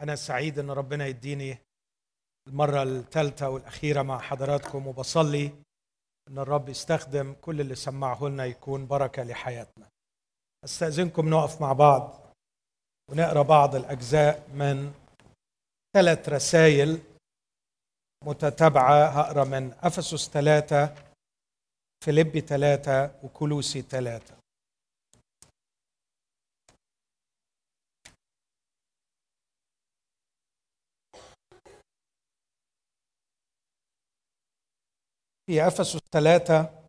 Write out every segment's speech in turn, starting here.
أنا سعيد إن ربنا يديني المرة الثالثة والأخيرة مع حضراتكم وبصلي إن الرب يستخدم كل اللي سمعه لنا يكون بركة لحياتنا. أستأذنكم نقف مع بعض ونقرأ بعض الأجزاء من ثلاث رسائل متتابعة هقرأ من أفسس ثلاثة فيليبي ثلاثة وكلوسي ثلاثة. في إفسس ثلاثة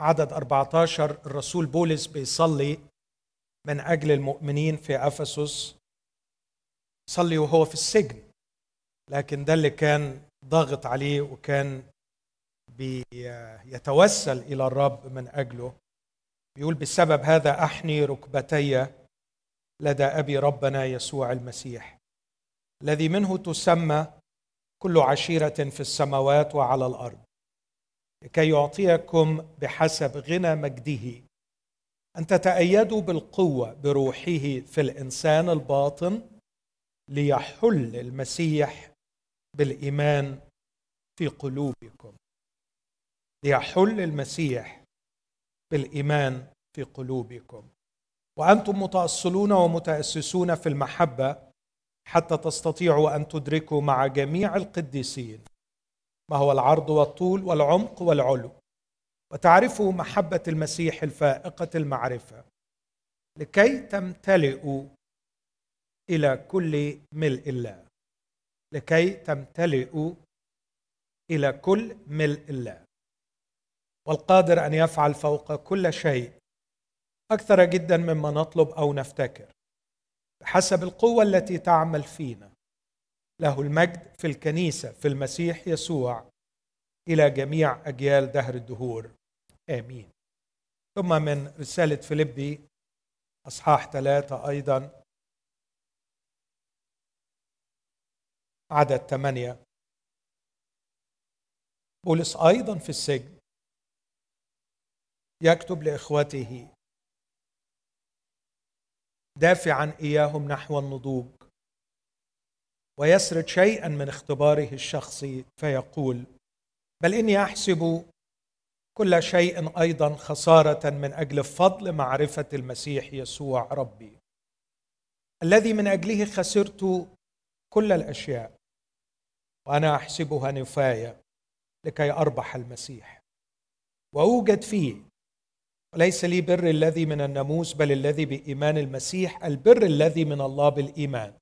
عدد 14 الرسول بولس بيصلي من أجل المؤمنين في إفسس صلي وهو في السجن. لكن ده اللي كان ضاغط عليه وكان بيتوسل إلى الرب من أجله. بيقول بسبب هذا أحني ركبتي لدى أبي ربنا يسوع المسيح الذي منه تسمى كل عشيرة في السماوات وعلى الأرض. لكي يعطيكم بحسب غنى مجده. أن تتأيدوا بالقوة بروحه في الإنسان الباطن ليحل المسيح بالإيمان في قلوبكم. ليحل المسيح بالإيمان في قلوبكم. وأنتم متأصلون ومتأسسون في المحبة حتى تستطيعوا أن تدركوا مع جميع القديسين ما هو العرض والطول والعمق والعلو. وتعرفوا محبة المسيح الفائقة المعرفة لكي تمتلئوا إلى كل ملء الله. لكي تمتلئوا إلى كل ملء الله. والقادر أن يفعل فوق كل شيء أكثر جدا مما نطلب أو نفتكر. بحسب القوة التي تعمل فينا. له المجد في الكنيسة في المسيح يسوع إلى جميع أجيال دهر الدهور. آمين. ثم من رسالة فيليبي أصحاح ثلاثة أيضا. عدد ثمانية. بولس أيضا في السجن يكتب لإخوته دافعا إياهم نحو النضوج ويسرد شيئا من اختباره الشخصي فيقول بل إني أحسب كل شيء أيضا خسارة من أجل فضل معرفة المسيح يسوع ربي الذي من أجله خسرت كل الأشياء وأنا أحسبها نفاية لكي أربح المسيح وأوجد فيه وليس لي بر الذي من الناموس بل الذي بإيمان المسيح البر الذي من الله بالإيمان.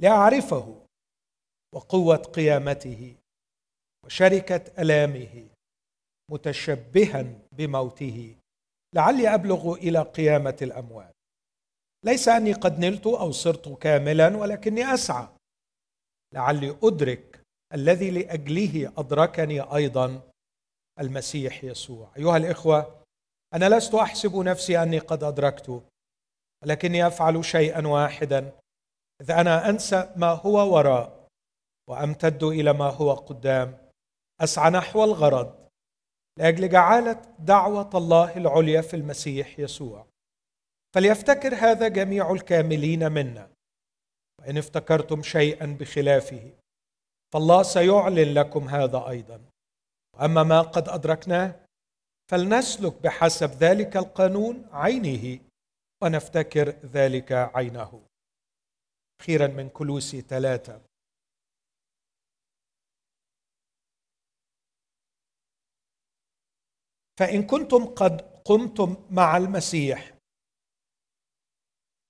لأعرفه وقوة قيامته وشركة ألامه متشبها بموته. لعلي أبلغ إلى قيامة الاموات ليس أني قد نلت أو صرت كاملا ولكني أسعى. لعلي أدرك الذي لأجله أدركني أيضا المسيح يسوع. أيها الإخوة أنا لست أحسب نفسي أني قد أدركت ولكني أفعل شيئا واحدا. إذ أنا أنسى ما هو وراء وأمتد إلى ما هو قدام. أسعى نحو الغرض. لأجل جعاله دعوة الله العليا في المسيح يسوع. فليفتكر هذا جميع الكاملين منا. وإن افتكرتم شيئا بخلافه فالله سيعلن لكم هذا أيضا. وأما ما قد أدركناه فلنسلك بحسب ذلك القانون عينه ونفتكر ذلك عينه. أخيرا من كلوسي ثلاثة. فإن كنتم قد قمتم مع المسيح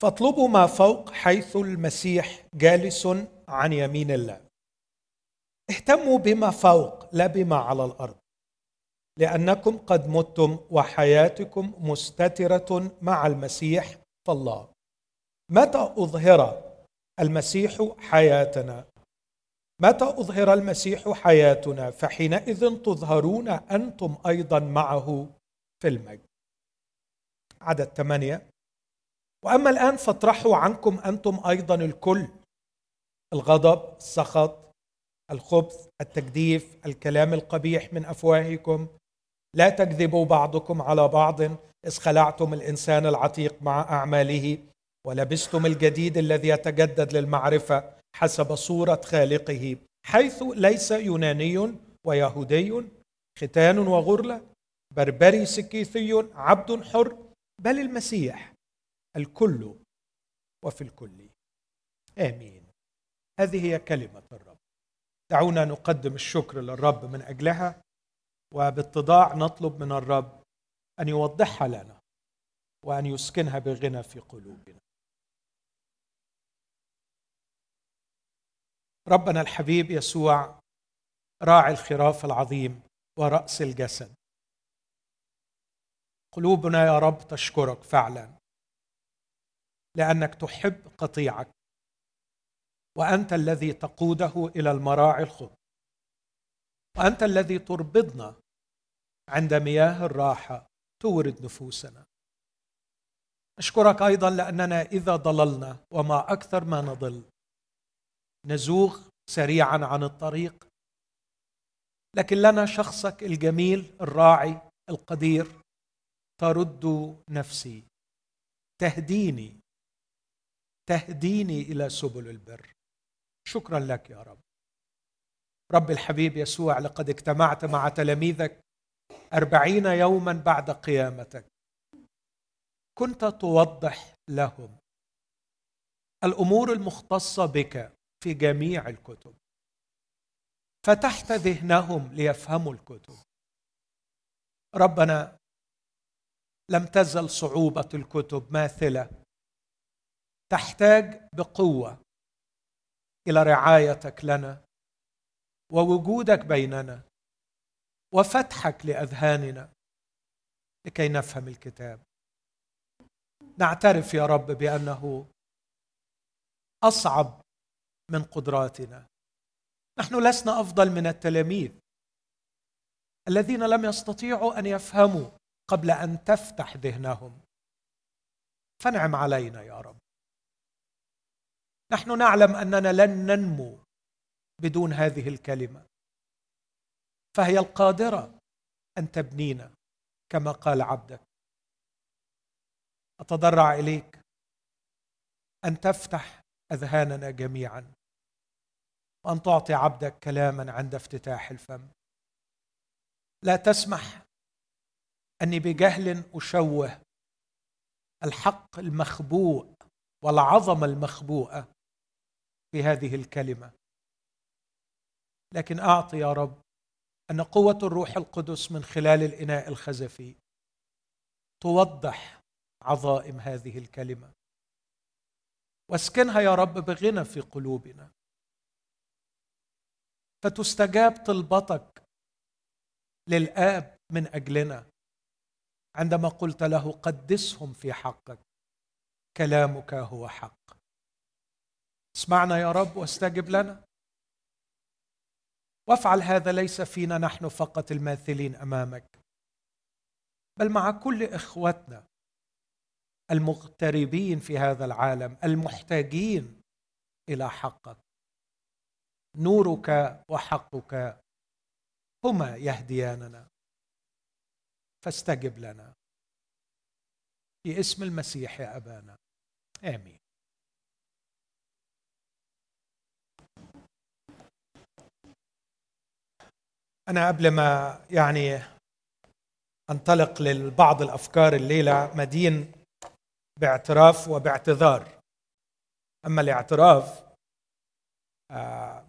فاطلبوا ما فوق حيث المسيح جالس عن يمين الله. اهتموا بما فوق لا بما على الأرض. لأنكم قد متم وحياتكم مستترة مع المسيح فالله متى أظهر المسيح حياتنا؟ متى أظهر المسيح حياتنا؟ فحينئذ تظهرون أنتم أيضا معه في المجد. عدد ثمانية. وأما الآن فاطرحوا عنكم أنتم أيضا الكل. الغضب السخط الخبث التجديف الكلام القبيح من أفواهكم. لا تكذبوا بعضكم على بعض إذ خلعتم الإنسان العتيق مع أعماله ولبستم الجديد الذي يتجدد للمعرفة حسب صورة خالقه حيث ليس يوناني ويهودي ختان وغرله بربري سكيثي عبد حر بل المسيح الكل وفي الكل. آمين. هذه هي كلمة الرب. دعونا نقدم الشكر للرب من أجلها. وباتضاع نطلب من الرب أن يوضحها لنا وأن يسكنها بغنى في قلوبنا. ربنا الحبيب يسوع راعي الخراف العظيم ورأس الجسد. قلوبنا يا رب تشكرك فعلا لأنك تحب قطيعك وأنت الذي تقوده إلى المراعي الخضر وأنت الذي تربضنا عند مياه الراحة تورد نفوسنا. اشكرك أيضا لأننا إذا ضللنا وما أكثر ما نضل. نزوغ سريعا عن الطريق. لكن لنا شخصك الجميل الراعي القدير. ترد نفسي. تهديني. تهديني إلى سبل البر. شكرا لك يا رب. رب الحبيب يسوع لقد اجتمعت مع تلاميذك أربعين يوما بعد قيامتك. كنت توضح لهم الأمور المختصة بك في جميع الكتب. فتحت ذهنهم ليفهموا الكتب. ربنا لم تزل صعوبة الكتب ماثلة. تحتاج بقوة إلى رعايتك لنا ووجودك بيننا. وفتحك لأذهاننا لكي نفهم الكتاب. نعترف يا رب بأنه أصعب من قدراتنا. نحن لسنا أفضل من التلاميذ الذين لم يستطيعوا أن يفهموا قبل أن تفتح ذهنهم. فانعم علينا يا رب. نحن نعلم أننا لن ننمو بدون هذه الكلمة. فهي القادرة أن تبنينا كما قال عبدك. أتضرع إليك أن تفتح أذهاننا جميعا وأن تعطي عبدك كلاما عند افتتاح الفم. لا تسمح أني بجهل أشوه الحق المخبوء والعظمه المخبوءه في هذه الكلمة. لكن أعطي يا رب أن قوة الروح القدس من خلال الإناء الخزفي توضح عظائم هذه الكلمة. واسكنها يا رب بغنى في قلوبنا. فتستجاب طلبتك للآب من أجلنا. عندما قلت له قدسهم في حقك كلامك هو حق. اسمعنا يا رب واستجب لنا. وافعل هذا ليس فينا نحن فقط الماثلين أمامك. بل مع كل إخوتنا المغتربين في هذا العالم المحتاجين إلى حقك. نورك وحقك هما يهدياننا. فاستجب لنا. في اسم المسيح يا أبانا. آمين. أنا قبل ما يعني أنطلق لبعض الأفكار الليلة مدين باعتراف وباعتذار. أما الاعتراف آه،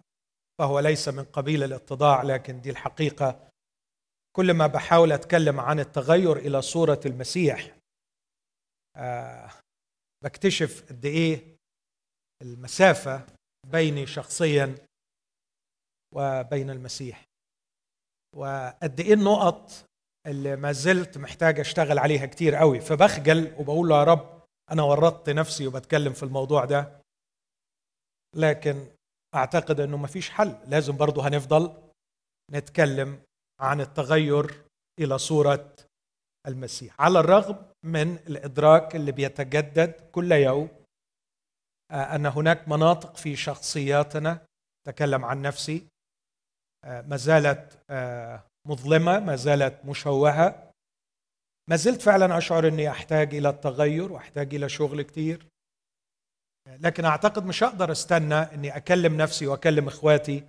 فهو ليس من قبيل الاتضاع لكن دي الحقيقة. كل ما بحاول أتكلم عن التغير إلى صورة المسيح آه، بكتشف قد إيه المسافة بيني شخصيا وبين المسيح. وقد إيه النقط اللي ما زلت محتاج أشتغل عليها كتير قوي؟ فبخجل وبقول له يا رب أنا ورطت نفسي وبتكلم في الموضوع ده لكن أعتقد إنه ما فيش حل. لازم برضه هنفضل نتكلم عن التغير إلى صورة المسيح. على الرغم من الإدراك اللي بيتجدد كل يوم آه، أن هناك مناطق في شخصياتنا تكلم عن نفسي ما زالت آه، مظلمة ما زالت مشوهة. ما زلت فعلا أشعر إني أحتاج إلى التغير وأحتاج إلى شغل كتير. لكن أعتقد مش هقدر أستنى إني أكلم نفسي وأكلم إخواتي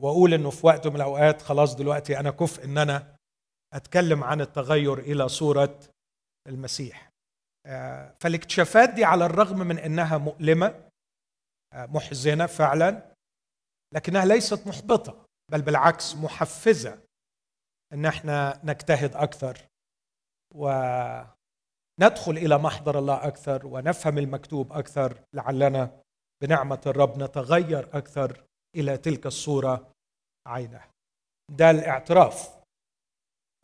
وأقول إنه في وقت من الأوقات خلاص دلوقتي أنا كفء إن أنا أتكلم عن التغير إلى صورة المسيح. آه، فالاكتشافات دي على الرغم من إنها مؤلمة آه، محزنة فعلا لكنها ليست محبطة. بل بالعكس محفزة إن إحنا نجتهد أكثر وندخل إلى محضر الله أكثر ونفهم المكتوب أكثر لعلنا بنعمة الرب نتغير أكثر إلى تلك الصورة عينه. ده الاعتراف.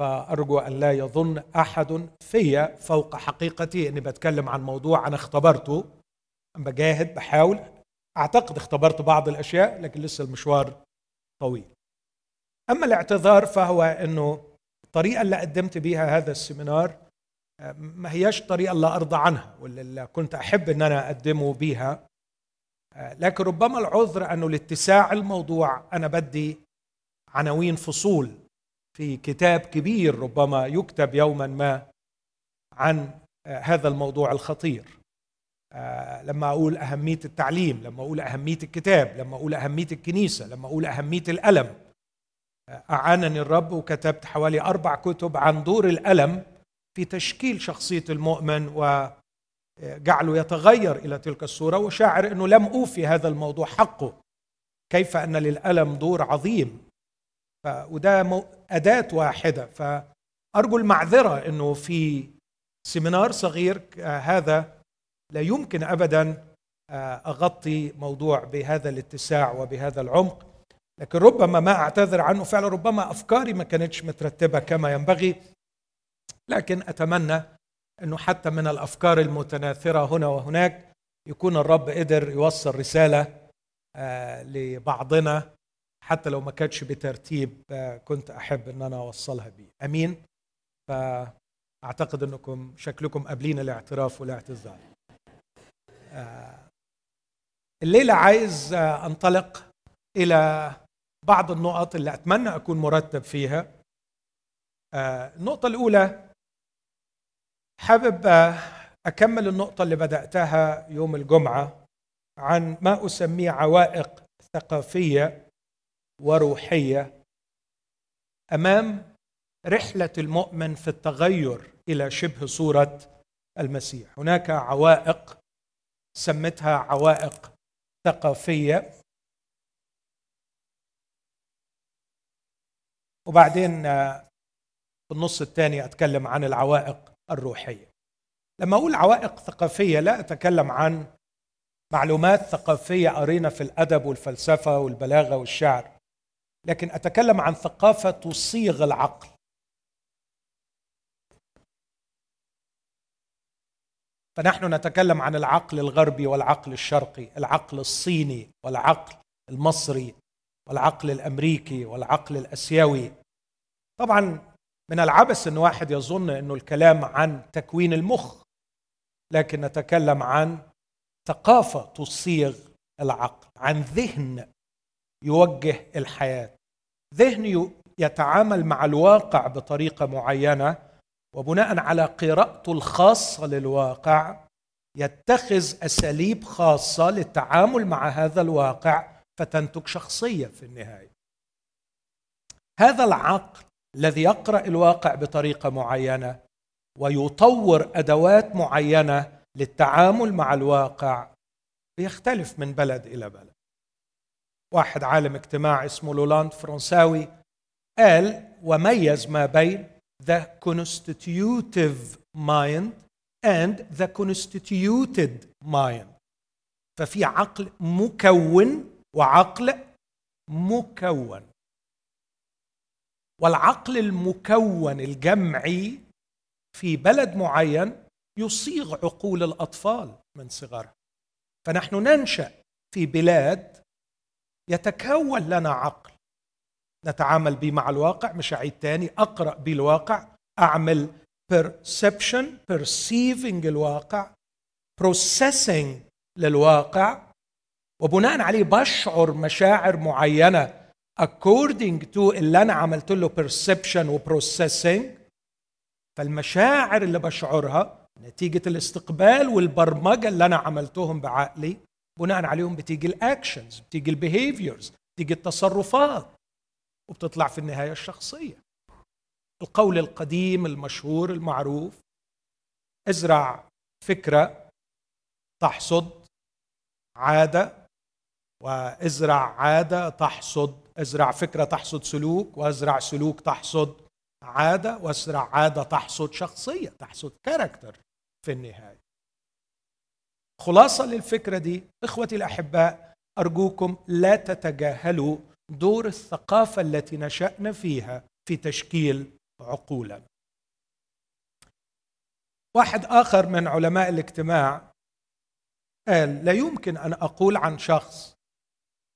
فأرجو أن لا يظن أحد في فوق حقيقتي إني بتكلم عن موضوع أنا اختبرته. بجاهد بحاول. أعتقد اختبرت بعض الأشياء لكن لسه المشوار طويل. أما الاعتذار فهو إنه الطريقة اللي قدمت بيها هذا السيمينار ما هياش الطريقة اللي أرضى عنها واللي كنت أحب إن أنا أقدمه بيها. لكن ربما العذر أنه لاتساع الموضوع أنا بدي عناوين فصول في كتاب كبير ربما يكتب يوما ما عن هذا الموضوع الخطير. لما أقول أهمية التعليم لما أقول أهمية الكتاب لما أقول أهمية الكنيسة لما أقول أهمية الألم. أعانني الرب وكتبت حوالي أربع كتب عن دور الألم في تشكيل شخصية المؤمن وجعله يتغير إلى تلك الصورة وشاعر إنه لم أوفي هذا الموضوع حقه. كيف أن للألم دور عظيم. وده أداة واحدة. فأرجو المعذرة إنه في سيمينار صغير هذا لا يمكن ابدا أغطي موضوع بهذا الاتساع وبهذا العمق. لكن ربما ما أعتذر عنه فعلا ربما أفكاري ما كانتش مترتبة كما ينبغي. لكن أتمنى أنه حتى من الأفكار المتناثرة هنا وهناك يكون الرب قدر يوصل رسالة لبعضنا حتى لو ما كانتش بترتيب كنت أحب إن أنا أوصلها بيه. آمين. فأعتقد إنكم شكلكم قابلين الاعتراف والاعتذار. الليلة عايز أنطلق إلى بعض النقط اللي أتمنى أكون مرتب فيها. النقطة الأولى حابب أكمل النقطة اللي بدأتها يوم الجمعة عن ما أسميه عوائق ثقافية وروحية أمام رحلة المؤمن في التغير إلى شبه صورة المسيح. هناك عوائق سمتها عوائق ثقافية. وبعدين في النص الثاني أتكلم عن العوائق الروحية. لما أقول عوائق ثقافية لا أتكلم عن معلومات ثقافية قرينا في الأدب والفلسفة والبلاغة والشعر لكن أتكلم عن ثقافة تصيغ العقل. فنحن نتكلم عن العقل الغربي والعقل الشرقي العقل الصيني والعقل المصري والعقل الأمريكي والعقل الأسيوي طبعا من العبث إن واحد يظن إنه الكلام عن تكوين المخ لكن نتكلم عن ثقافة تصيغ العقل عن ذهن يوجه الحياة. ذهن يتعامل مع الواقع بطريقة معينة وبناء على قراءته الخاصة للواقع يتخذ أساليب خاصة للتعامل مع هذا الواقع فتنتج شخصية في النهاية. هذا العقل الذي يقرأ الواقع بطريقة معينة ويطور أدوات معينة للتعامل مع الواقع بيختلف من بلد إلى بلد. واحد عالم اجتماع اسمه لولاند فرنساوي قال وميز ما بين the constitutive mind and the constituted mind. ففي عقل مكون وعقل مكون. والعقل المكون الجمعي في بلد معين يصيغ عقول الأطفال من صغرها فنحن ننشأ في بلاد يتكون لنا عقل. نتعامل به مع الواقع مش عيد تاني أقرأ به الواقع أعمل perception perceiving الواقع processing للواقع وبناء عليه بشعر مشاعر معينة according to اللي أنا عملت له perception وبروسيسنج فالمشاعر اللي بشعرها نتيجة الاستقبال والبرمجة اللي أنا عملتهم بعقلي بناء عليهم بتيجي ال actions بتيجي ال behaviors بتيجي التصرفات وبتطلع في النهاية الشخصية. القول القديم المشهور المعروف ازرع فكرة تحصد عادة وازرع عادة تحصد أزرع فكرة تحصد سلوك وأزرع سلوك تحصد عادة وأزرع عادة تحصد شخصية تحصد character في النهاية. خلاصة للفكرة دي إخوتي الأحباء أرجوكم لا تتجاهلوا دور الثقافة التي نشانا فيها في تشكيل عقولنا واحد آخر من علماء الاجتماع قال لا يمكن أن أقول عن شخص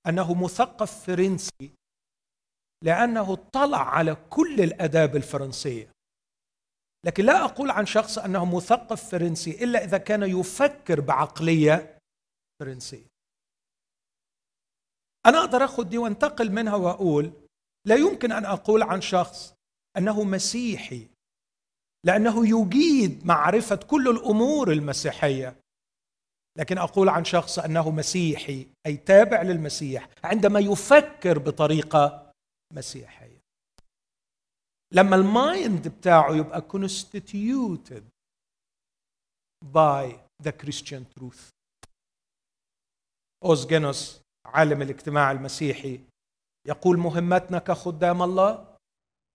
أنه مثقف فرنسي لأنه اطلع على كل الأداب الفرنسية. لكن لا أقول عن شخص أنه مثقف فرنسي إلا إذا كان يفكر بعقلية فرنسية. أنا أقدر آخذ دي وانتقل منها وأقول لا يمكن أن أقول عن شخص أنه مسيحي لأنه يجيد معرفة كل الأمور المسيحية. لكن أقول عن شخص أنه مسيحي أي تابع للمسيح عندما يفكر بطريقة مسيحية. لما المايند بتاعه يبقى constituted by the Christian truth. أوزجينوس عالم الاجتماع المسيحي يقول مهمتنا كخدام الله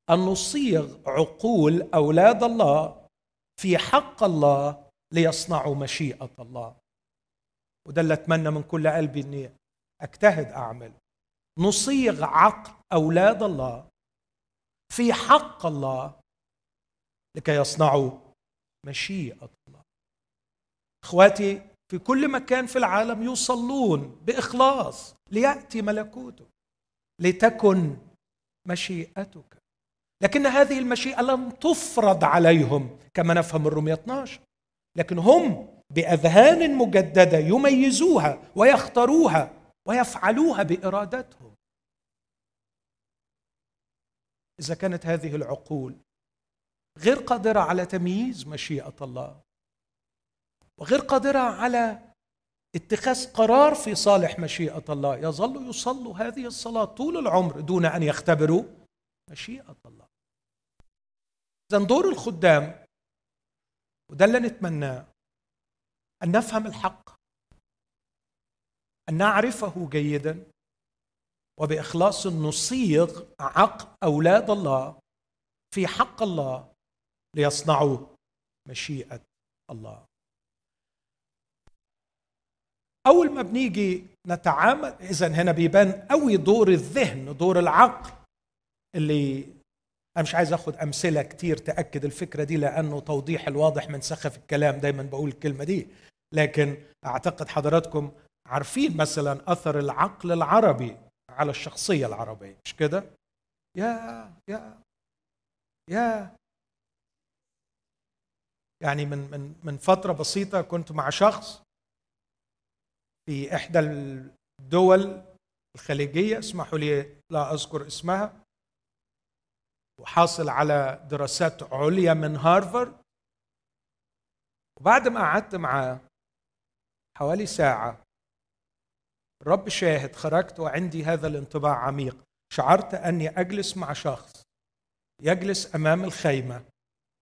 أن نصيغ عقول أولاد الله في حق الله ليصنعوا مشيئة الله. وده اللي أتمنى من كل قلبي إني أجتهد اعمل نصيغ عقل أولاد الله في حق الله لكي يصنعوا مشيئة الله. إخواتي في كل مكان في العالم يصلون بإخلاص ليأتي ملكوته لتكن مشيئتك. لكن هذه المشيئة لم تفرض عليهم كما نفهم الرمية 12 لكن هم بأذهان مجددة يميزوها ويختاروها ويفعلوها بإرادتهم. إذا كانت هذه العقول غير قادرة على تمييز مشيئة الله وغير قادرة على اتخاذ قرار في صالح مشيئة الله يظل يصلوا هذه الصلاة طول العمر دون أن يختبروا مشيئة الله. اذا دور الخدام وده اللي نتمناه أن نفهم الحق أن نعرفه جيدا وبإخلاص نصيغ عقل أولاد الله في حق الله ليصنعوا مشيئة الله. أول ما بنيجي نتعامل اذا هنا بيبان قوي دور الذهن دور العقل اللي أنا مش عايز أخد أمثلة كتير تأكد الفكرة دي لأنه توضيح الواضح من سخف الكلام دايما بقول الكلمة دي. لكن أعتقد حضراتكم عارفين مثلا أثر العقل العربي على الشخصية العربية مش كده؟ يا يا يا. يعني من من من فترة بسيطة كنت مع شخص في إحدى الدول الخليجية اسمحوا لي لا أذكر اسمها وحاصل على دراسات عليا من هارفارد. وبعد ما قعدت معاه حوالي ساعة الرب شاهد خرجت وعندي هذا الانطباع عميق. شعرت أني أجلس مع شخص يجلس أمام الخيمة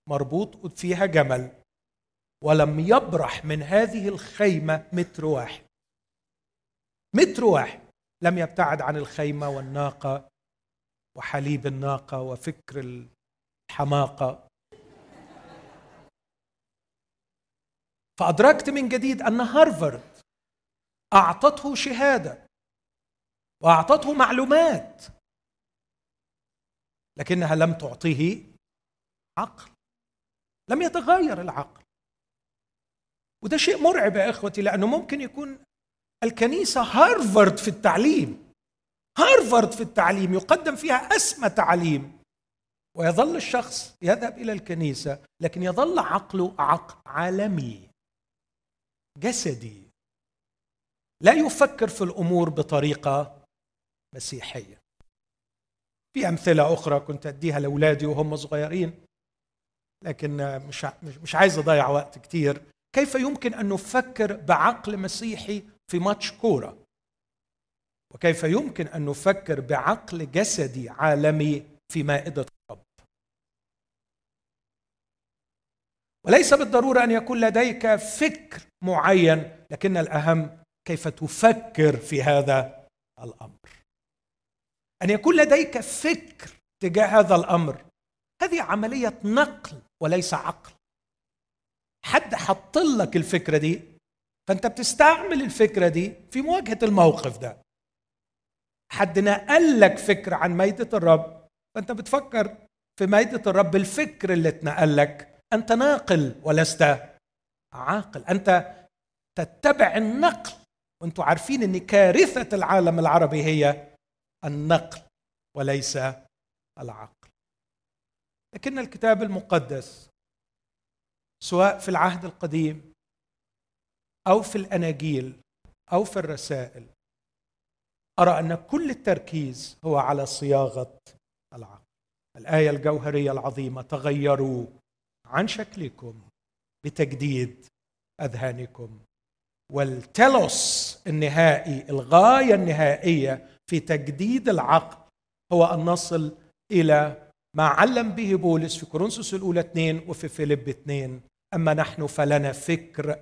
مربوط فيها جمل ولم يبرح من هذه الخيمة متر واحد. متر واحد لم يبتعد عن الخيمة والناقة وحليب الناقة وفكر الحماقة. فأدركت من جديد أن هارفارد أعطته شهادة وأعطته معلومات لكنها لم تعطيه عقل لم يتغير العقل. وده شيء مرعب يا إخوتي لأنه ممكن يكون الكنيسة هارفارد في التعليم هارفارد في التعليم يقدم فيها أسمى تعليم. ويظل الشخص يذهب إلى الكنيسة لكن يظل عقله عقل عالمي جسدي. لا يفكر في الأمور بطريقة مسيحية. في أمثلة أخرى كنت أديها لأولادي وهم صغيرين لكن مش مش عايز أضيع وقت كتير. كيف يمكن أن نفكر بعقل مسيحي في ماتش كورة؟ وكيف يمكن أن نفكر بعقل جسدي عالمي في مائدة الرب وليس بالضرورة أن يكون لديك فكر معين لكن الأهم كيف تفكر في هذا الأمر. أن يكون لديك فكر تجاه هذا الأمر هذه عملية نقل وليس عقل. حد حط لك الفكرة دي؟ فأنت بتستعمل الفكرة دي في مواجهة الموقف ده. حد نقل لك فكر عن ميدة الرب. فأنت بتفكر في ميدة الرب بالفكر اللي اتنقل لك. أنت ناقل ولست عاقل. أنت تتبع النقل. وأنتم عارفين إن كارثة العالم العربي هي النقل وليس العقل. لكن الكتاب المقدس سواء في العهد القديم أو في الأناجيل أو في الرسائل أرى أن كل التركيز هو على صياغة العقل. الآية الجوهرية العظيمة تغيروا عن شكلكم بتجديد أذهانكم. والتلوس النهائي الغاية النهائية في تجديد العقل هو أن نصل إلى ما علم به بولس في كورنثوس الأولى اثنين وفي فيليب اثنين. أما نحن فلنا فكر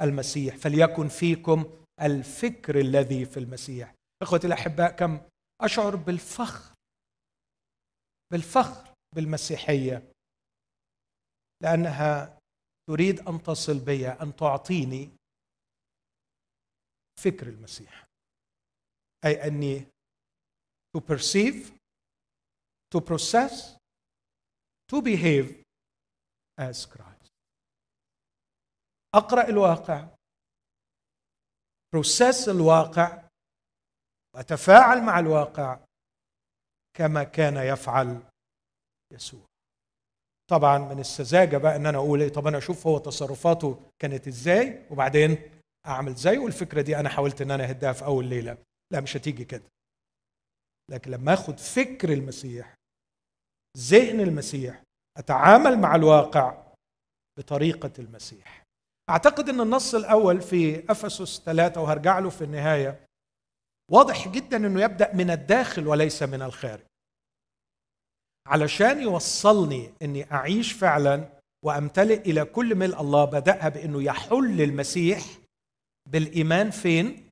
المسيح فليكن فيكم الفكر الذي في المسيح. إخوتي الاحباء كم أشعر بالفخر بالفخر بالمسيحية لأنها تريد أن تصل بي أن تعطيني فكر المسيح أي أني to perceive to process to behave as Christ. أقرأ الواقع process الواقع واتفاعل مع الواقع كما كان يفعل يسوع. طبعا من السذاجه بقى إن أنا أقول إيه طب أنا أشوف هو تصرفاته كانت إزاي وبعدين أعمل زي والفكرة دي أنا حاولت إن أنا أهدها في أول ليلة. لا مش هتيجي كده. لكن لما آخد فكر المسيح ذهن المسيح أتعامل مع الواقع بطريقة المسيح. أعتقد إن النص الأول في أفسس ثلاثة وهرجع له في النهاية واضح جدا إنه يبدأ من الداخل وليس من الخارج. علشان يوصلني إني أعيش فعلا وأمتلئ إلى كل ملء الله بدأها بإنه يحل المسيح بالإيمان فين؟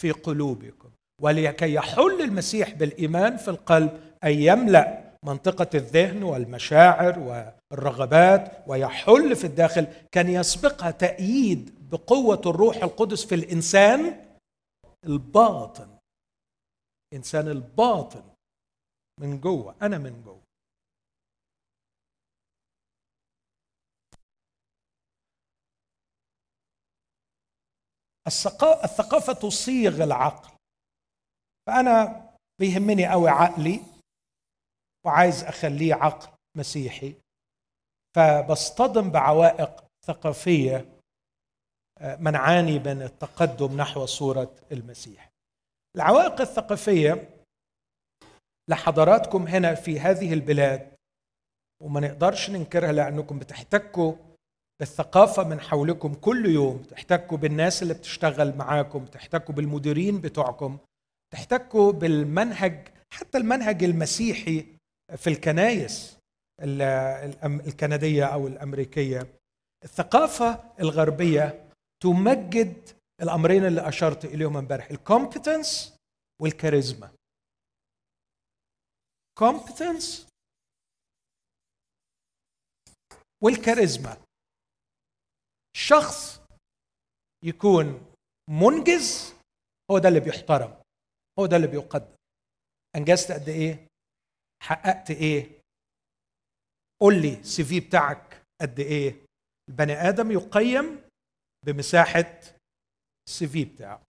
في قلوبكم. ولكي يحل المسيح بالإيمان في القلب اي يملأ منطقة الذهن والمشاعر والرغبات ويحل في الداخل كان يسبقها تأييد بقوة الروح القدس في الإنسان الباطن. إنسان الباطن من جوه أنا من جوه. الثقافة تصيغ العقل. فأنا بيهمني قوي عقلي وعايز أخليه عقل مسيحي. فبصطدم بعوائق ثقافية منعاني من التقدم نحو صورة المسيح. العوائق الثقافية لحضراتكم هنا في هذه البلاد وما نقدرش ننكرها لأنكم بتحتكوا بالثقافة من حولكم كل يوم تحتكوا بالناس اللي بتشتغل معاكم تحتكوا بالمديرين بتوعكم تحتكوا بالمنهج حتى المنهج المسيحي في الكنايس الكندية أو الأمريكية. الثقافة الغربية تمجد الأمرين اللي أشرت إليهم امبارح ال competence والكاريزما competence والكاريزما شخص يكون منجز هو ده اللي بيحترم هو ده اللي بيقدر أنجزت قد إيه؟ حققت إيه؟ قول لي ال CV بتاعك قد إيه؟ البني آدم يقيم بمساحة ال CV بتاعه.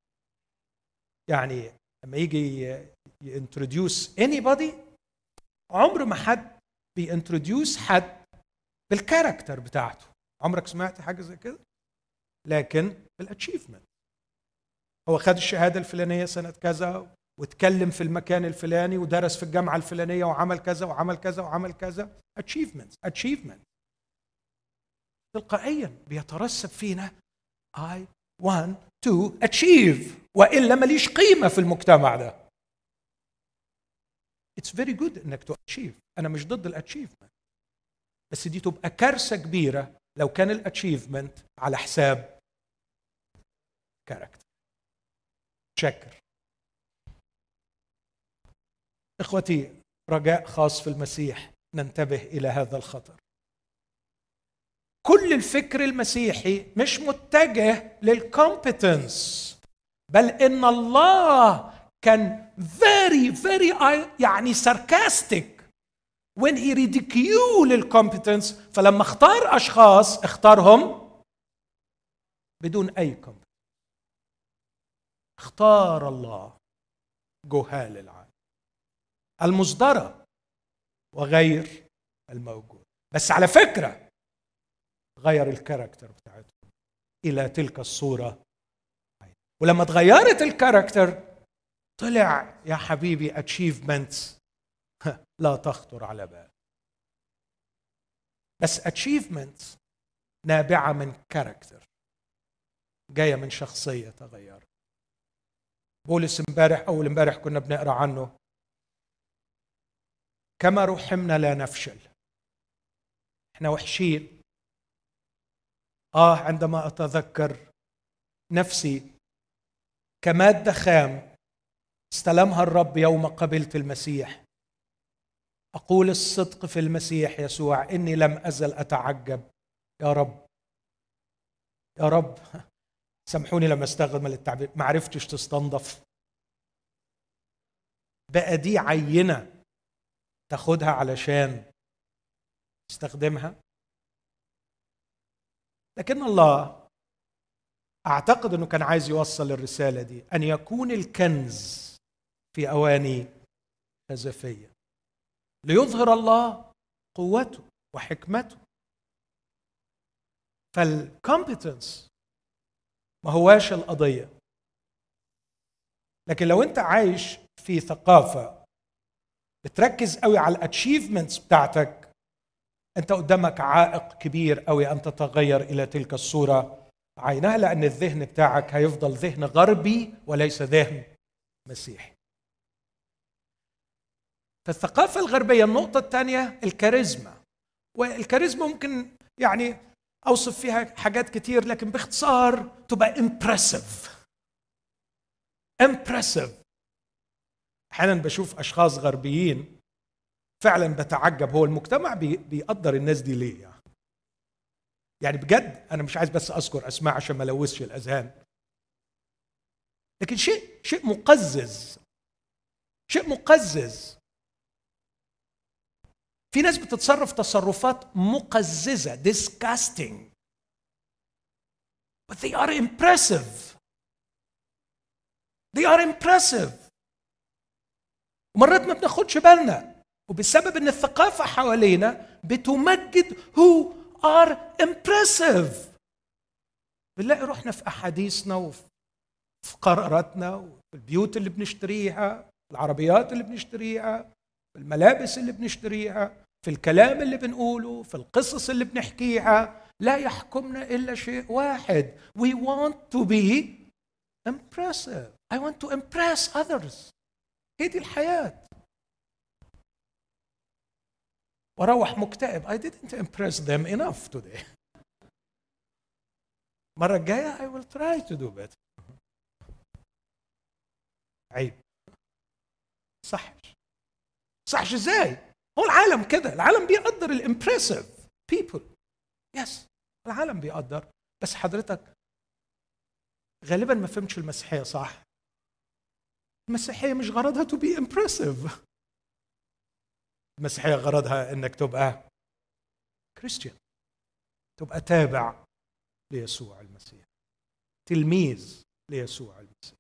يعني لما يجي ي introduce anybody عمر ما حد بي introduce حد بال character بتاعته. عمرك سمعت حاجة زي كده؟ لكن بال achievement هو خد الشهادة الفلانية سنة كذا واتكلم في المكان الفلاني ودرس في الجامعة الفلانية وعمل كذا وعمل كذا وعمل كذا. Achievements achievement. تلقائيا بيترسب فينا I want to achieve والا ماليش قيمة في المجتمع ده. it's very good إنك to achieve أنا مش ضد ال achievement بس دي تبقى كارثة كبيرة لو كان ال achievement على حساب character شكر. إخوتي رجاء خاص في المسيح. ننتبه إلى هذا الخطر. كل الفكر المسيحي مش متجه لل competence بل إن الله كان very very يعني sarcastic. When he ridicule ال competence فلما اختار أشخاص اختارهم بدون أي competence اختار الله جهال العالم. المصدرة وغير الموجود. بس على فكرة غير ال character بتاعتهم إلى تلك الصورة. ولما تغيرت ال character طلع يا حبيبي achievements لا تخطر على بال. بس achievements نابعة من character جاية من شخصية تغيرت. بولس امبارح أول امبارح كنا بنقرأ عنه. كما رحمنا لا نفشل. إحنا وحشين. آه عندما أتذكر نفسي كمادة خام استلمها الرب يوم قبلت المسيح. أقول الصدق في المسيح يسوع إني لم أزل أتعجب. يا رب. يا رب. سامحوني لما أستخدم التعبير. ما عرفتش تستنضف بقى دي عينة تاخدها علشان تستخدمها. لكن الله أعتقد إنه كان عايز يوصل الرسالة دي أن يكون الكنز في أواني خزفيه ليظهر الله قوته وحكمته. فالكومبتنس ما هواش القضية. لكن لو أنت عايش في ثقافة بتركز قوي على ال achievements بتاعتك أنت قدامك عائق كبير قوي أن تتغير إلى تلك الصورة. عينها لأن الذهن بتاعك هيفضل ذهن غربي وليس ذهن مسيحي. فالثقافه الغربية النقطة الثانية الكاريزما. والكاريزما ممكن يعني أوصف فيها حاجات كتير لكن باختصار تبقى impressive امبرسيف أحيانا بشوف أشخاص غربيين فعلا بتعجب هو المجتمع بيقدر الناس دي ليه يعني؟ يعني بجد أنا مش عايز بس أذكر أسماء عشان ما ألوثش الأذهان. لكن شيء شيء مقزز شيء مقزز. في ناس بتتصرف تصرفات مقززة disgusting. But they are impressive. They are impressive. ومرات ما بناخدش بالنا وبسبب إن الثقافة حوالينا بتمجد who are impressive. بنلاقي روحنا في أحاديثنا وفي قراراتنا وفي البيوت اللي بنشتريها العربيات اللي بنشتريها الملابس اللي بنشتريها في الكلام اللي بنقوله في القصص اللي بنحكيها. لا يحكمنا إلا شيء واحد. We want to be impressive. I want to impress others. هي دي الحياة. وأروح مكتئب. I didn't impress them enough today. المرة الجاية I will try to do better. عيب. صحش. صحش إزاي؟ هو العالم كده. العالم بيقدر ال impressive people yes العالم بيقدر. بس حضرتك غالبا ما فهمتش المسيحية صح؟ المسيحية مش غرضها to be impressive المسيحيه غرضها إنك تبقى كريستيان تبقى تابع ليسوع المسيح. تلميذ ليسوع المسيح.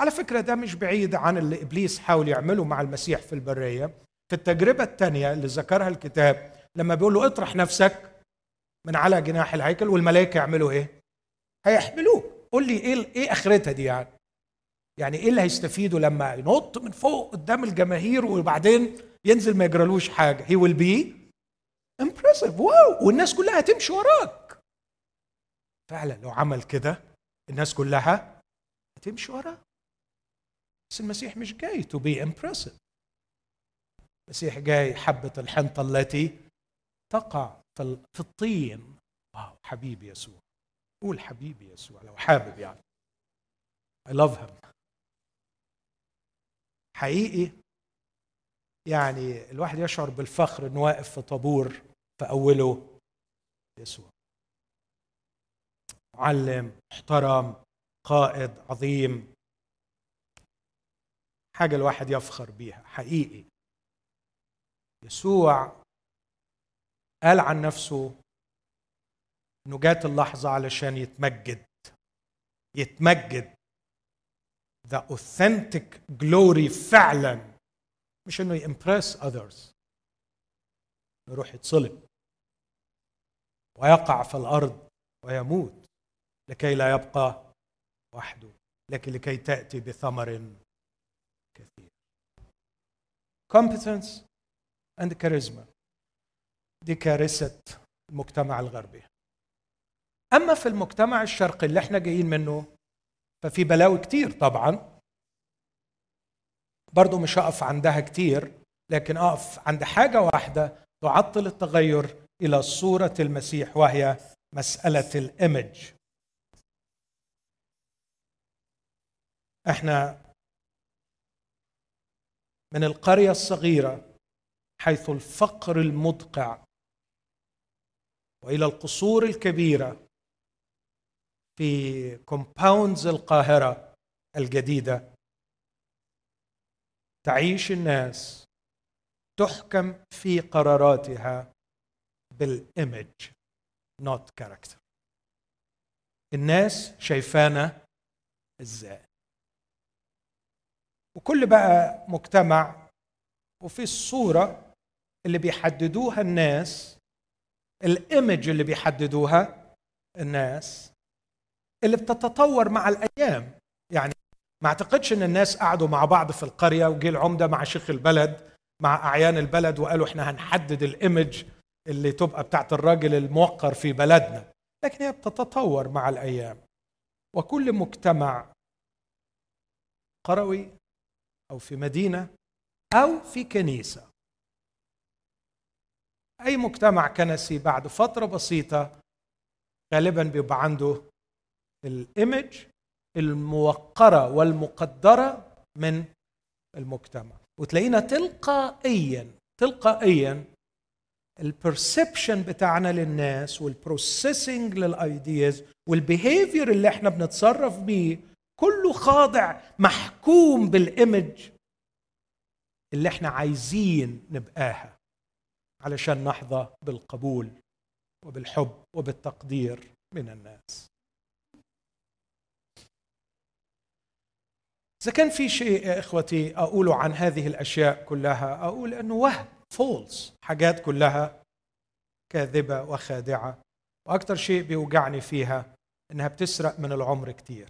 على فكرة ده مش بعيد عن اللي إبليس حاول يعمله مع المسيح في البرية. في التجربة الثانية اللي ذكرها الكتاب لما بيقول له اطرح نفسك من على جناح الهيكل والملائكة يعملوا إيه؟ هيحملوه. قول لي إيه إيه آخرتها دي يعني؟ يعني إيه اللي هيستفيدوا لما ينط من فوق قدام الجماهير وبعدين ينزل ما يجرالوش حاجة. he will be impressive wow والناس كلها هتمشي وراك. فعلا لو عمل كده الناس كلها هتمشي وراه بس المسيح مش جاي to be impressive المسيح جاي حبة الحنطة التي تقع في الطين. wow حبيبي يسوع. قول حبيبي يسوع لو حابب يعني. I love him. حقيقي يعني الواحد يشعر بالفخر إنه واقف في طابور في أوله. يسوع. معلم محترم قائد عظيم. حاجة الواحد يفخر بيها حقيقي. يسوع قال عن نفسه إنه جات اللحظة علشان يتمجد. يتمجد. The authentic glory فعلا. مش إنه يمبرس others. يروح يتصلب. ويقع في الأرض ويموت لكي لا يبقى وحده لكن لكي تأتي بثمر كثير. Competence and charisma. دي كارثة المجتمع الغربي. أما في المجتمع الشرقي اللي إحنا جايين منه ففي بلاوي كتير طبعا. برضو مش هقف عندها كتير لكن أقف عند حاجة واحدة تعطل التغير إلى صورة المسيح وهي مسألة الإيمج. إحنا من القرية الصغيرة حيث الفقر المدقع وإلى القصور الكبيرة في كومباوندز القاهرة الجديدة. تعيش الناس تحكم في قراراتها بال image not character الناس شايفانا إزاي؟ وكل بقى مجتمع وفي الصورة اللي بيحددوها الناس ال image اللي بيحددوها الناس اللي بتتطور مع الأيام. يعني ما اعتقدش إن الناس قعدوا مع بعض في القرية وجي العمدة مع شيخ البلد مع أعيان البلد وقالوا إحنا هنحدد الإيمج اللي تبقى بتاعت الراجل الموقر في بلدنا. لكن هي بتتطور مع الأيام. وكل مجتمع قروي أو في مدينة أو في كنيسة. أي مجتمع كنسي بعد فترة بسيطة غالبا بيبقى عنده ال image الموقرة والمقدرة من المجتمع. وتلاقينا تلقائيا تلقائيا ال perception بتاعنا للناس وال processing لل ideas وال behavior اللي إحنا بنتصرف بيه كله خاضع محكوم بال image اللي إحنا عايزين نبقاها علشان نحظى بالقبول وبالحب وبالتقدير من الناس. إذا كان في شيء يا إخوتي أقوله عن هذه الأشياء كلها أقول أنه وهم فولس حاجات كلها كاذبة وخادعة. وأكثر شيء بيوجعني فيها إنها بتسرق من العمر كتير.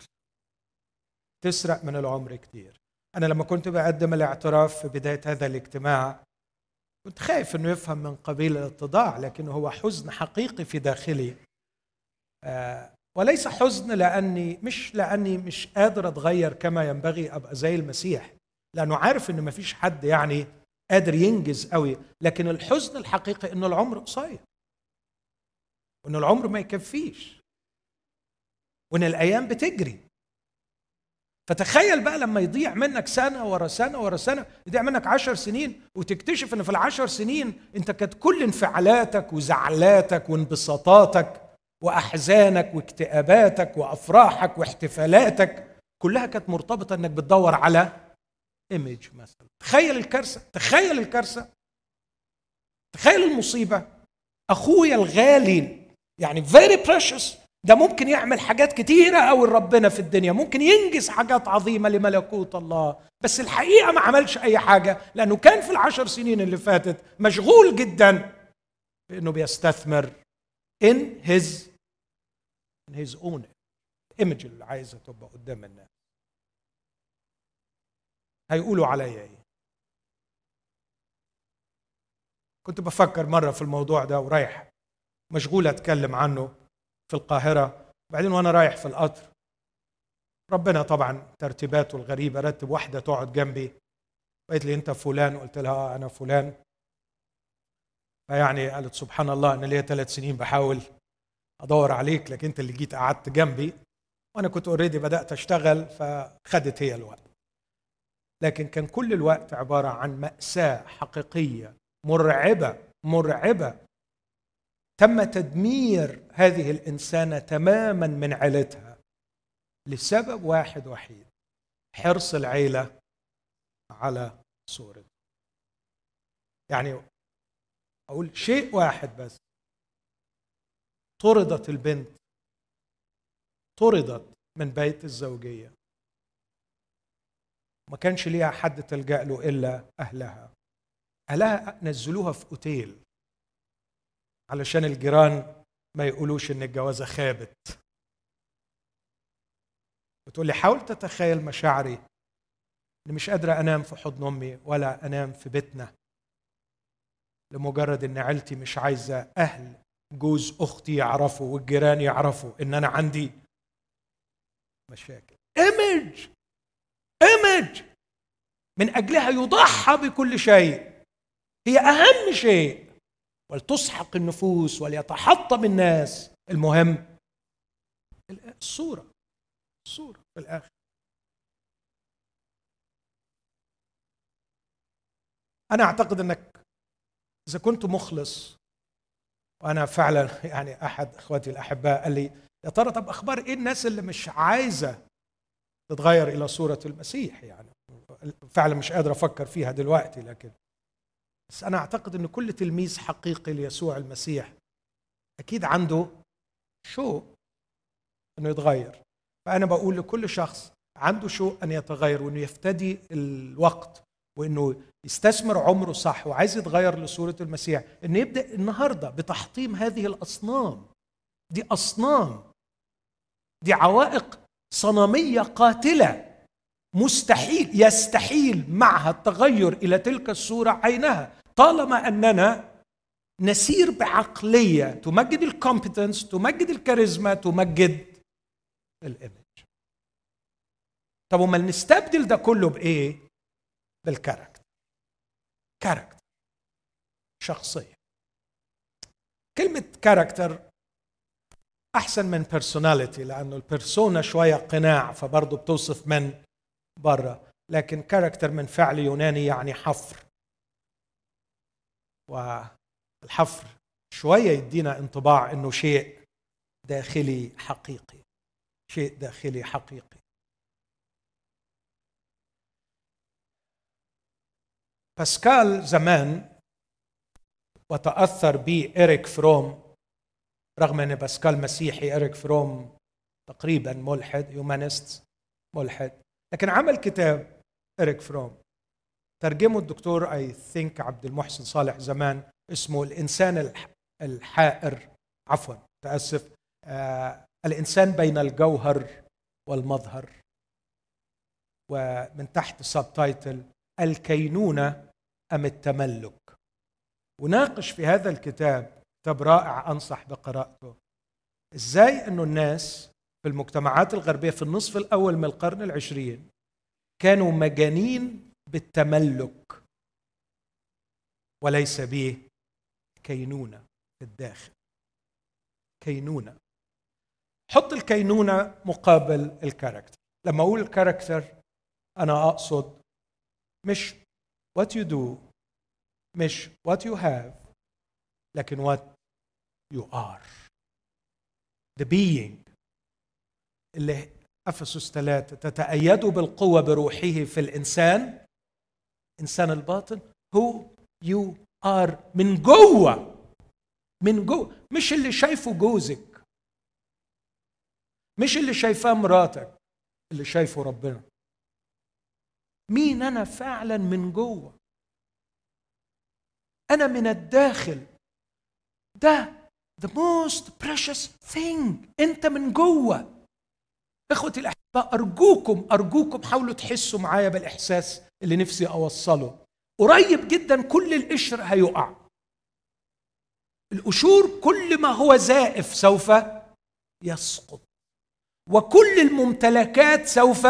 تسرق من العمر كتير. أنا لما كنت بقدم الاعتراف في بداية هذا الاجتماع كنت خايف إنه يفهم من قبيل الاتضاع لكنه هو حزن حقيقي في داخلي. آه، وليس حزن لأني مش لأني مش قادر أتغير كما ينبغي أبقى زي المسيح. لأنه عارف إن مفيش حد يعني قادر ينجز قوي لكن الحزن الحقيقي انه العمر قصير. وإن العمر ما يكفيش. وإن الأيام بتجري. فتخيل بقى لما يضيع منك سنة ورا سنة ورا سنة يضيع منك عشر سنين وتكتشف إن في العشر سنين أنت كانت كل انفعالاتك وزعلاتك وانبساطاتك وأحزانك واكتئاباتك وأفراحك واحتفالاتك كلها كانت مرتبطة إنك بتدور على ايمج مثلا. تخيل الكارثة تخيل الكارثة تخيل المصيبة. أخويا الغالي يعني very precious ده ممكن يعمل حاجات كتيرة قوي لربنا في الدنيا. ممكن ينجز حاجات عظيمة لملكوت الله. بس الحقيقة ما عملش أي حاجة لأنه كان في العشر سنين اللي فاتت مشغول جدا بإنه بيستثمر in his his own image اللي عايزه تبقى قدام الناس. هيقولوا عليا إيه؟ كنت بفكر مرة في الموضوع ده ورايح مشغول أتكلم عنه في القاهرة بعدين وأنا رايح في القطر. ربنا طبعا ترتيباته الغريبة رتب واحدة تقعد جنبي. قالت لي أنت فلان؟ قلت لها آه أنا فلان. فيعني قالت سبحان الله أنا ليا ثلاث سنين بحاول أدور عليك لكن أنت اللي جيت قعدت جنبي وأنا كنت اوريدي بدأت أشتغل فخدت هي الوقت. لكن كان كل الوقت عبارة عن مأساة حقيقية مرعبة مرعبة. تم تدمير هذه الإنسانة تماما من عيلتها لسبب واحد وحيد حرص العيلة على صورته يعني أقول شيء واحد بس. طردت البنت طردت من بيت الزوجية. ما كانش ليها حد تلجأ له إلا أهلها. أهلها نزلوها في أوتيل علشان الجيران ما يقولوش إن الجوازة خابت. بتقول لي حاول تتخيل مشاعري. اني مش قادرة أنام في حضن أمي ولا أنام في بيتنا. لمجرد إن عيلتي مش عايزة أهل جوز أختي يعرفوا والجيران يعرفوا إن أنا عندي مشاكل. ايمج ايمج من أجلها يضحى بكل شيء. هي أهم شيء. ولتسحق النفوس وليتحطم الناس. المهم الصورة. الصورة في الآخر. أنا أعتقد إنك إذا كنت مخلص وأنا فعلا يعني أحد إخواتي الأحباء قال لي يا ترى طب أخبار إيه الناس اللي مش عايزة تتغير إلى صورة المسيح يعني؟ فعلا مش قادر أفكر فيها دلوقتي لكن بس أنا أعتقد إن كل تلميذ حقيقي ليسوع المسيح أكيد عنده شوق إنه يتغير. فأنا بقول لكل شخص عنده شوق أن يتغير وانه يفتدي الوقت وإنه يستثمر عمره صح وعايز يتغير لصورة المسيح إنه يبدأ النهارده بتحطيم هذه الأصنام. دي أصنام. دي عوائق صنمية قاتلة. مستحيل يستحيل معها التغير إلى تلك الصورة عينها. طالما أننا نسير بعقلية تمجد الكومبتنس تمجد الكاريزما تمجد ال image. طب وما نستبدل ده كله بإيه؟ بال character character شخصية. كلمة character أحسن من personality لأنه ال persona شوية قناع فبرضه بتوصف من بره لكن character من فعل يوناني يعني حفر. والحفر شوية يدينا انطباع إنه شيء داخلي حقيقي. شيء داخلي حقيقي. باسكال زمان وتأثر به إريك فروم رغم إن باسكال مسيحي إريك فروم تقريبا ملحد humanist ملحد. لكن عمل كتاب إريك فروم. ترجمه الدكتور I think عبد المحسن صالح زمان اسمه الإنسان الحائر. عفوا تأسف. آه الإنسان بين الجوهر والمظهر. ومن تحت subtitle الكينونة أم التملك؟ وناقش في هذا الكتاب كتاب رائع أنصح بقراءته. إزاي انه الناس في المجتمعات الغربية في النصف الأول من القرن العشرين كانوا مجانين بالتملك وليس به كينونه في الداخل؟ كينونة. حط الكينونة مقابل الكاركتر. لما أقول الكاركتر أنا أقصد مش what you do مش what you have لكن what you are. The being اللي أفسس ثلاثة تتأيدوا بالقوة بروحه في الإنسان إنسان الباطن هو you are. من جوه من جوه مش اللي شايفه جوزك مش اللي شايفاه مراتك اللي شايفه ربنا. مين أنا فعلا من جوه؟ أنا من الداخل. ده the most precious thing. أنت من جوه. إخوتي الاحباء أرجوكم أرجوكم حاولوا تحسوا معايا بالإحساس اللي نفسي أوصله. قريب جدا كل القشر هيقع. القشور كل ما هو زائف سوف يسقط. وكل الممتلكات سوف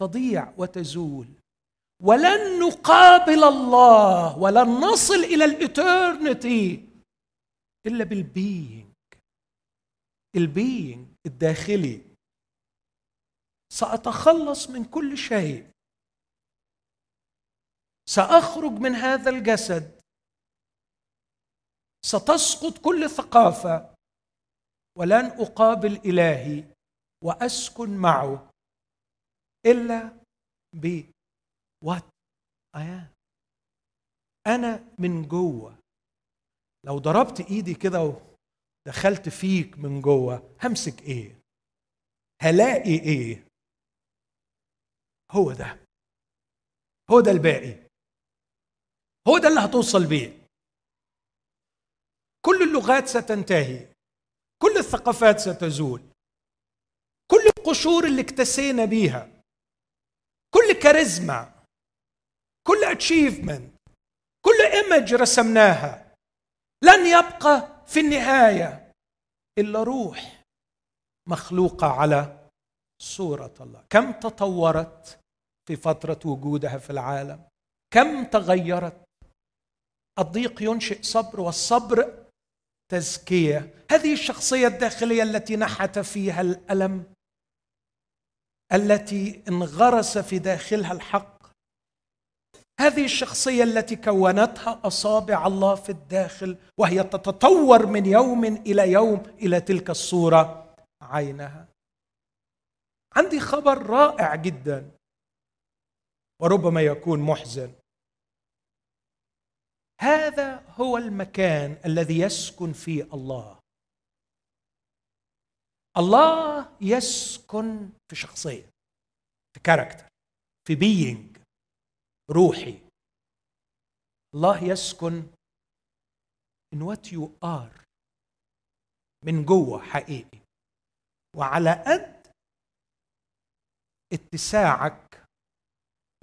تضيع وتزول. ولن نقابل الله ولن نصل إلى الإترنتي إلا بال being ال being الداخلي. سأتخلص من كل شيء. سأخرج من هذا الجسد. ستسقط كل ثقافة. ولن أقابل إلهي وأسكن معه. إلا ب what I am. أنا من جوه. لو ضربت إيدي كده ودخلت فيك من جوه همسك إيه؟ هلاقي إيه؟ هو ده. هو ده الباقي. هو ده اللي هتوصل بيه. كل اللغات ستنتهي. كل الثقافات ستزول. كل القشور اللي اكتسينا بيها. كل كاريزما كل achievement كل image رسمناها لن يبقى في النهاية إلا روح مخلوقة على صورة الله. كم تطورت في فترة وجودها في العالم؟ كم تغيرت؟ الضيق ينشئ صبر والصبر تزكية. هذه الشخصية الداخلية التي نحت فيها الألم التي انغرس في داخلها الحق. هذه الشخصية التي كونتها أصابع الله في الداخل وهي تتطور من يوم إلى يوم إلى تلك الصورة عينها. عندي خبر رائع جدا وربما يكون محزن. هذا هو المكان الذي يسكن فيه الله. الله يسكن في شخصية في كاركتر في بينج روحي. الله يسكن in what you are من جوه حقيقي. وعلى قد اتساعك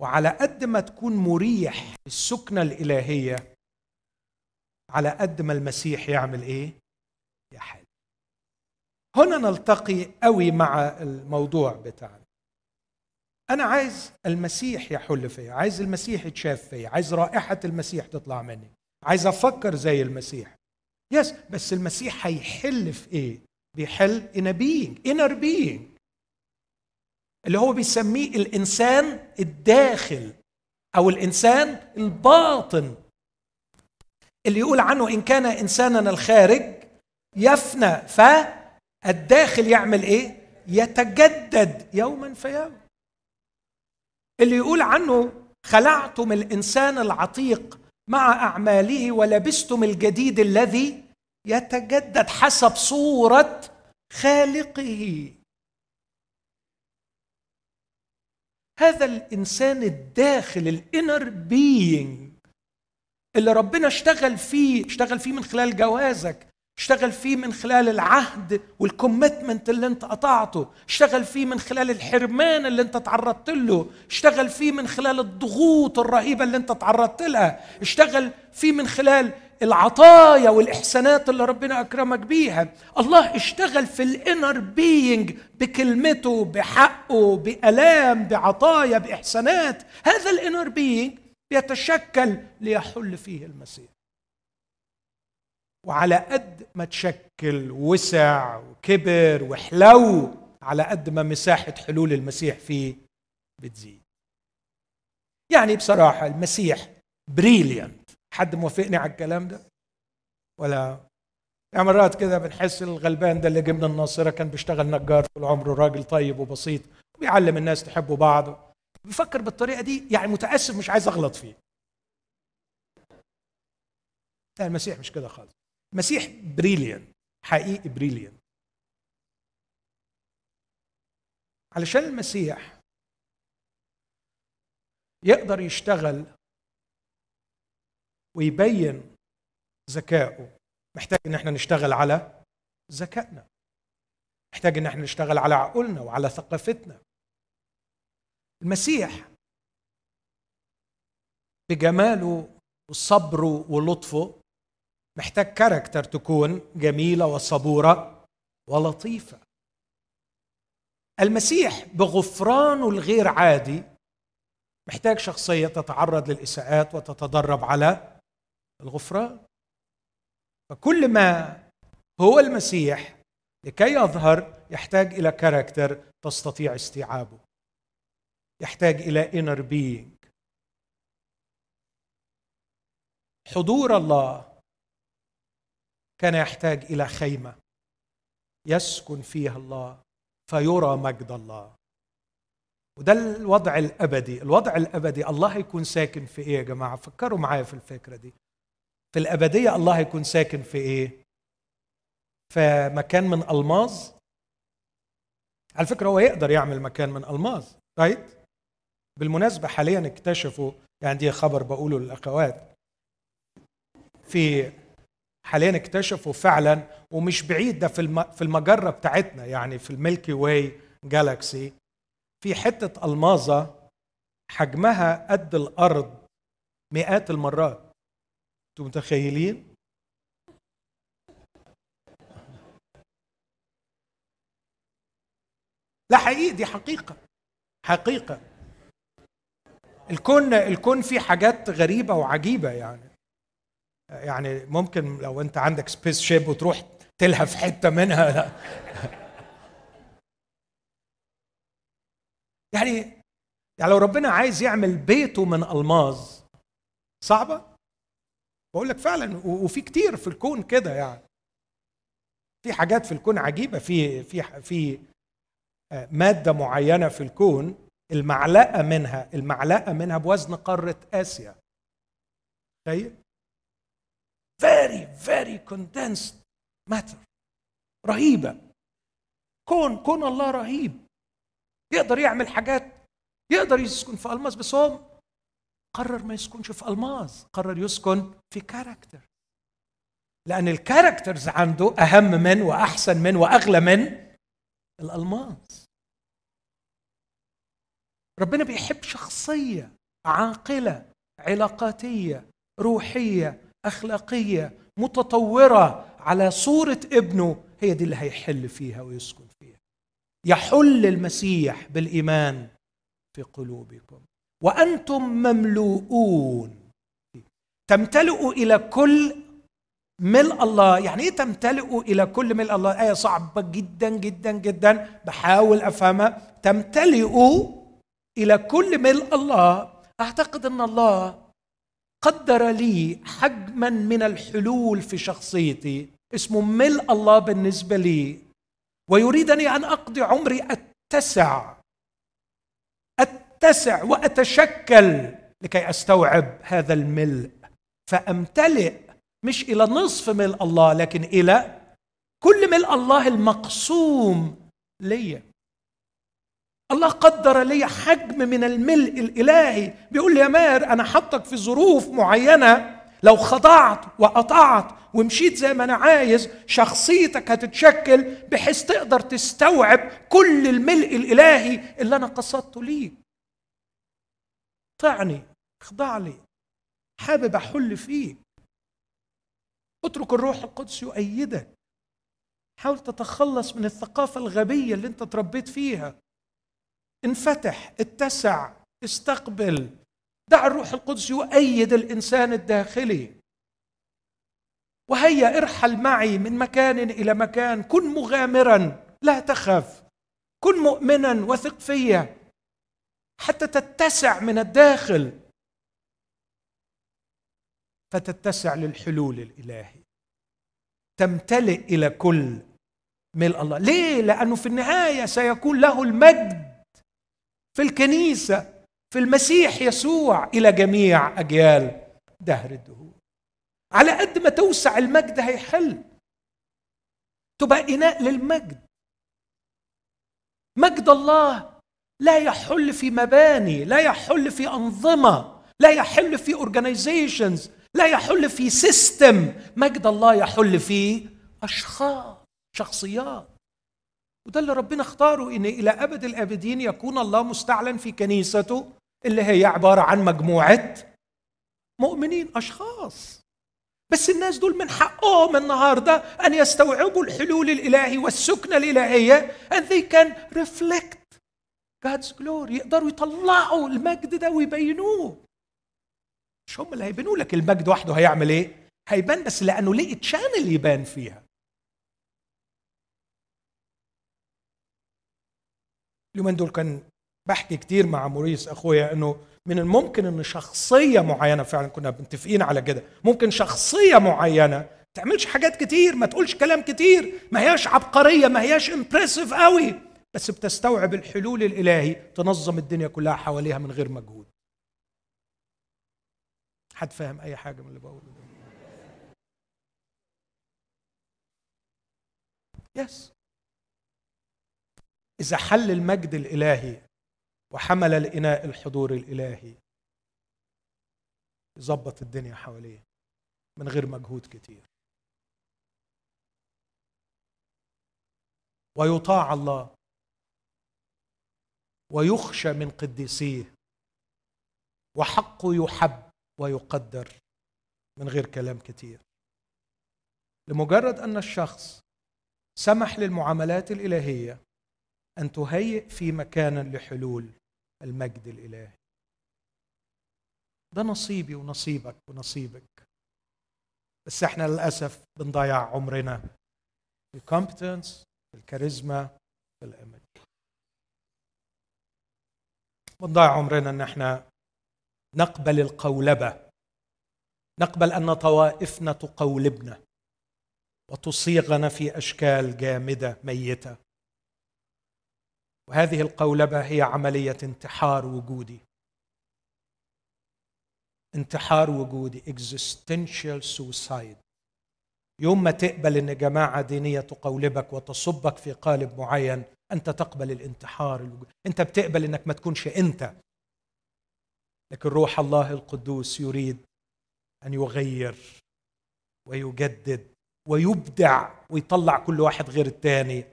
وعلى قد ما تكون مريح السكنة الإلهية على قد ما المسيح يعمل إيه؟ يحل هنا نلتقي قوي مع الموضوع بتاعنا. أنا عايز المسيح يحل فيا عايز المسيح يتشاف فيا عايز رائحة المسيح تطلع مني عايز أفكر زي المسيح. يس بس المسيح هيحل في إيه؟ بيحل a being inner being. اللي هو بيسميه الإنسان الداخل أو الإنسان الباطن. اللي يقول عنه إن كان انسانا الخارج يفنى فالداخل يعمل إيه؟ يتجدد يوما فيوم اللي يقول عنه خلعتم الإنسان العتيق مع أعماله ولبستم الجديد الذي يتجدد حسب صورة خالقه. هذا الإنسان الداخل ال inner being اللي ربنا اشتغل فيه اشتغل فيه من خلال جوازك اشتغل فيه من خلال العهد وال commitment اللي انت قطعته. اشتغل فيه من خلال الحرمان اللي انت تعرضت له. اشتغل فيه من خلال الضغوط الرهيبة اللي انت تعرضت لها. اشتغل فيه من خلال العطايا والإحسانات اللي ربنا أكرمك بيها. الله اشتغل في ال inner being بكلمته بحقه بألام بعطايا بإحسانات. هذا ال inner being يتشكل ليحل فيه المسيح. وعلى قد ما تشكل وسع وكبر وحلو على قد ما مساحة حلول المسيح فيه بتزيد. يعني بصراحة المسيح brilliant حد موافقني على الكلام ده؟ ولا؟ يعني مرات كده بنحس الغلبان ده اللي جه من الناصرة كان بيشتغل نجار طول عمره راجل طيب وبسيط وبيعلم الناس تحبوا بعض بيفكر بالطريقة دي يعني متأسف مش عايز أغلط فيه. لا المسيح مش كده خالص. مسيح brilliant حقيقي brilliant. علشان المسيح يقدر يشتغل ويبين ذكائه محتاج إن إحنا نشتغل على ذكائنا. محتاج إن إحنا نشتغل على عقولنا وعلى ثقافتنا. المسيح بجماله وصبره ولطفه محتاج كاركتر تكون جميلة وصبورة ولطيفة. المسيح بغفرانه الغير عادي محتاج شخصية تتعرض للإساءات وتتدرب على الغفران. فكل ما هو المسيح لكي يظهر يحتاج إلى character تستطيع استيعابه. يحتاج إلى inner being حضور الله كان يحتاج إلى خيمة يسكن فيها الله فيرى مجد الله. وده الوضع الأبدي. الوضع الأبدي الله يكون ساكن في إيه يا جماعة؟ فكروا معايا في الفكرة دي. في الأبدية الله يكون ساكن في إيه؟ في مكان من ألماظ. على فكرة هو يقدر يعمل مكان من ألماظ رايت بالمناسبة حاليا اكتشفوا يعني دي خبر بقوله للأخوات في حاليا اكتشفوا فعلا ومش بعيد ده في المجرة بتاعتنا يعني في الميلكي واي جالاكسي. في حتة ألماظة حجمها قد الأرض مئات المرات. أنتوا متخيلين؟ لا حقيقي دي حقيقة. حقيقة. الكون الكون فيه حاجات غريبة وعجيبة يعني. يعني ممكن لو انت عندك spaceship وتروح تلهف حتة منها لا. يعني يعني لو ربنا عايز يعمل بيته من ألماظ صعبة بقول لك فعلا وفي كتير في الكون كده يعني. في حاجات في الكون عجيبة في في في آه، مادة معينة في الكون المعلقة منها المعلقة منها بوزن قارة آسيا. تخيل very very condensed matter. رهيبة. كون كون الله رهيب. يقدر يعمل حاجات يقدر يسكن في ألماس بس هو قرر ما يسكنش في ألماس. قرر يسكن في character لأن ال characters عنده أهم من وأحسن من وأغلى من الألماس. ربنا بيحب شخصية عاقلة علاقاتية روحية أخلاقية متطورة على صورة ابنه هي دي اللي هيحل فيها ويسكن فيها. يحل المسيح بالإيمان في قلوبكم. وأنتم مملوءون. تمتلئوا إلى كل ملء الله. يعني إيه تمتلئوا إلى كل ملء الله؟ آية صعبة جدا جدا جدا. بحاول أفهمها. تمتلئوا إلى كل ملء الله. أعتقد إن الله قدر لي حجما من الحلول في شخصيتي. اسمه ملء الله بالنسبة لي. ويريدني أن أقضي عمري أتسع. أتسع وأتشكل لكي أستوعب هذا الملء فأمتلئ مش إلى نصف ملء الله لكن إلى كل ملء الله المقسوم ليا الله قدر لي حجم من الملء الإلهي. بيقول لي يا ماهر أنا حطك في ظروف معينة. لو خضعت وقطعت ومشيت زي ما أنا عايز شخصيتك هتتشكل بحيث تقدر تستوعب كل الملء الإلهي اللي أنا قصدته ليك. طعني اخضع لي حابب أحل فيك اترك الروح القدس يؤيدك. حاول تتخلص من الثقافة الغبية اللي أنت تربيت فيها. انفتح اتسع استقبل. دع الروح القدس يؤيد الإنسان الداخلي. وهيا ارحل معي من مكان إلى مكان. كن مغامرا لا تخف. كن مؤمنا وثق فيا. حتى تتسع من الداخل. فتتسع للحلول الإلهي. تمتلئ إلى كل ملء الله. ليه؟ لأنه في النهاية سيكون له المجد. في الكنيسة في المسيح يسوع إلى جميع أجيال دهر الدهور. على قد ما توسع المجد هيحل. تبقى إناء للمجد. مجد الله لا يحل في مباني لا يحل في أنظمة لا يحل في organizations لا يحل في system مجد الله يحل في أشخاص شخصيات. وده اللي ربنا اختاره إن إلى أبد الأبدين يكون الله مستعلن في كنيسته اللي هي عبارة عن مجموعة مؤمنين أشخاص. بس الناس دول من حقهم النهارده أن يستوعبوا الحلول الإلهي والسكنه الإلهية and they can reflect God's glory يقدروا يطلعوا المجد ده ويبينوه. مش هم اللي هيبينوا لك المجد وحده هيعمل إيه؟ هيبان بس لأنه ليه channel يبان فيها. اليومين دول كان بحكي كتير مع موريس أخويا إنه من الممكن إن شخصية معينة فعلا كنا متفقين على كده. ممكن شخصية معينة تعملش حاجات كتير ما تقولش كلام كتير ما هياش عبقرية ما هياش impressive قوي بس بتستوعب الحلول الإلهي تنظم الدنيا كلها حواليها من غير مجهود. حد فاهم أي حاجة من اللي بقوله ده؟ يس إذا حل المجد الإلهي وحمل الإناء الحضور الإلهي. يظبط الدنيا حواليه من غير مجهود كتير. ويطاع الله. ويخشى من قديسيه. وحقه يحب ويقدر من غير كلام كتير. لمجرد أن الشخص سمح للمعاملات الإلهية أن تهيئ في مكانا لحلول المجد الإلهي. ده نصيبي ونصيبك ونصيبك. بس إحنا للأسف بنضيع عمرنا في الكومبتنس في الكاريزما في الإيمج. بنضيع عمرنا إن إحنا نقبل القولبة. نقبل أن طوائفنا تقولبنا وتصيغنا في أشكال جامدة ميتة. وهذه القولبة هي عملية انتحار وجودي. انتحار وجودي existential suicide. يوم ما تقبل إن جماعة دينية تقولبك وتصبك في قالب معين أنت تقبل الانتحار الوجودي. أنت بتقبل إنك ما تكونش أنت. لكن روح الله القدوس يريد أن يغير ويجدد ويبدع ويطلع كل واحد غير الثاني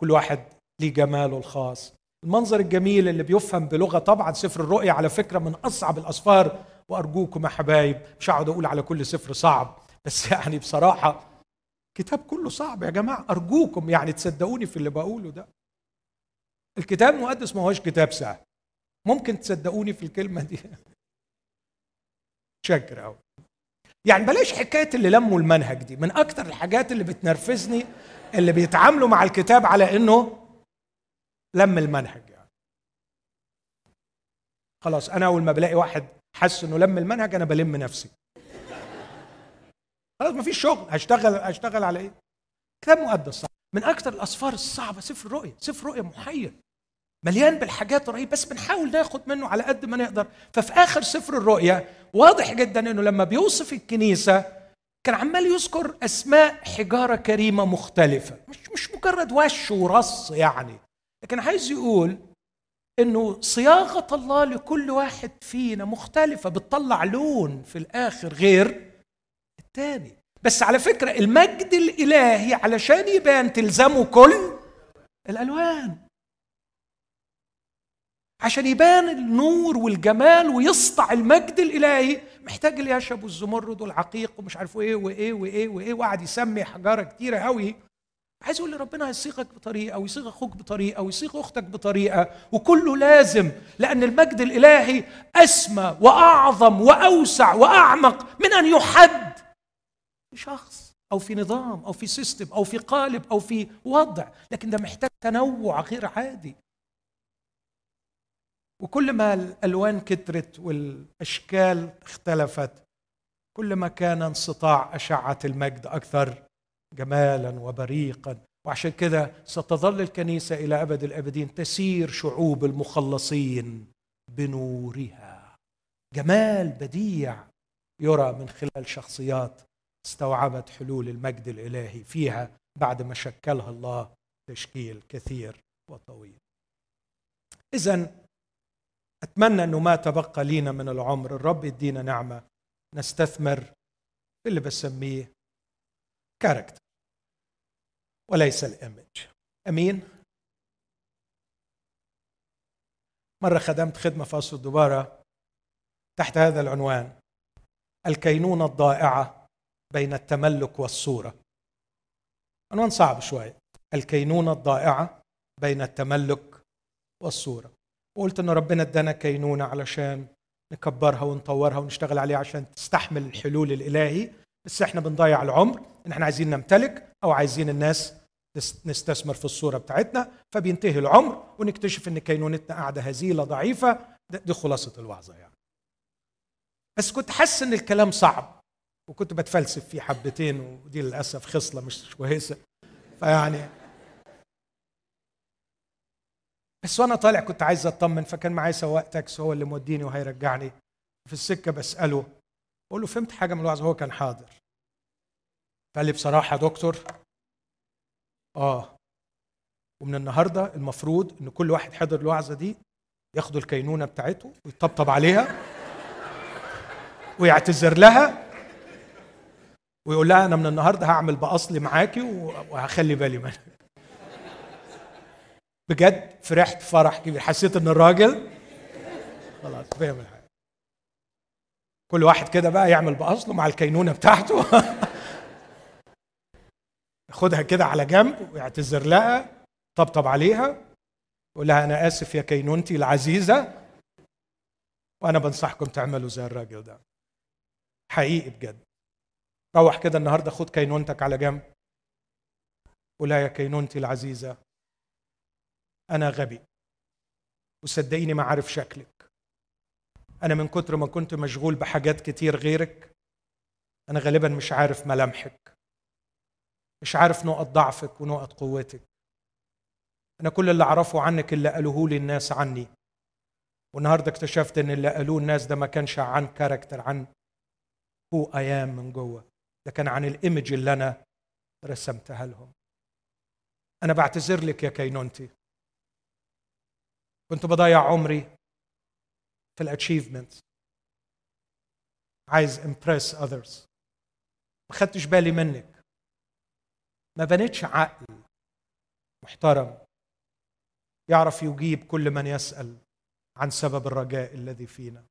كل واحد ليه جماله الخاص. المنظر الجميل اللي بيفهم بلغة طبعا سفر الرؤيا على فكرة من أصعب الأسفار وأرجوكم يا حبايب مش هقعد أقول على كل سفر صعب بس يعني بصراحة كتاب كله صعب يا جماعة أرجوكم يعني تصدقوني في اللي بقوله ده. الكتاب المقدس ما هوش كتاب سهل. ممكن تصدقوني في الكلمة دي. شكر قوي يعني بلاش حكاية اللي لموا المنهج دي. من أكتر الحاجات اللي بتنرفزني اللي بيتعاملوا مع الكتاب على إنه لم المنهج يعني. خلاص أنا أول ما بلاقي واحد حس إنه لم المنهج أنا بلم نفسي. خلاص مفيش شغل. هشتغل هشتغل على إيه؟ كتاب مقدس. صح من أكثر الأسفار الصعبة سفر الرؤيا سفر الرؤيا محير. مليان بالحاجات الرهيبه بس بنحاول ناخد منه على قد ما نقدر. ففي آخر سفر الرؤيا واضح جدا إنه لما بيوصف الكنيسة كان عمال يذكر أسماء حجارة كريمة مختلفة. مش مش مجرد وش ورص يعني. لكن عايز يقول إنه صياغة الله لكل واحد فينا مختلفة بتطلع لون في الآخر غير الثاني بس على فكرة المجد الإلهي علشان يبان تلزمه كل الألوان. عشان يبان النور والجمال ويسطع المجد الإلهي محتاج اليشب والزمرد والعقيق ومش عارف إيه وإيه وإيه وإيه وقعد يسمي حجارة كتيرة قوي عايز أقول لربنا هيصيغك بطريقة ويصيغ أخوك بطريقة ويصيغ أختك بطريقة وكله لازم لأن المجد الإلهي أسمى وأعظم وأوسع وأعمق من أن يحد شخص أو في نظام أو في سيستم أو في قالب أو في وضع لكن ده محتاج تنوع غير عادي. وكل ما الألوان كترت والأشكال اختلفت كل ما كان انسطاع أشعة المجد أكثر جمالا وبريقا. وعشان كده ستظل الكنيسة إلى أبد الأبدين تسير شعوب المخلصين بنورها. جمال بديع يرى من خلال شخصيات استوعبت حلول المجد الإلهي فيها بعد ما شكلها الله تشكيل كثير وطويل. اذا أتمنى أنه ما تبقى لينا من العمر. الرب يدينا نعمة نستثمر اللي بسميه كاركتر وليس الإيمج. أمين؟ مرة خدمت خدمة في قصر الدبارة تحت هذا العنوان الكينونة الضائعة بين التملك والصورة. عنوان صعب شوية. الكينونة الضائعة بين التملك والصورة. وقلت إن ربنا ادانا كينونة علشان نكبرها ونطورها ونشتغل عليها عشان تستحمل الحلول الإلهي. بس إحنا بنضيع العمر إن إحنا عايزين نمتلك أو عايزين الناس نستثمر في الصورة بتاعتنا فبينتهي العمر ونكتشف إن كينونتنا قاعدة هزيلة ضعيفة. دي خلاصة الوعظة يعني. بس كنت حاسس إن الكلام صعب وكنت بتفلسف فيه حبتين ودي للأسف خصلة مش كويسة. فيعني بس وأنا طالع كنت عايز أطمن فكان معايا سواق تاكسي هو اللي موديني وهيرجعني في السكة بسأله بقول له فهمت حاجة من الوعظ هو كان حاضر. قال لي بصراحة يا دكتور آه. ومن النهارده المفروض إن كل واحد حضر الوعظة دي ياخدوا الكينونة بتاعته ويطبطب عليها ويعتذر لها ويقول لها أنا من النهارده هعمل باصلي معاكي وهخلي بالي منك بجد فرحت فرح كبير. حسيت إن الراجل خلاص فاهم الحاجة. كل واحد كده بقى يعمل بأصله مع الكينونة بتاعته. ياخدها كده على جنب ويعتذر لها طبطب عليها يقول لها أنا آسف يا كينونتي العزيزة وأنا بنصحكم تعملوا زي الراجل ده. حقيقي بجد. روح كده النهارده خد كينونتك على جنب. قولها يا كينونتي العزيزة أنا غبي وصدقيني ما عارف شكلك. أنا من كتر ما كنت مشغول بحاجات كتير غيرك أنا غالبا مش عارف ملامحك مش عارف نقط ضعفك ونقط قوتك. أنا كل اللي اعرفه عنك اللي قالوه لي الناس عني. والنهاردة اكتشفت إن اللي قالوه الناس ده ما كانش عن character عن هو أنا مين من جوه. ده كان عن ال image اللي أنا رسمتها لهم. أنا بعتذر لك يا كينونتي كنت بضيع عمري في ال achievement عايز impress others ما خدتش بالي منك. ما بنتش عقل محترم يعرف يجيب كل من يسأل عن سبب الرجاء الذي فينا.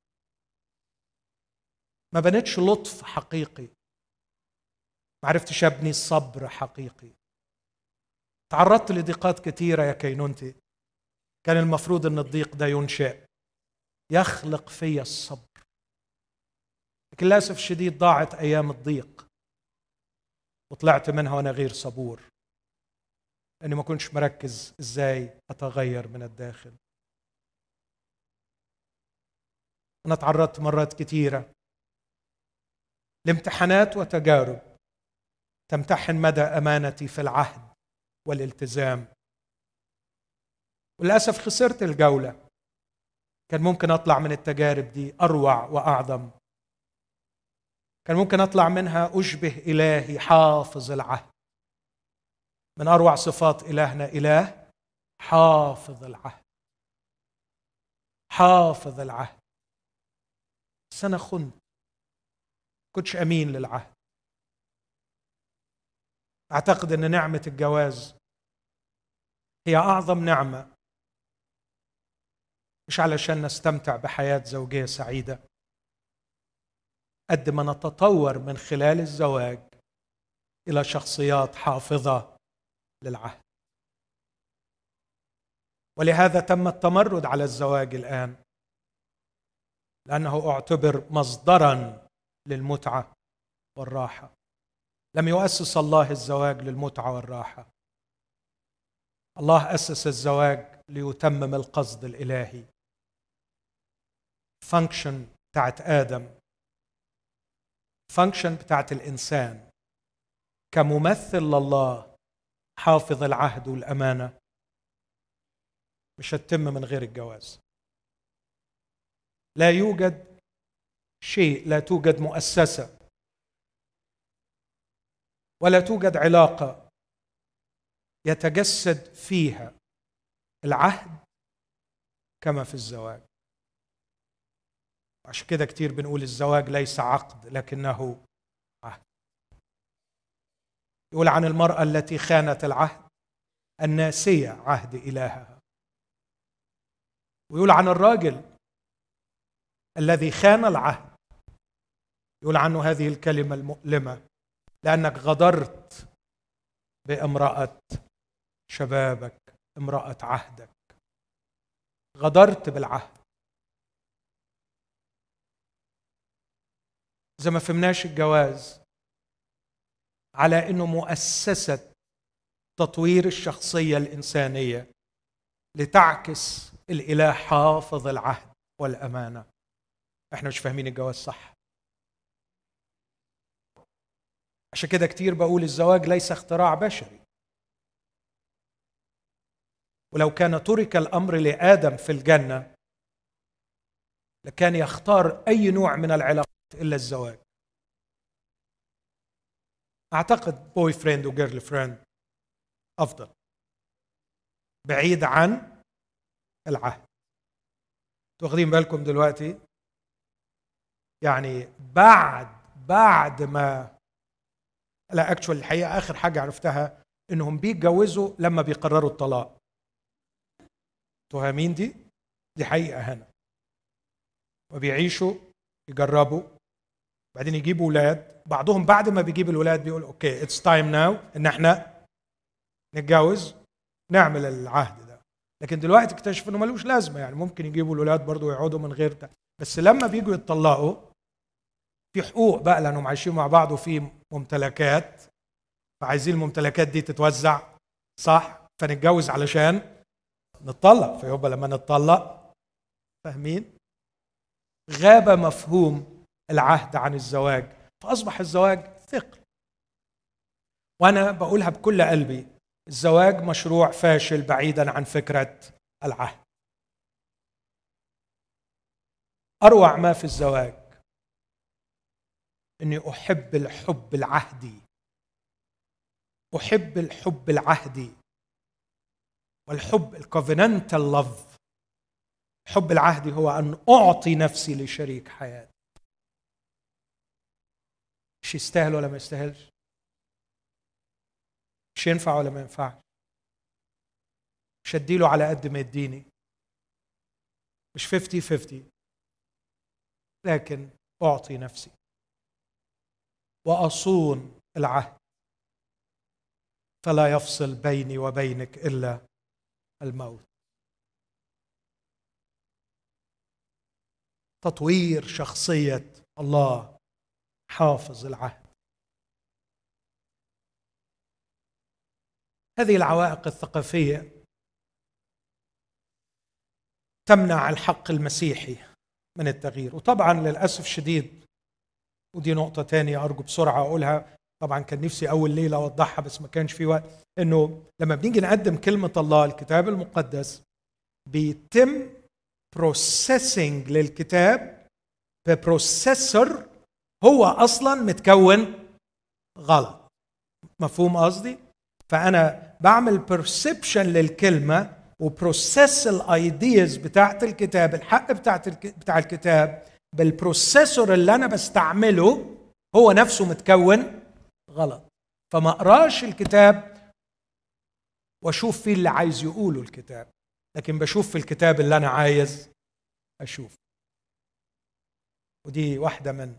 ما بنتش لطف حقيقي. ما عرفتش أبني صبر حقيقي. تعرضت لضيقات كثيرة يا كينونتي. كان المفروض إن الضيق ده ينشئ. يخلق في الصبر. لكن للأسف الشديد ضاعت أيام الضيق. وطلعت منها وأنا غير صبور. لأني ما كنتش مركز إزاي أتغير من الداخل. أنا تعرضت مرات كثيره لامتحانات وتجارب تمتحن مدى أمانتي في العهد والالتزام. وللأسف خسرت الجولة. كان ممكن أطلع من التجارب دي أروع وأعظم. كان ممكن أطلع منها أشبه إلهي حافظ العهد. من أروع صفات إلهنا إله حافظ العهد. حافظ العهد. بس أنا خنت. كنتش أمين للعهد. أعتقد إن نعمة الجواز هي أعظم نعمة مش علشان نستمتع بحياة زوجية سعيدة. قد ما نتطور من خلال الزواج إلى شخصيات حافظة للعهد. ولهذا تم التمرد على الزواج الآن لأنه أعتبر مصدرا للمتعة والراحة. لم يؤسس الله الزواج للمتعة والراحة. الله أسس الزواج ليتمم القصد الإلهي. function بتاعت آدم. function بتاعت الإنسان. كممثل لله حافظ العهد والأمانة. مش هتتم من غير الجواز. لا يوجد شيء لا توجد مؤسسة. ولا توجد علاقة يتجسد فيها العهد كما في الزواج. عشان كده كتير بنقول الزواج ليس عقد لكنه عهد. يقول عن المرأة التي خانت العهد الناسية عهد إلهها. ويقول عن الراجل الذي خان العهد يقول عنه هذه الكلمة المؤلمة لأنك غدرت بامرأة شبابك امرأة عهدك. غدرت بالعهد. إذا ما فهمناش الجواز على إنه مؤسسة تطوير الشخصية الإنسانية لتعكس الإله حافظ العهد والأمانة. إحنا مش فاهمين الجواز صح. عشان كده كتير بقول الزواج ليس اختراع بشري. ولو كان ترك الأمر لآدم في الجنة لكان يختار أي نوع من العلاقات إلا الزواج. أعتقد boyfriend و girlfriend أفضل. بعيد عن العهد. واخدين بالكم دلوقتي؟ يعني بعد بعد ما لا actual الحقيقة آخر حاجة عرفتها إنهم بيتجوزوا لما بيقرروا الطلاق. فاهمين دي؟ دي حقيقة هنا. وبيعيشوا يجربوا بعدين يجيبوا أولاد بعضهم بعد ما بيجيب الولاد بيقول okay it's time now إن إحنا نتجوز نعمل العهد ده. لكن دلوقتي اكتشفوا إنه ملوش لازمة يعني. ممكن يجيبوا الولاد برضه ويقعدوا من غير ده. بس لما بيجوا يتطلقوا في حقوق بقى لأنهم عايشين مع بعض وفي ممتلكات. فعايزين الممتلكات دي تتوزع صح؟ فنتجوز علشان نتطلق. فيبقى لما نتطلق فاهمين؟ غاب مفهوم العهد عن الزواج فأصبح الزواج ثقل. وأنا بقولها بكل قلبي الزواج مشروع فاشل بعيدا عن فكرة العهد. أروع ما في الزواج إني أحب الحب العهدي. أحب الحب العهدي والحب الكوفيننتال لاف الحب العهدي هو أن أعطي نفسي لشريك حياتي. مش يستاهل ولا ما يستاهلش. مش ينفع ولا ما ينفعش. مش اديله على قد ما يديني. مش 50 50 لكن أعطي نفسي. وأصون العهد. فلا يفصل بيني وبينك إلا الموت. تطوير شخصية الله. حافظ العهد. هذه العوائق الثقافية تمنع الحق المسيحي من التغيير. وطبعا للأسف شديد ودي نقطة ثانية أرجو بسرعة أقولها. طبعا كان نفسي أول ليلة أوضحها بس ما كانش في وقت. إنه لما بنيجي نقدم كلمة الله الكتاب المقدس بيتم processing للكتاب ب processor هو أصلا متكون غلط. مفهوم قصدي؟ فأنا بعمل perception للكلمة و process ال ideas بتاعت الكتاب الحق بتاعت بتاع الكتاب بالبروسيسور اللي أنا بستعمله هو نفسه متكون غلط. فما أقراش الكتاب وأشوف فيه اللي عايز يقوله الكتاب لكن بشوف في الكتاب اللي أنا عايز أشوف ودي واحدة من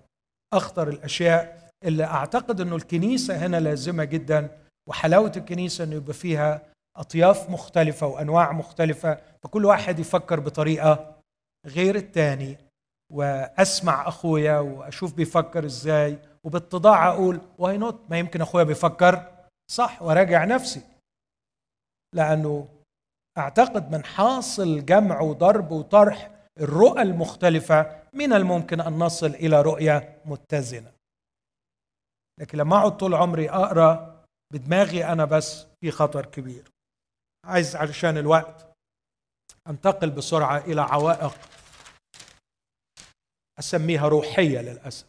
أخطر الأشياء اللي أعتقد إنه الكنيسة هنا لازمة جدا وحلاوة الكنيسة إنه يبقى فيها أطياف مختلفة وأنواع مختلفة فكل واحد يفكر بطريقة غير الثاني وأسمع أخويا وأشوف بيفكر إزاي وباتضاع أقول why not ما يمكن أخويا بيفكر صح وراجع نفسي. لأنه أعتقد من حاصل جمع وضرب وطرح الرؤى المختلفة من الممكن أن نصل إلى رؤية متزنة. لكن لما أقعد طول عمري أقرأ بدماغي أنا بس في خطر كبير. عايز علشان الوقت أنتقل بسرعة إلى عوائق أسميها روحية للأسف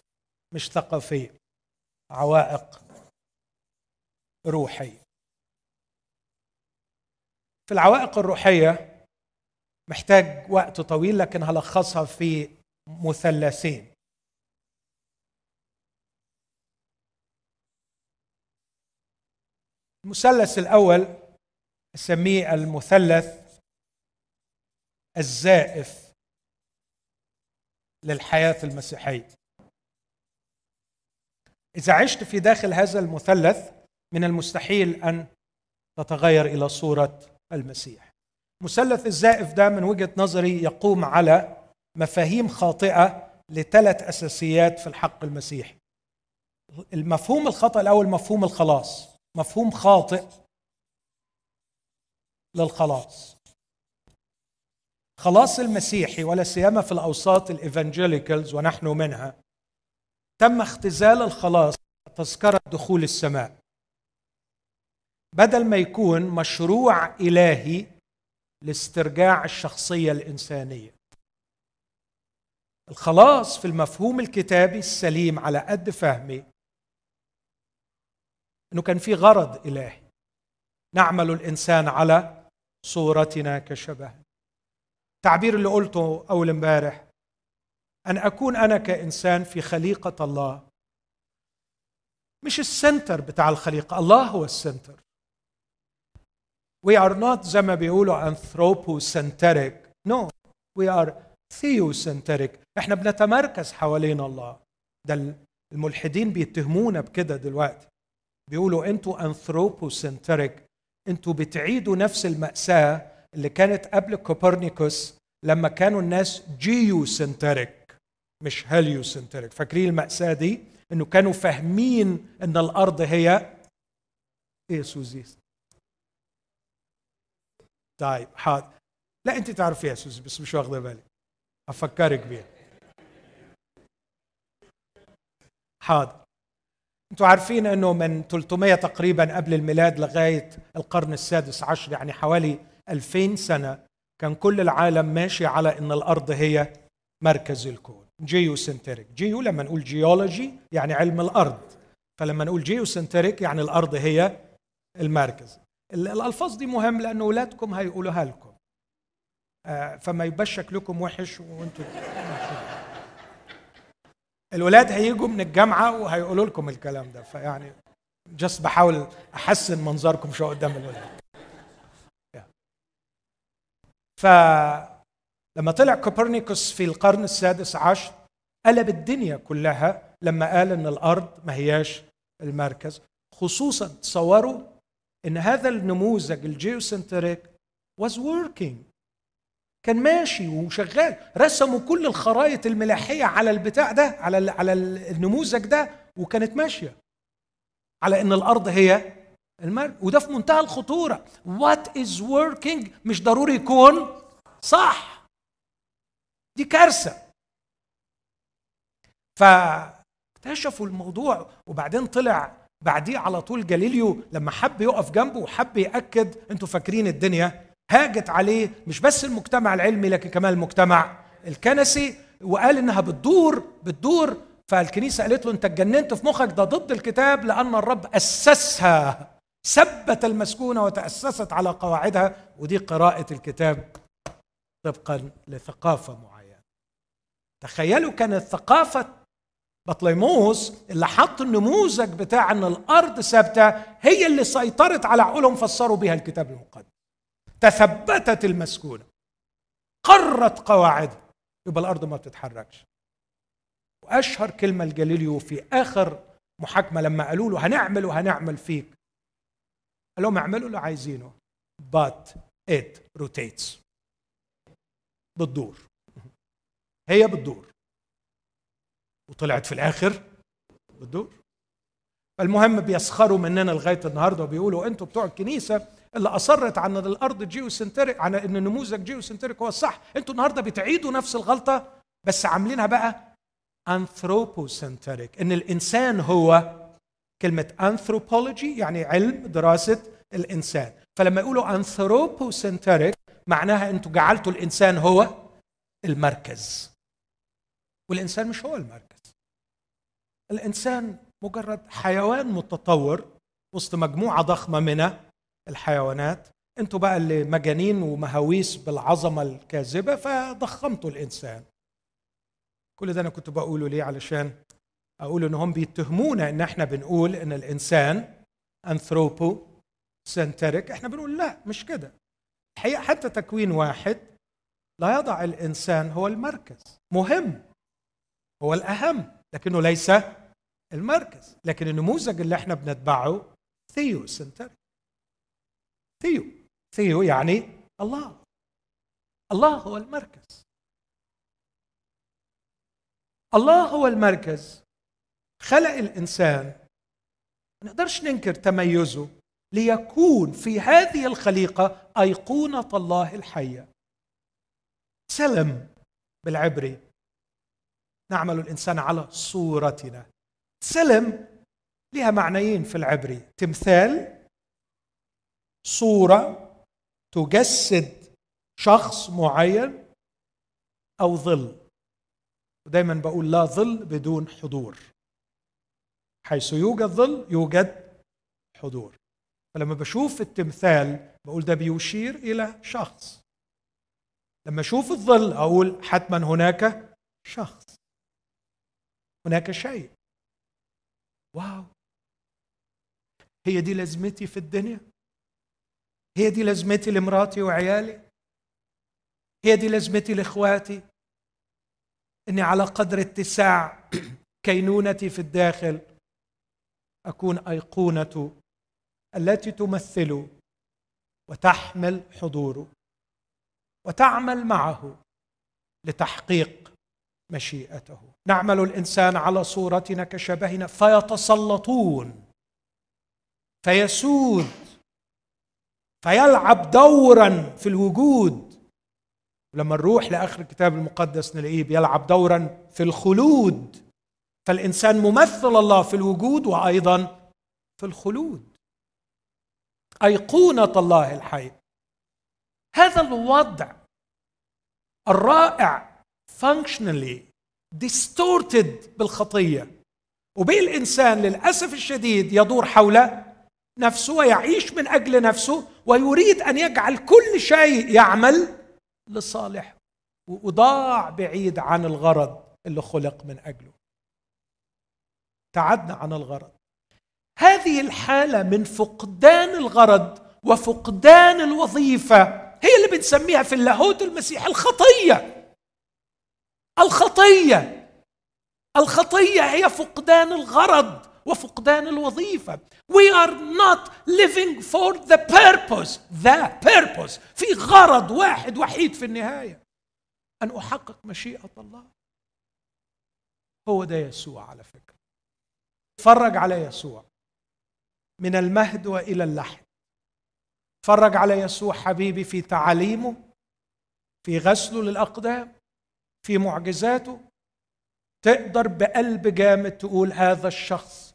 مش ثقافية. عوائق روحية. في العوائق الروحية محتاج وقت طويل لكن هلخصها في مثلثين. المثلث الأول اسميه المثلث الزائف للحياة المسيحية. إذا عشت في داخل هذا المثلث من المستحيل أن تتغير إلى صورة المسيح. مثلث الزائف ده من وجهة نظري يقوم على مفاهيم خاطئة لثلاث أساسيات في الحق المسيحي. المفهوم الخطأ الأول مفهوم الخلاص مفهوم خاطئ للخلاص. خلاص المسيحي ولا سيما في الأوساط الإيفانجيليكالز ونحن منها تم اختزال الخلاص تذكرة دخول السماء. بدل ما يكون مشروع إلهي لاسترجاع الشخصية الإنسانية. الخلاص في المفهوم الكتابي السليم على قد فهمي. إنه كان في غرض إلهي. نعمل الإنسان على صورتنا كشبه. التعبير اللي قلته أول امبارح أن أكون أنا كإنسان في خليقة الله. مش ال center بتاع الخليقة الله هو ال center. We are not زي ما بيقولوا anthropocentric. No, we are theocentric. إحنا بنتمركز حوالين الله. ده الملحدين بيتهمونا بكده دلوقتي. بيقولوا أنتوا anthropocentric. أنتوا بتعيدوا نفس المأساة اللي كانت قبل كوبرنيكوس لما كانوا الناس geocentric مش heliocentric فاكرين المأساة دي انه كانوا فاهمين ان الأرض هي إيه سوزي طيب حاضر لا انت تعرفيها سوزي بس مش واخدة بالك أفكرك بيها حاضر. أنتوا عارفين انه من 300 تقريبا قبل الميلاد لغاية القرن السادس عشر يعني حوالي 2000 سنة كان كل العالم ماشي على إن الأرض هي مركز الكون. geocentric geo لما نقول جيولوجي يعني علم الأرض. فلما نقول geocentric يعني الأرض هي المركز. الألفاظ دي مهم لأن أولادكم هيقولوها لكم. آه، فما يبقاش شكلكم وحش وانتوا الولاد هيجوا من الجامعة وهيقولوا لكم الكلام ده. فيعني جست بحاول أحسن منظركم شوية قدام الولاد. فلما طلع كوبرنيكوس في القرن السادس عشر قلب الدنيا كلها لما قال إن الأرض ما هياش المركز. خصوصا تصوروا إن هذا النموذج ال geocentric was working. كان ماشي وشغال رسموا كل الخرائط الملاحية على البتاع ده على على النموذج ده وكانت ماشية. على إن الأرض هي المركز وده في منتهى الخطورة. what is working مش ضروري يكون صح. دي كارثة. فاكتشفوا الموضوع وبعدين طلع بعديه على طول جاليليو لما حب يقف جنبه وحب يأكد أنتوا فاكرين الدنيا؟ هاجت عليه مش بس المجتمع العلمي لكن كمان المجتمع الكنسي وقال إنها بتدور بتدور. فالكنيسة قالت له أنت اتجننت في مخك ده ضد الكتاب لأن الرب أسسها ثبت المسكونة وتأسست على قواعدها. ودي قراءة الكتاب طبقا لثقافة معينة. تخيلوا كانت ثقافه بطليموس اللي حط النموذج بتاع إن الأرض ثابتة هي اللي سيطرت على عقولهم فسروا بها الكتاب المقدس. تثبتت المسكونة. قرت قواعدها يبقى الأرض ما بتتحركش. وأشهر كلمة لجاليليو في آخر محاكمة لما قالوا له هنعمل وهنعمل فيك. قال لهم اعملوا اللي عايزينه. But it rotates. بتدور. هي بتدور. وطلعت في الآخر بتدور. فالمهم بيسخروا مننا لغاية النهارده وبيقولوا أنتوا بتوع الكنيسة اللي أصرت عن الأرض geocentric عن إن النموذج geocentric هو الصح أنتوا النهارده بتعيدوا نفس الغلطة بس عاملينها بقى anthropocentric إن الإنسان هو كلمة انثروبولوجي يعني علم دراسة الإنسان. فلما يقولوا انثروبوسنتريك معناها أنتوا جعلتوا الإنسان هو المركز. والإنسان مش هو المركز. الإنسان مجرد حيوان متطور وسط مجموعة ضخمة من الحيوانات. أنتوا بقى اللي مجانين ومهاويس بالعظمة الكاذبة فضخمتوا الإنسان. كل ده أنا كنت بقوله ليه؟ علشان أقول إن هم بيتهمونا إن إحنا بنقول إن الإنسان anthropocentric إحنا بنقول لا مش كده. الحقيقة حتى تكوين واحد لا يضع الإنسان هو المركز. مهم. هو الأهم لكنه ليس المركز. لكن النموذج اللي إحنا بنتبعه theo theo theo يعني الله. الله هو المركز. الله هو المركز. خلق الإنسان. ما نقدرش ننكر تميزه ليكون في هذه الخليقة أيقونة الله الحية. سلم بالعبري نعمل الإنسان على صورتنا. سلم لها معنيين في العبري تمثال صورة تجسد شخص معين أو ظل. ودايما بقول لا ظل بدون حضور. حيث يوجد ظل يوجد حضور. فلما بشوف التمثال بقول ده بيشير إلى شخص. لما أشوف الظل أقول حتما هناك شخص. هناك شيء. واو. هي دي لازمتي في الدنيا؟ هي دي لازمتي لمراتي وعيالي؟ هي دي لازمتي لإخواتي؟ إني على قدر اتساع كينونتي في الداخل أكون أيقونة التي تمثله وتحمل حضوره وتعمل معه لتحقيق مشيئته. نعمل الإنسان على صورتنا كشبهنا فيتسلطون فيسود فيلعب دورا في الوجود. ولما نروح لآخر الكتاب المقدس نلاقيه بيلعب دورا في الخلود. فالإنسان ممثل الله في الوجود وأيضا في الخلود. أيقونة الله الحي هذا الوضع الرائع functionally distorted بالخطية. وبالإنسان للأسف الشديد يدور حول نفسه ويعيش من أجل نفسه ويريد أن يجعل كل شيء يعمل لصالح وضاع بعيد عن الغرض اللي خلق من أجله. تعدنا عن الغرض. هذه الحالة من فقدان الغرض وفقدان الوظيفة هي اللي بنسميها في اللاهوت المسيح الخطية. الخطية. الخطية هي فقدان الغرض. وفقدان الوظيفة. We are not living for the purpose. The purpose. في غرض واحد وحيد في النهاية. أن أحقق مشيئة الله. هو ده يسوع على فكرة. اتفرج على يسوع. من المهد وإلى اللحد. اتفرج على يسوع حبيبي في تعاليمه في غسله للأقدام. في معجزاته. تقدر بقلب جامد تقول هذا الشخص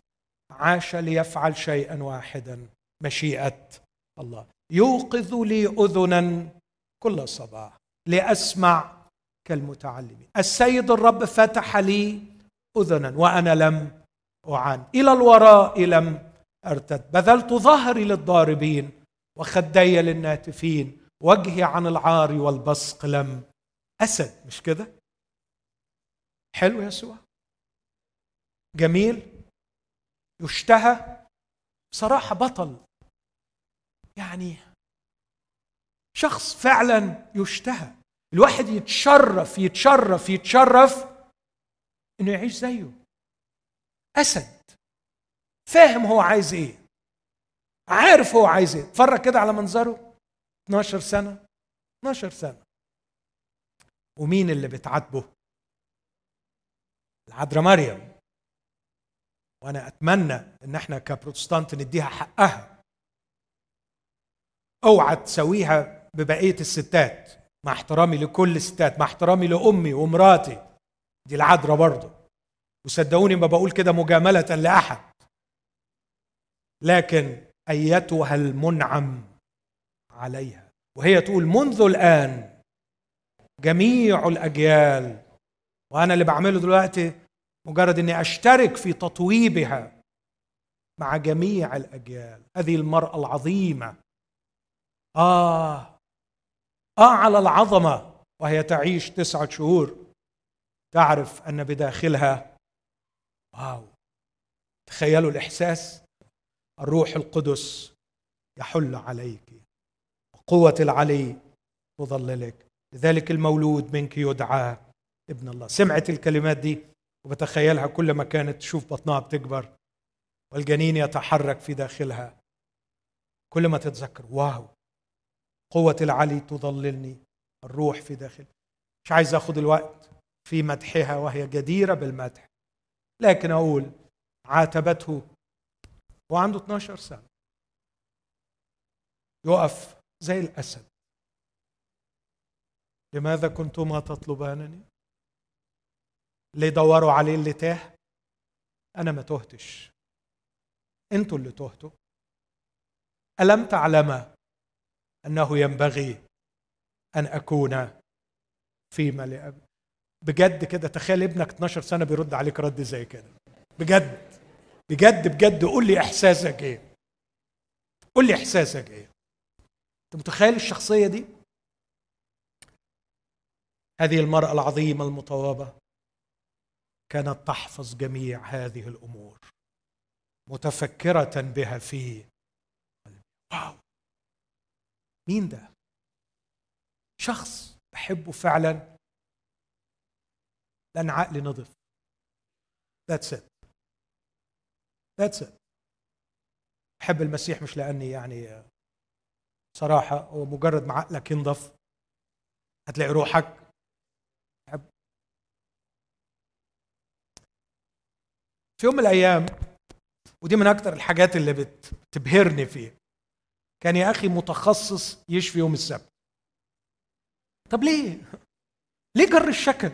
عاش ليفعل شيئا واحدا مشيئة الله. يوقظ لي اذنا كل صباح لأسمع كالمتعلمين. السيد الرب فتح لي اذنا وأنا لم أعان. إلى الوراء لم أرتد. بذلت ظهري للضاربين وخدي للناتفين. وجهي عن العار والبصق لم أسد. مش كده؟ حلو يسوع. جميل. يشتهى بصراحة بطل. يعني شخص فعلا يشتهى. الواحد يتشرف يتشرف يتشرف إنه يعيش زيه. أسد. فاهم هو عايز إيه. عارف هو عايز إيه. اتفرج كده على منظره. 12 سنة. 12 سنة. ومين اللي بتعاتبه؟ العذراء مريم. وأنا اتمنى ان إحنا كبروتستانت نديها حقها. اوعى تسويها ببقية الستات مع احترامي لكل الستات مع احترامي لأمي ومراتي. دي العذراء برضه. وصدقوني ما بقول كده مجاملة لأحد. لكن أيتها المنعم عليها. وهي تقول منذ الآن جميع الأجيال وأنا اللي بعمله دلوقتي مجرد إني أشترك في تطويبها مع جميع الأجيال. هذه المرأة العظيمة. آه. آه على العظمة. وهي تعيش تسعة شهور. تعرف أن بداخلها. واو. تخيلوا الإحساس. الروح القدس يحل عليك. قوة العلي تظللك. لذلك المولود منك يدعى ابن الله. سمعت الكلمات دي؟ وبتخيلها كل ما كانت تشوف بطنها بتكبر والجنين يتحرك في داخلها. كل ما تتذكر واو! قوة العلي تظللني الروح في داخل. مش عايز اخذ الوقت في مدحها وهي جديرة بالمدح. لكن أقول عاتبته وعنده 12 سنة. يقف زي الأسد. لماذا كنتما تطلبانني؟ اللي دوروا عليه اللي تاه. أنا ما تهتش. أنتوا اللي تهتوا. ألم تعلم أنه ينبغي أن أكون فيما لأبي بجد كده تخيل ابنك 12 سنة بيرد عليك رد زي كده. بجد. بجد بجد. قول لي إحساسك إيه؟ قول لي إحساسك إيه؟ أنت متخيل الشخصية دي؟ هذه المرأة العظيمة المطوبة. كانت تحفظ جميع هذه الأمور. متفكرة بها في واو! مين ده؟ شخص بحبه فعلا؟ لأن عقلي نضف That's it. That's it. بحب المسيح مش لأني يعني صراحة هو مجرد ما عقلك ينضف هتلاقي روحك بحب في يوم من الأيام ودي من أكتر الحاجات اللي بتبهرني فيه كان يا أخي متخصص يشفي يوم السبت. طب ليه؟ ليه جر الشكل؟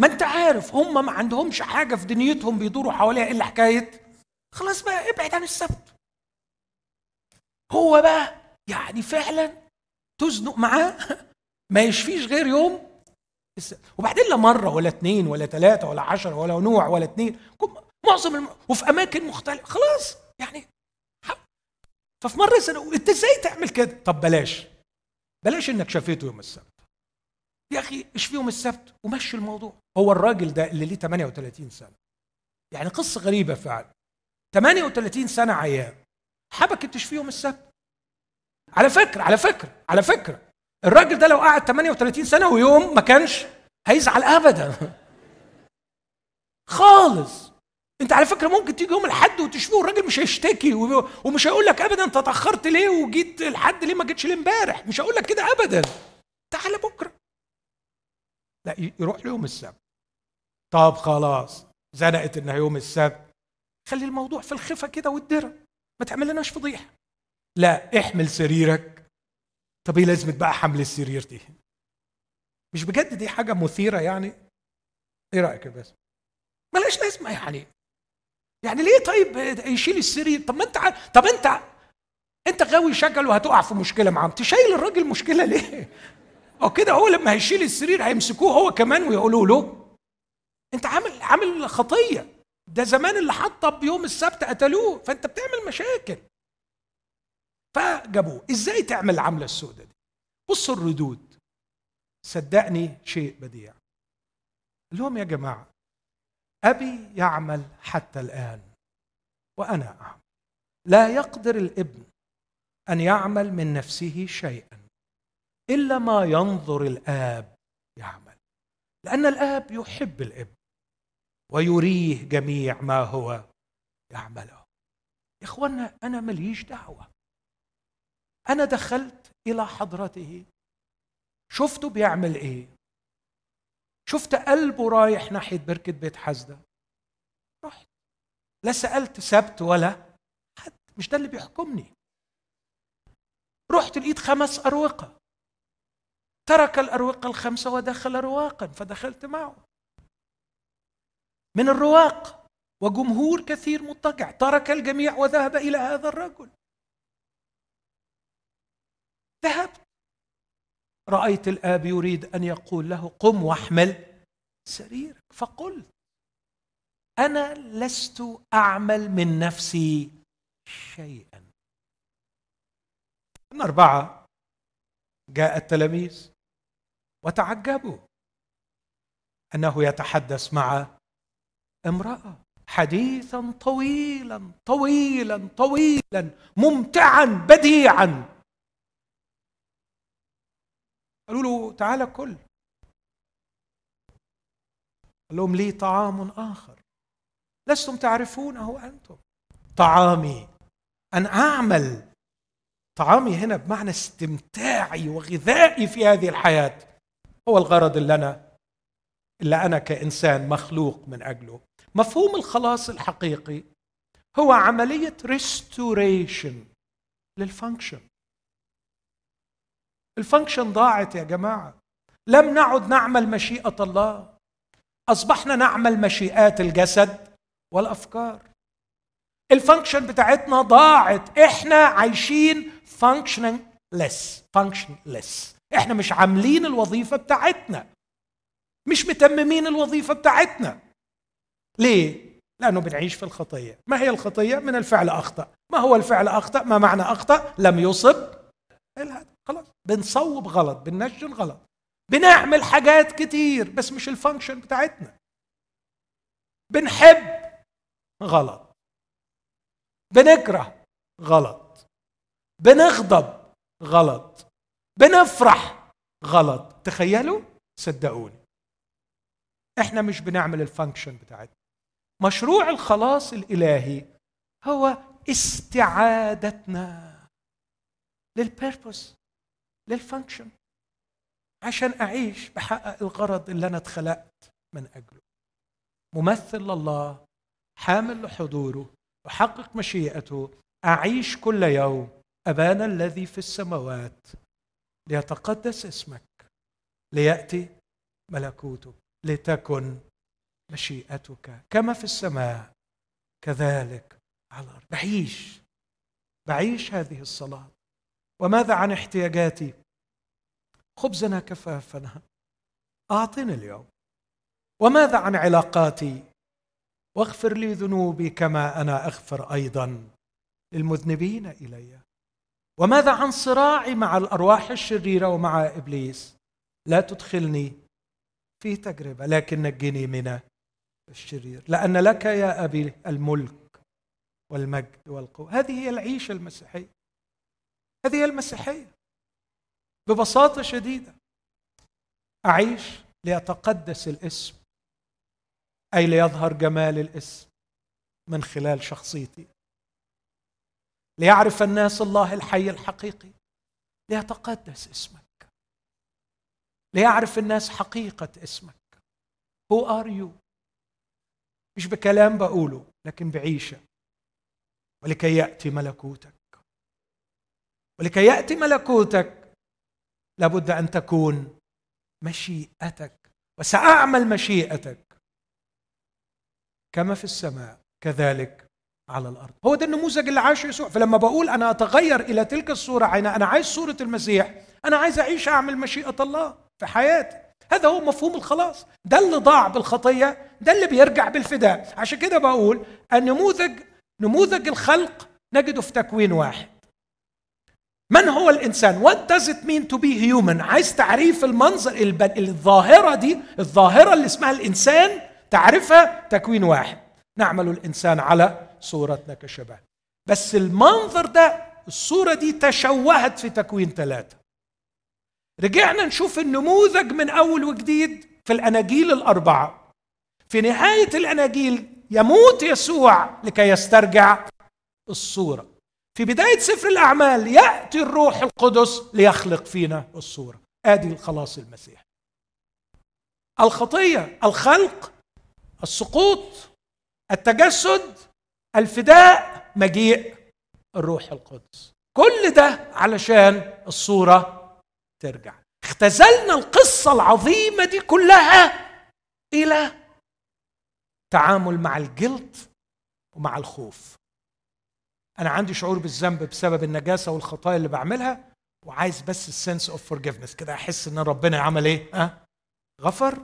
ما أنت عارف هم ما عندهمش حاجة في دنيتهم بيدوروا حواليها إلا حكاية خلاص بقى ابعد عن السبت. هو بقى يعني فعلا تزنق معاه ما يشفيش غير يوم وبعدين لا مرة ولا اثنين ولا ثلاثة ولا عشرة ولا نوع ولا اثنين معظم الم... وفي أماكن مختلفة خلاص يعني ففي مرة سنة أنت إزاي تعمل كده؟ طب بلاش بلاش إنك شفيته يوم السبت. يا أخي اشفي يوم السبت؟ ومشي الموضوع. هو الراجل ده اللي ليه 38 سنة. يعني قصة غريبة فعلا. 38 سنة عيان. حبكت تشفيه يوم السبت؟ على فكرة على فكرة على فكرة. الراجل ده لو قعد 38 سنة ويوم ما كانش هيزعل أبدا. خالص. أنت على فكرة ممكن تيجي يوم الحد وتشفيه والراجل مش هيشتكي ومش هيقول لك ابدا أنت اتأخرت ليه وجيت الحد ليه ما جيتش ليه امبارح. مش هقول لك كده ابدا. تعالى بكرة. لا يروح ليوم السبت. طب خلاص زنقت إنها يوم السبت. خلي الموضوع في الخفة كده والدرة. ما تعمل لناش فضيحة. لا احمل سريرك. طب إيه لازمة بقى حمل السرير دي؟ مش بجد دي حاجة مثيرة يعني؟ إيه رأيك يا باسم؟ ملاش لازمة يعني. يعني ليه طيب يشيل السرير؟ طب ما أنت طب أنت أنت غاوي شكل وهتقع في مشكلة معاه تشيل الراجل مشكلة ليه؟ أو كده هو لما هيشيل السرير هيمسكوه هو كمان ويقولوا له. أنت عامل عامل خطية. ده زمان اللي حطب يوم السبت قتلوه. فأنت بتعمل مشاكل. فجابوه. إزاي تعمل العملة السوداء دي؟ بصوا الردود. صدقني شيء بديع. لهم يا جماعة أبي يعمل حتى الآن وأنا أعمل. لا يقدر الابن أن يعمل من نفسه شيئا إلا ما ينظر الآب يعمل. لأن الآب يحب الابن ويريه جميع ما هو يعمله. يا اخوانا أنا ماليش دعوة. أنا دخلت إلى حضرته. شفته بيعمل إيه؟ شفت قلبه رايح ناحية بركة بيت حزدة. رحت. لا سألت سبت ولا حد مش ده اللي بيحكمني. رحت لقيت خمس أروقة. ترك الأروقة الخمسة ودخل رواقا فدخلت معه. من الرواق وجمهور كثير مضطجع ترك الجميع وذهب إلى هذا الرجل. ذهبت. رأيت الآب يريد أن يقول له قم واحمل سريرك. فقلت أنا لست أعمل من نفسي شيئا. من أربعة جاء التلاميذ وتعجبوا أنه يتحدث مع امرأة حديثا طويلا طويلا طويلا ممتعا بديعا. قالوا له تعالى كل. قال لهم لي طعام آخر. لستم تعرفونه أنتم. طعامي. أن أعمل طعامي هنا بمعنى استمتاعي وغذائي في هذه الحياة. هو الغرض اللي أنا اللي أنا كإنسان مخلوق من أجله. مفهوم الخلاص الحقيقي هو عملية restoration لل function ال function ضاعت يا جماعة. لم نعد نعمل مشيئة الله. أصبحنا نعمل مشيئات الجسد والأفكار. ال function بتاعتنا ضاعت. إحنا عايشين functioning ليس function إحنا مش عاملين الوظيفة بتاعتنا. مش متممين الوظيفة بتاعتنا. ليه؟ لأنه بنعيش في الخطية. ما هي الخطية؟ من الفعل أخطأ. ما هو الفعل أخطأ؟ ما معنى أخطأ؟ لم يصب الهدف خلاص. بنصوب غلط بننجل غلط. بنعمل حاجات كتير بس مش الفانكشن بتاعتنا. بنحب غلط. بنكره غلط. بنغضب غلط. بنفرح غلط. تخيلوا؟ صدقوني. إحنا مش بنعمل ال function بتاعتنا. مشروع الخلاص الإلهي هو استعادتنا. لل purpose لل function عشان أعيش بحقق الغرض اللي أنا اتخلقت من أجله. ممثل لله حامل لحضوره احقق مشيئته أعيش كل يوم أبانا الذي في السماوات. ليتقدس اسمك ليأتي ملكوتك لتكن مشيئتك. كما في السماء كذلك على الأرض. بعيش بعيش هذه الصلاة. وماذا عن احتياجاتي؟ خبزنا كفافنا أعطني اليوم. وماذا عن علاقاتي؟ واغفر لي ذنوبي كما أنا أغفر أيضا للمذنبين إلي. وماذا عن صراعي مع الأرواح الشريرة ومع إبليس؟ لا تدخلني في تجربة لكن نجني من الشرير. لأن لك يا أبي الملك والمجد والقوة. هذه هي العيشه المسيحيه هذه هي المسيحية. ببساطة شديدة. أعيش ليتقدس الاسم أي ليظهر جمال الاسم من خلال شخصيتي. ليعرف الناس الله الحي الحقيقي. ليتقدس اسمك. ليعرف الناس حقيقة اسمك. Who are you مش بكلام بقوله لكن بعيشة. ولكي يأتي ملكوتك. ولكي يأتي ملكوتك لابد أن تكون مشيئتك وسأعمل مشيئتك كما في السماء كذلك على الأرض. هو ده النموذج اللي عاشه يسوع. فلما بقول أنا أتغير إلى تلك الصورة عين أنا عايز صورة المسيح. أنا عايز أعيش أعمل مشيئة الله في حياتي. هذا هو مفهوم الخلاص. ده اللي ضاع بالخطية ده اللي بيرجع بالفداء. عشان كده بقول النموذج نموذج الخلق نجده في تكوين واحد. من هو الإنسان؟ What does it mean to be human? عايز تعريف المنظر الظاهرة دي الظاهرة اللي اسمها الإنسان تعرفها تكوين واحد. نعمل الإنسان على صورتنا كشبه بس المنظر ده الصورة دي تشوهت في تكوين ثلاثة رجعنا نشوف النموذج من أول وجديد في الأناجيل الأربعة. في نهاية الأناجيل يموت يسوع لكي يسترجع الصورة. في بداية سفر الأعمال يأتي الروح القدس ليخلق فينا الصورة. ادي الخلاص المسيح. الخطية الخلق السقوط التجسد الفداء مجيء الروح القدس. كل ده علشان الصورة ترجع. اختزلنا القصة العظيمة دي كلها إلى تعامل مع الجلد ومع الخوف. أنا عندي شعور بالذنب بسبب النجاسة والخطايا اللي بعملها وعايز بس ال sense of forgiveness كده أحس إن ربنا عمل إيه؟ ها؟ غفر.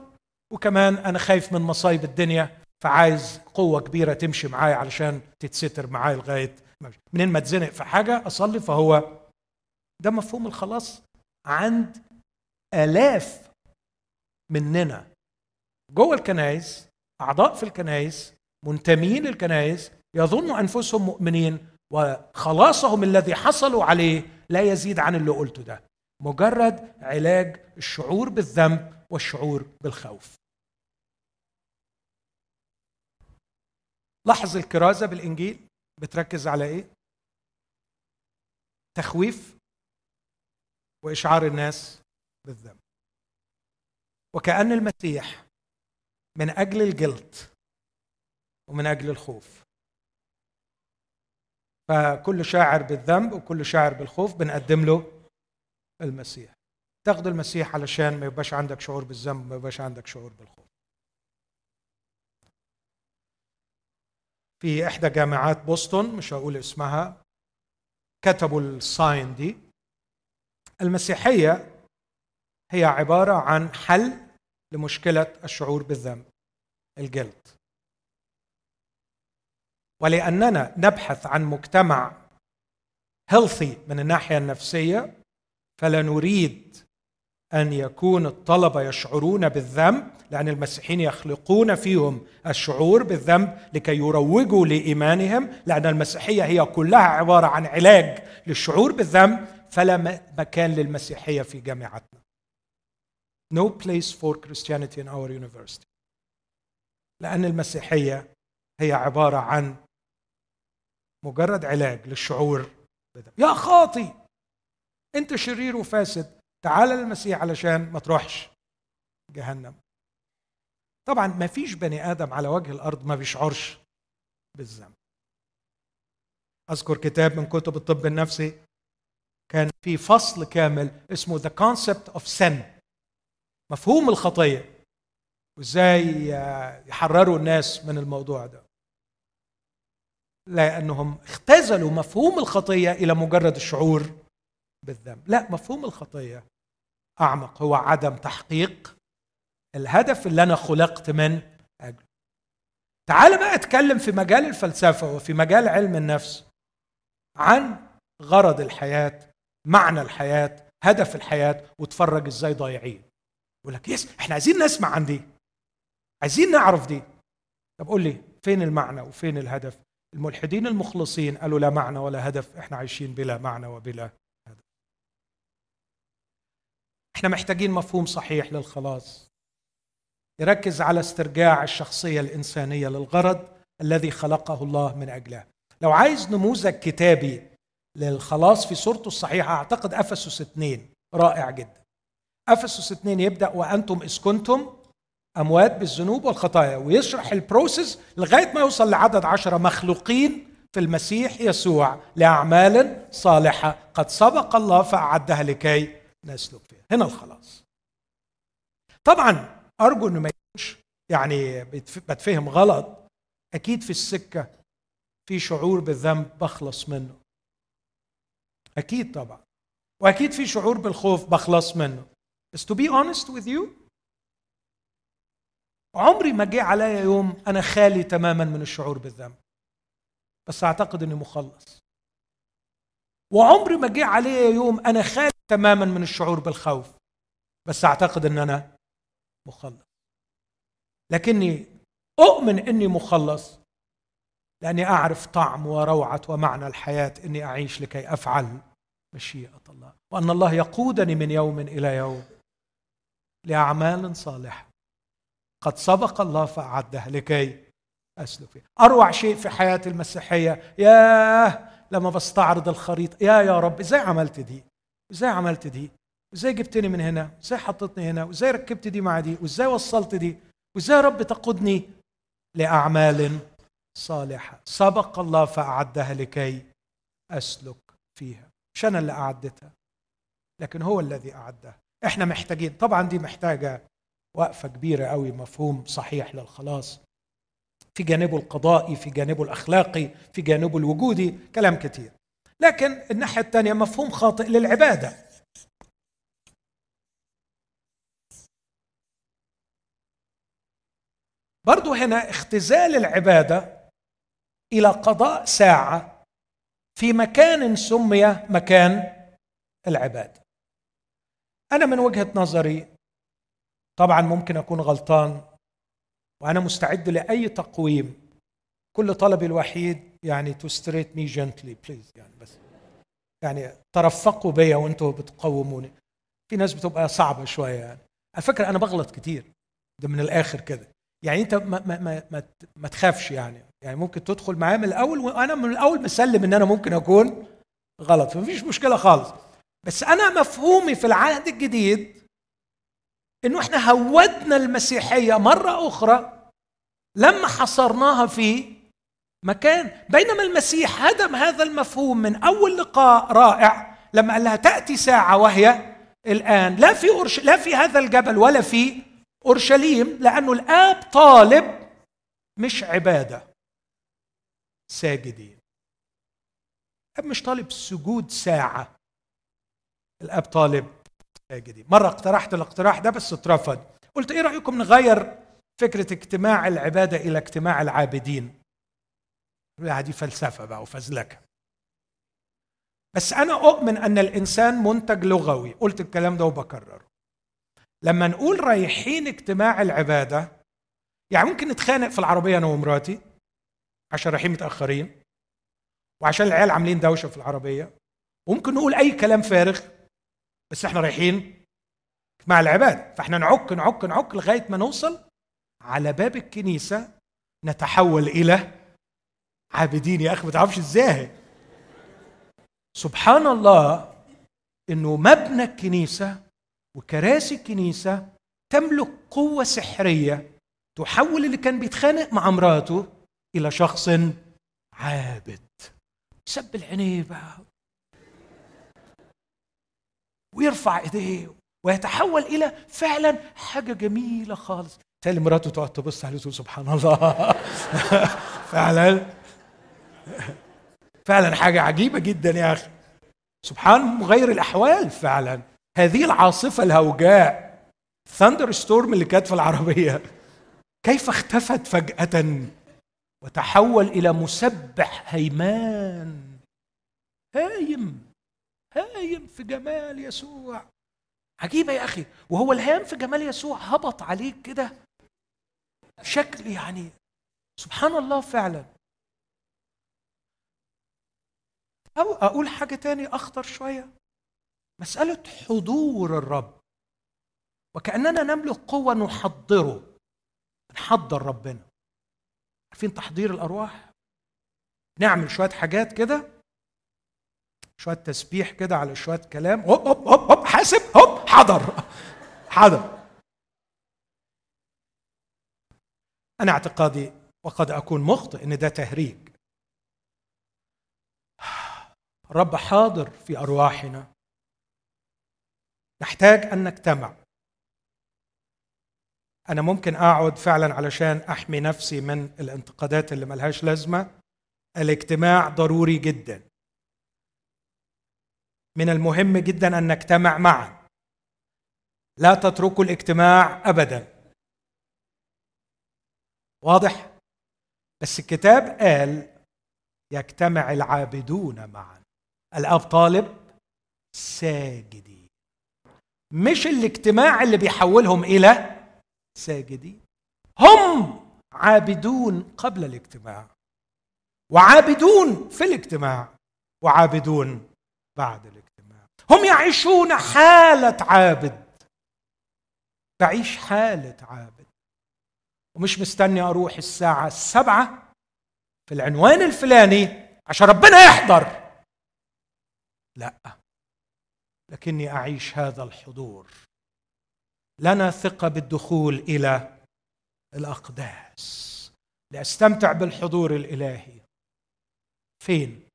وكمان أنا خايف من مصايب الدنيا فعايز قوة كبيرة تمشي معايا علشان تتستر معايا لغاية منين ما اتزنق في حاجة أصلي فهو ده مفهوم الخلاص. عند آلاف مننا جوه الكنائس أعضاء في الكنائس منتمين للكنائس يظنوا أنفسهم مؤمنين وخلاصهم الذي حصلوا عليه لا يزيد عن اللي قلته ده. مجرد علاج الشعور بالذنب والشعور بالخوف. لاحظ الكرازة بالإنجيل بتركز على إيه؟ تخويف وإشعار الناس بالذنب. وكأن المسيح من أجل الجلد ومن أجل الخوف فكل شاعر بالذنب وكل شاعر بالخوف بنقدم له المسيح. تاخذ المسيح علشان ما يبقاش عندك شعور بالذنب ما يبقاش عندك شعور بالخوف. في إحدى جامعات بوسطن مش هقول اسمها كتبوا ال sign دي. المسيحية هي عبارة عن حل لمشكلة الشعور بالذنب الجلد. ولأننا نبحث عن مجتمع healthy من الناحية النفسية فلا نريد أن يكون الطلبة يشعرون بالذنب لأن المسيحيين يخلقون فيهم الشعور بالذنب لكي يروجوا لإيمانهم لأن المسيحية هي كلها عبارة عن علاج للشعور بالذنب فلا مكان للمسيحية في جامعتنا No place for Christianity in our university. لأن المسيحية هي عبارة عن مجرد علاج للشعور بده. يا خاطي! أنت شرير وفاسد. تعال للمسيح علشان ما تروحش جهنم. طبعا ما فيش بني آدم على وجه الأرض ما بيشعرش بالذنب. أذكر كتاب من كتب الطب النفسي كان في فصل كامل اسمه The Concept of Sin. مفهوم الخطية. وإزاي يحرروا الناس من الموضوع ده. لأنهم اختزلوا مفهوم الخطية إلى مجرد الشعور بالذنب. لا مفهوم الخطية أعمق هو عدم تحقيق الهدف اللي أنا خلقت من اجله تعال بقى اتكلم في مجال الفلسفة وفي مجال علم النفس عن غرض الحياة معنى الحياة هدف الحياة وتفرج إزاي ضايعين. يقول لك يس إحنا عايزين نسمع عن دي عايزين نعرف دي. طب قول لي فين المعنى وفين الهدف؟ الملحدين المخلصين قالوا لا معنى ولا هدف إحنا عايشين بلا معنى وبلا هدف. إحنا محتاجين مفهوم صحيح للخلاص. يركز على استرجاع الشخصية الإنسانية للغرض الذي خلقه الله من أجله. لو عايز نموذج كتابي للخلاص في صورته الصحيحة أعتقد أفسس اثنين رائع جدا. أفسس 2 يبدأ وأنتم اذ كنتم أموات بالذنوب والخطايا ويشرح البروسيس لغاية ما يوصل لعدد عشرة مخلوقين في المسيح يسوع لأعمال صالحة قد سبق الله فأعدها لكي نسلك فيها. هنا الخلاص. طبعا أرجو إنه ما يكونش يعني بتفهم غلط. أكيد في السكة في شعور بالذنب بخلص منه. أكيد طبعا. وأكيد في شعور بالخوف بخلص منه. بس to be honest with you عمري ما جه عليا يوم أنا خالي تماما من الشعور بالذنب. بس أعتقد إني مخلص. وعمري ما جه عليا يوم أنا خالي تماما من الشعور بالخوف. بس أعتقد إن أنا مخلص. لكني أؤمن إني مخلص لأني أعرف طعم وروعة ومعنى الحياة إني أعيش لكي أفعل مشيئة الله. وأن الله يقودني من يوم إلى يوم لأعمال صالحة. قد سبق الله فاعدها لكي أسلك فيها أروع شيء في حياة المسيحية ياه لما بستعرض الخريطة يا يا رب إزاي عملت دي؟ إزاي عملت دي؟ إزاي جبتني من هنا؟ إزاي حطيتني هنا؟ وازاي ركبت دي مع دي؟ وازاي وصلت دي؟ وازاي يا رب تقودني لأعمال صالحة؟ سبق الله فاعدها لكي أسلك فيها. مش أنا اللي أعدتها لكن هو الذي اعدها إحنا محتاجين طبعا دي محتاجة وقفة كبيرة قوي مفهوم صحيح للخلاص. في جانبه القضائي في جانبه الأخلاقي في جانبه الوجودي كلام كتير. لكن الناحية الثانية مفهوم خاطئ للعبادة. برضو هنا اختزال العبادة إلى قضاء ساعة في مكان سمي مكان العبادة. أنا من وجهة نظري طبعا ممكن أكون غلطان وأنا مستعد لأي تقويم. كل طلبي الوحيد يعني to treat me gently please يعني بس. يعني ترفقوا بيا وأنتم بتقوموني. في ناس بتبقى صعبة شوية يعني. على فكرة أنا بغلط كتير ده من الآخر كده. يعني أنت ما ما ما, ما, ما تخافش يعني. يعني ممكن تدخل معايا من الأول وأنا من الأول مسلم إن أنا ممكن أكون غلط. فمفيش مشكلة خالص. بس أنا مفهومي في العهد الجديد إنه إحنا هودنا المسيحية مرة أخرى لما حصرناها في مكان. بينما المسيح هدم هذا المفهوم من أول لقاء رائع لما قال لها تأتي ساعة وهي الآن. لا في أرش... لا في هذا الجبل ولا في أورشليم لأنه الآب طالب مش عبادة ساجدين. الآب مش طالب سجود ساعة. الآب طالب ساجدين مرة اقترحت الاقتراح ده بس اترفض. قلت إيه رأيكم نغير فكرة اجتماع العبادة إلى اجتماع العابدين؟ دي فلسفة بقى وفزلكة. بس أنا أؤمن أن الإنسان منتج لغوي. قلت الكلام ده وبكرره. لما نقول رايحين اجتماع العبادة يعني ممكن نتخانق في العربية أنا ومراتي عشان رايحين متأخرين وعشان العيال عاملين دوشة في العربية وممكن نقول أي كلام فارغ بس إحنا رايحين مع العباد. فاحنا نعك نعك نعك لغاية ما نوصل على باب الكنيسة نتحول إلى عابدين. يا أخي ما تعرفش إزاي. سبحان الله إنه مبنى الكنيسة وكراسي الكنيسة تملك قوة سحرية تحول اللي كان بيتخانق مع مراته إلى شخص عابد. سب العينيه بقى. ويرفع إيديه ويتحول إلى فعلا حاجة جميلة خالص. تالي مراته تقعد تبص عليه وتقول سبحان الله. فعلا. فعلا حاجة عجيبة جدا يا أخي. سبحان مغير الأحوال فعلا. هذه العاصفة الهوجاء thunder storm اللي كانت في العربية كيف اختفت فجأة وتحول إلى مسبح هيمان هايم. هايم في جمال يسوع. عجيبة يا أخي. وهو الهام في جمال يسوع هبط عليك كده شكل يعني سبحان الله فعلا. أو أقول حاجة تاني أخطر شوية. مسألة حضور الرب. وكأننا نملك قوة نحضره. نحضر ربنا. عارفين تحضير الأرواح؟ نعمل شوية حاجات كده. شوية تسبيح كده على شوية كلام. هوب هوب هوب هوب حاسب هوب حضر. حضر. أنا اعتقادي وقد أكون مخطئ إن ده تهريج. الرب حاضر في أرواحنا. نحتاج أن نجتمع. أنا ممكن أقعد فعلا علشان أحمي نفسي من الانتقادات اللي ملهاش لازمة. الاجتماع ضروري جدا. من المهم جدا أن نجتمع معا. لا تتركوا الاجتماع ابدا. واضح؟ بس الكتاب قال يجتمع العابدون معا. الأب طالب ساجدين. مش الاجتماع اللي بيحولهم إلى ساجدين. هم عابدون قبل الاجتماع. وعابدون في الاجتماع. وعابدون بعد الاجتماع. هم يعيشون حالة عابد. تعيش حالة عابد. ومش مستني أروح الساعة السبعة في العنوان الفلاني عشان ربنا يحضر. لا لكني أعيش هذا الحضور. لنا ثقة بالدخول إلى الأقداس. لأستمتع بالحضور الإلهي. فين؟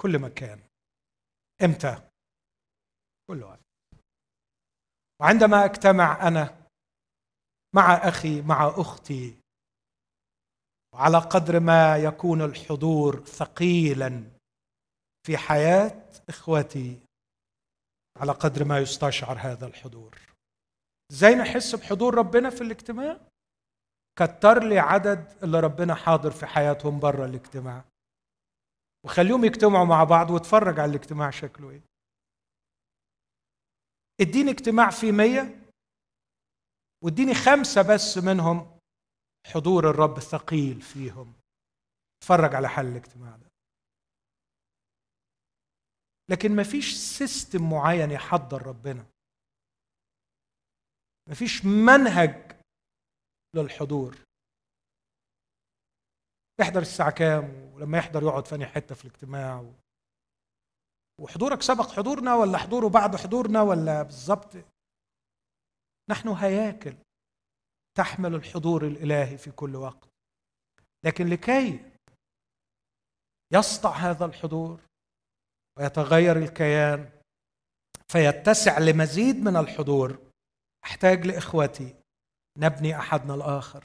كل مكان. إمتى؟ كل وقت وعندما اجتمع أنا مع أخي مع أختي وعلى قدر ما يكون الحضور ثقيلا في حياة إخوتي على قدر ما يستشعر هذا الحضور. إزاي نحس بحضور ربنا في الاجتماع؟ كتر لي عدد اللي ربنا حاضر في حياتهم بره الاجتماع. وخليهم يجتمعوا مع بعض واتفرج على الاجتماع شكله إيه. اديني اجتماع فيه مية واديني خمسة بس منهم حضور الرب ثقيل فيهم. اتفرج على حل الاجتماع ده. لكن ما فيش سيستم معين يحضر ربنا. ما فيش منهج للحضور. يحضر الساعة كام؟ ولما يحضر يقعد فاني حتة في الاجتماع؟ وحضورك سبق حضورنا ولا حضوره بعد حضورنا ولا بالضبط؟ نحن هياكل تحمل الحضور الإلهي في كل وقت. لكن لكي يسطع هذا الحضور ويتغير الكيان فيتسع لمزيد من الحضور أحتاج لإخوتي نبني أحدنا الآخر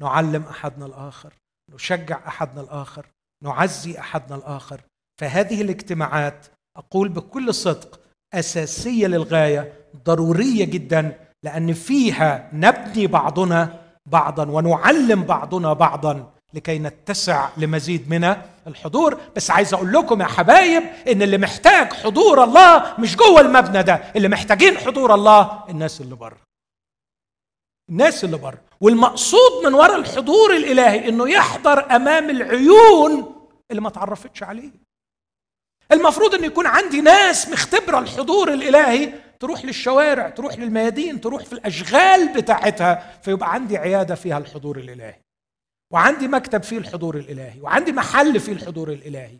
نعلم أحدنا الآخر. نشجع أحدنا الآخر نعزي أحدنا الآخر. فهذه الاجتماعات أقول بكل صدق أساسية للغاية ضرورية جدا لأن فيها نبني بعضنا بعضا ونعلم بعضنا بعضا لكي نتسع لمزيد من الحضور. بس عايز أقول لكم يا حبايب إن اللي محتاج حضور الله مش جوه المبنى ده اللي محتاجين حضور الله الناس اللي بره. الناس اللي بره. والمقصود من وراء الحضور الإلهي إنه يحضر أمام العيون اللي ما تعرفتش عليه. المفروض ان يكون عندي ناس مختبرة الحضور الإلهي تروح للشوارع تروح للميادين تروح في الأشغال بتاعتها فيبقى عندي عيادة فيها الحضور الإلهي. وعندي مكتب فيه الحضور الإلهي وعندي محل فيه الحضور الإلهي.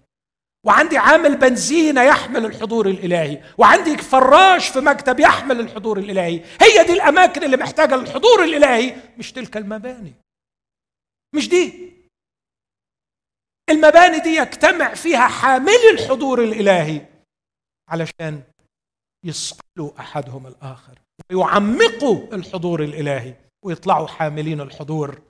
وعندي عامل بنزينه يحمل الحضور الإلهي وعندي فراش في مكتب يحمل الحضور الإلهي. هي دي الأماكن اللي محتاجة للحضور الإلهي. مش تلك المباني. مش دي. المباني دي يجتمع فيها حاملي الحضور الإلهي علشان يصقلوا أحدهم الآخر ويعمقوا الحضور الإلهي ويطلعوا حاملين الحضور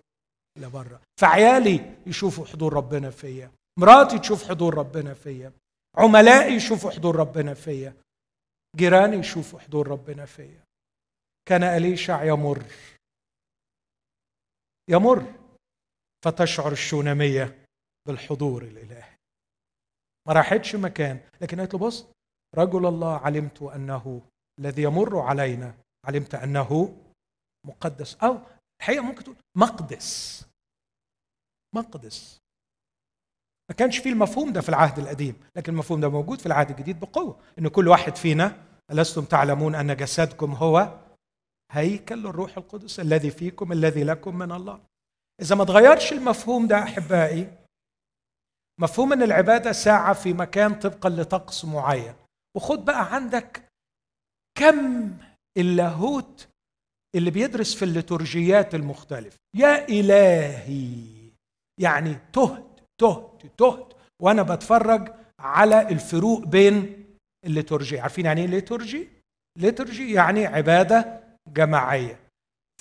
لبره فعيالي يشوفوا حضور ربنا فيا. مراتي تشوف حضور ربنا فيا عملائي يشوفوا حضور ربنا فيا جيراني يشوفوا حضور ربنا فيا. كان أليشع يمر. يمر. فتشعر الشونمية بالحضور الإلهي. ما راحتش مكان. لكن قالت له بص رجل الله علمت أنه الذي يمر علينا علمت أنه مقدس. أو الحقيقة ممكن تقول مقدس. مقدس. ما كانش فيه المفهوم ده في العهد القديم لكن المفهوم ده موجود في العهد الجديد بقوة إن كل واحد فينا ألستم تعلمون أن جسدكم هو هيكل الروح القدس الذي فيكم الذي لكم من الله. إذا ما تغيرش المفهوم ده أحبائي مفهوم أن العبادة ساعة في مكان طبقا لطقس معين. وخد بقى عندك كم اللاهوت اللي بيدرس في الليتورجيات المختلفة. يا إلهي! يعني تهت تهت تهت. وأنا بتفرج على الفروق بين ال liturgy. عارفين يعني إيه liturgy؟ liturgy يعني عبادة جماعية.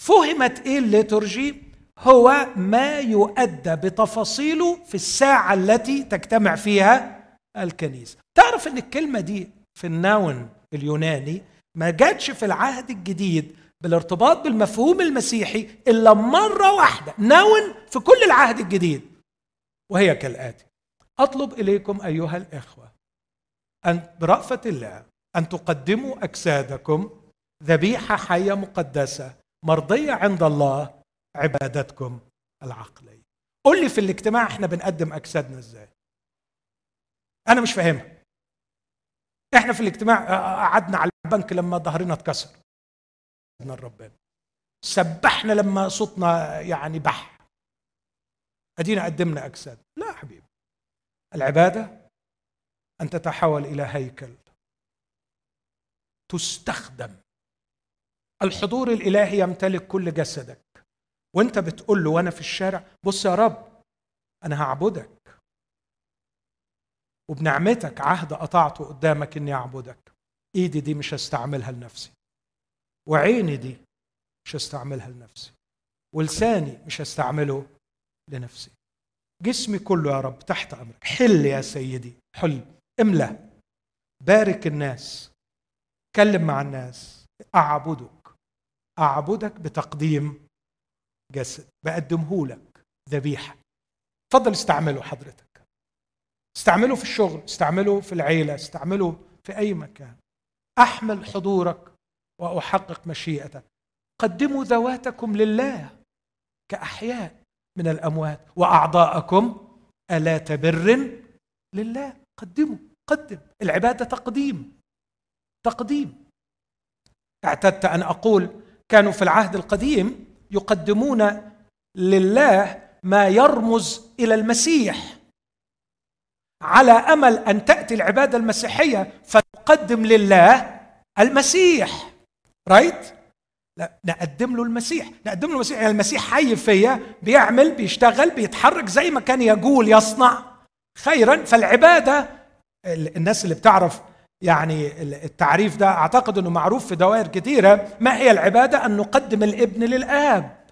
فهمت إيه ال liturgy؟ هو ما يؤدى بتفاصيله في الساعة التي تجتمع فيها الكنيسة. تعرف إن الكلمة دي في ال noun اليوناني ما جاتش في العهد الجديد بالارتباط بالمفهوم المسيحي إلا مرة واحدة. noun في كل العهد الجديد. وهي كالآتي. أطلب إليكم أيها الإخوة أن برأفة الله أن تقدموا أجسادكم ذبيحة حية مقدسة مرضية عند الله عبادتكم العقلية. قل لي في الاجتماع إحنا بنقدم أجسادنا إزاي؟ أنا مش فاهمها. إحنا في الاجتماع قعدنا على البنك لما ظهرنا اتكسر. سبحنا لما صوتنا يعني بح. أدينا قدمنا اجساد لا حبيبي. العبادة أن تتحول إلى هيكل. تستخدم. الحضور الإلهي يمتلك كل جسدك. وأنت بتقول له وأنا في الشارع بص يا رب أنا هعبدك. وبنعمتك عهد قطعته قدامك إني أعبدك. إيدي دي مش هستعملها لنفسي. وعيني دي مش هستعملها لنفسي. ولساني مش هستعمله لنفسي. جسمي كله يا رب تحت أمرك. حل يا سيدي حل املأ. بارك الناس. كلم مع الناس. أعبدك. أعبدك بتقديم جسد. بقدمه لك ذبيحة. تفضل استعمله حضرتك. استعمله في الشغل استعمله في العيلة استعمله في أي مكان. أحمل حضورك وأحقق مشيئتك. قدموا ذواتكم لله كأحياء. من الأموات. وأعضاءكم الات بر لله. قدموا قدم. العبادة تقديم. تقديم. اعتدت أن أقول كانوا في العهد القديم يقدمون لله ما يرمز إلى المسيح. على أمل أن تأتي العبادة المسيحية فتقدم لله المسيح. رايت لا نقدم له المسيح. نقدم له المسيح. يعني المسيح حي فيا بيعمل بيشتغل بيتحرك زي ما كان يقول يصنع. خيرا. فالعبادة الناس اللي بتعرف يعني التعريف ده أعتقد إنه معروف في دوائر كثيره ما هي العبادة؟ أن نقدم الإبن للآب.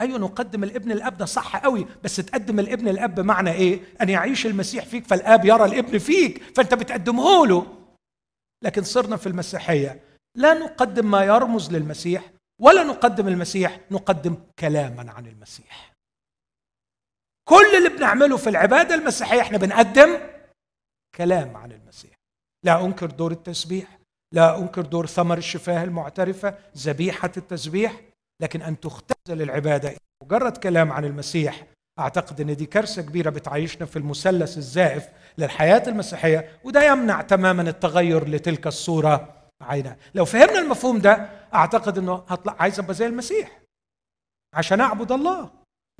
أيوه نقدم الإبن للآب. ده صح قوي. بس تقدم الإبن للآب بمعنى إيه؟ أن يعيش المسيح فيك فالآب يرى الإبن فيك فأنت بتقدمه له. لكن صرنا في المسيحية. لا نقدم ما يرمز للمسيح ولا نقدم المسيح نقدم كلاما عن المسيح. كل اللي بنعمله في العبادة المسيحية إحنا بنقدم كلام عن المسيح. لا أنكر دور التسبيح لا أنكر دور ثمر الشفاه المعترفة ذبيحة التسبيح لكن أن تختزل العبادة مجرد كلام عن المسيح أعتقد إن دي كارثة كبيرة بتعيشنا في المثلث الزائف للحياة المسيحية وده يمنع تماما التغير لتلك الصورة عينها لو فهمنا المفهوم ده أعتقد إنه هطلع عايز أبقى زي المسيح. عشان أعبد الله.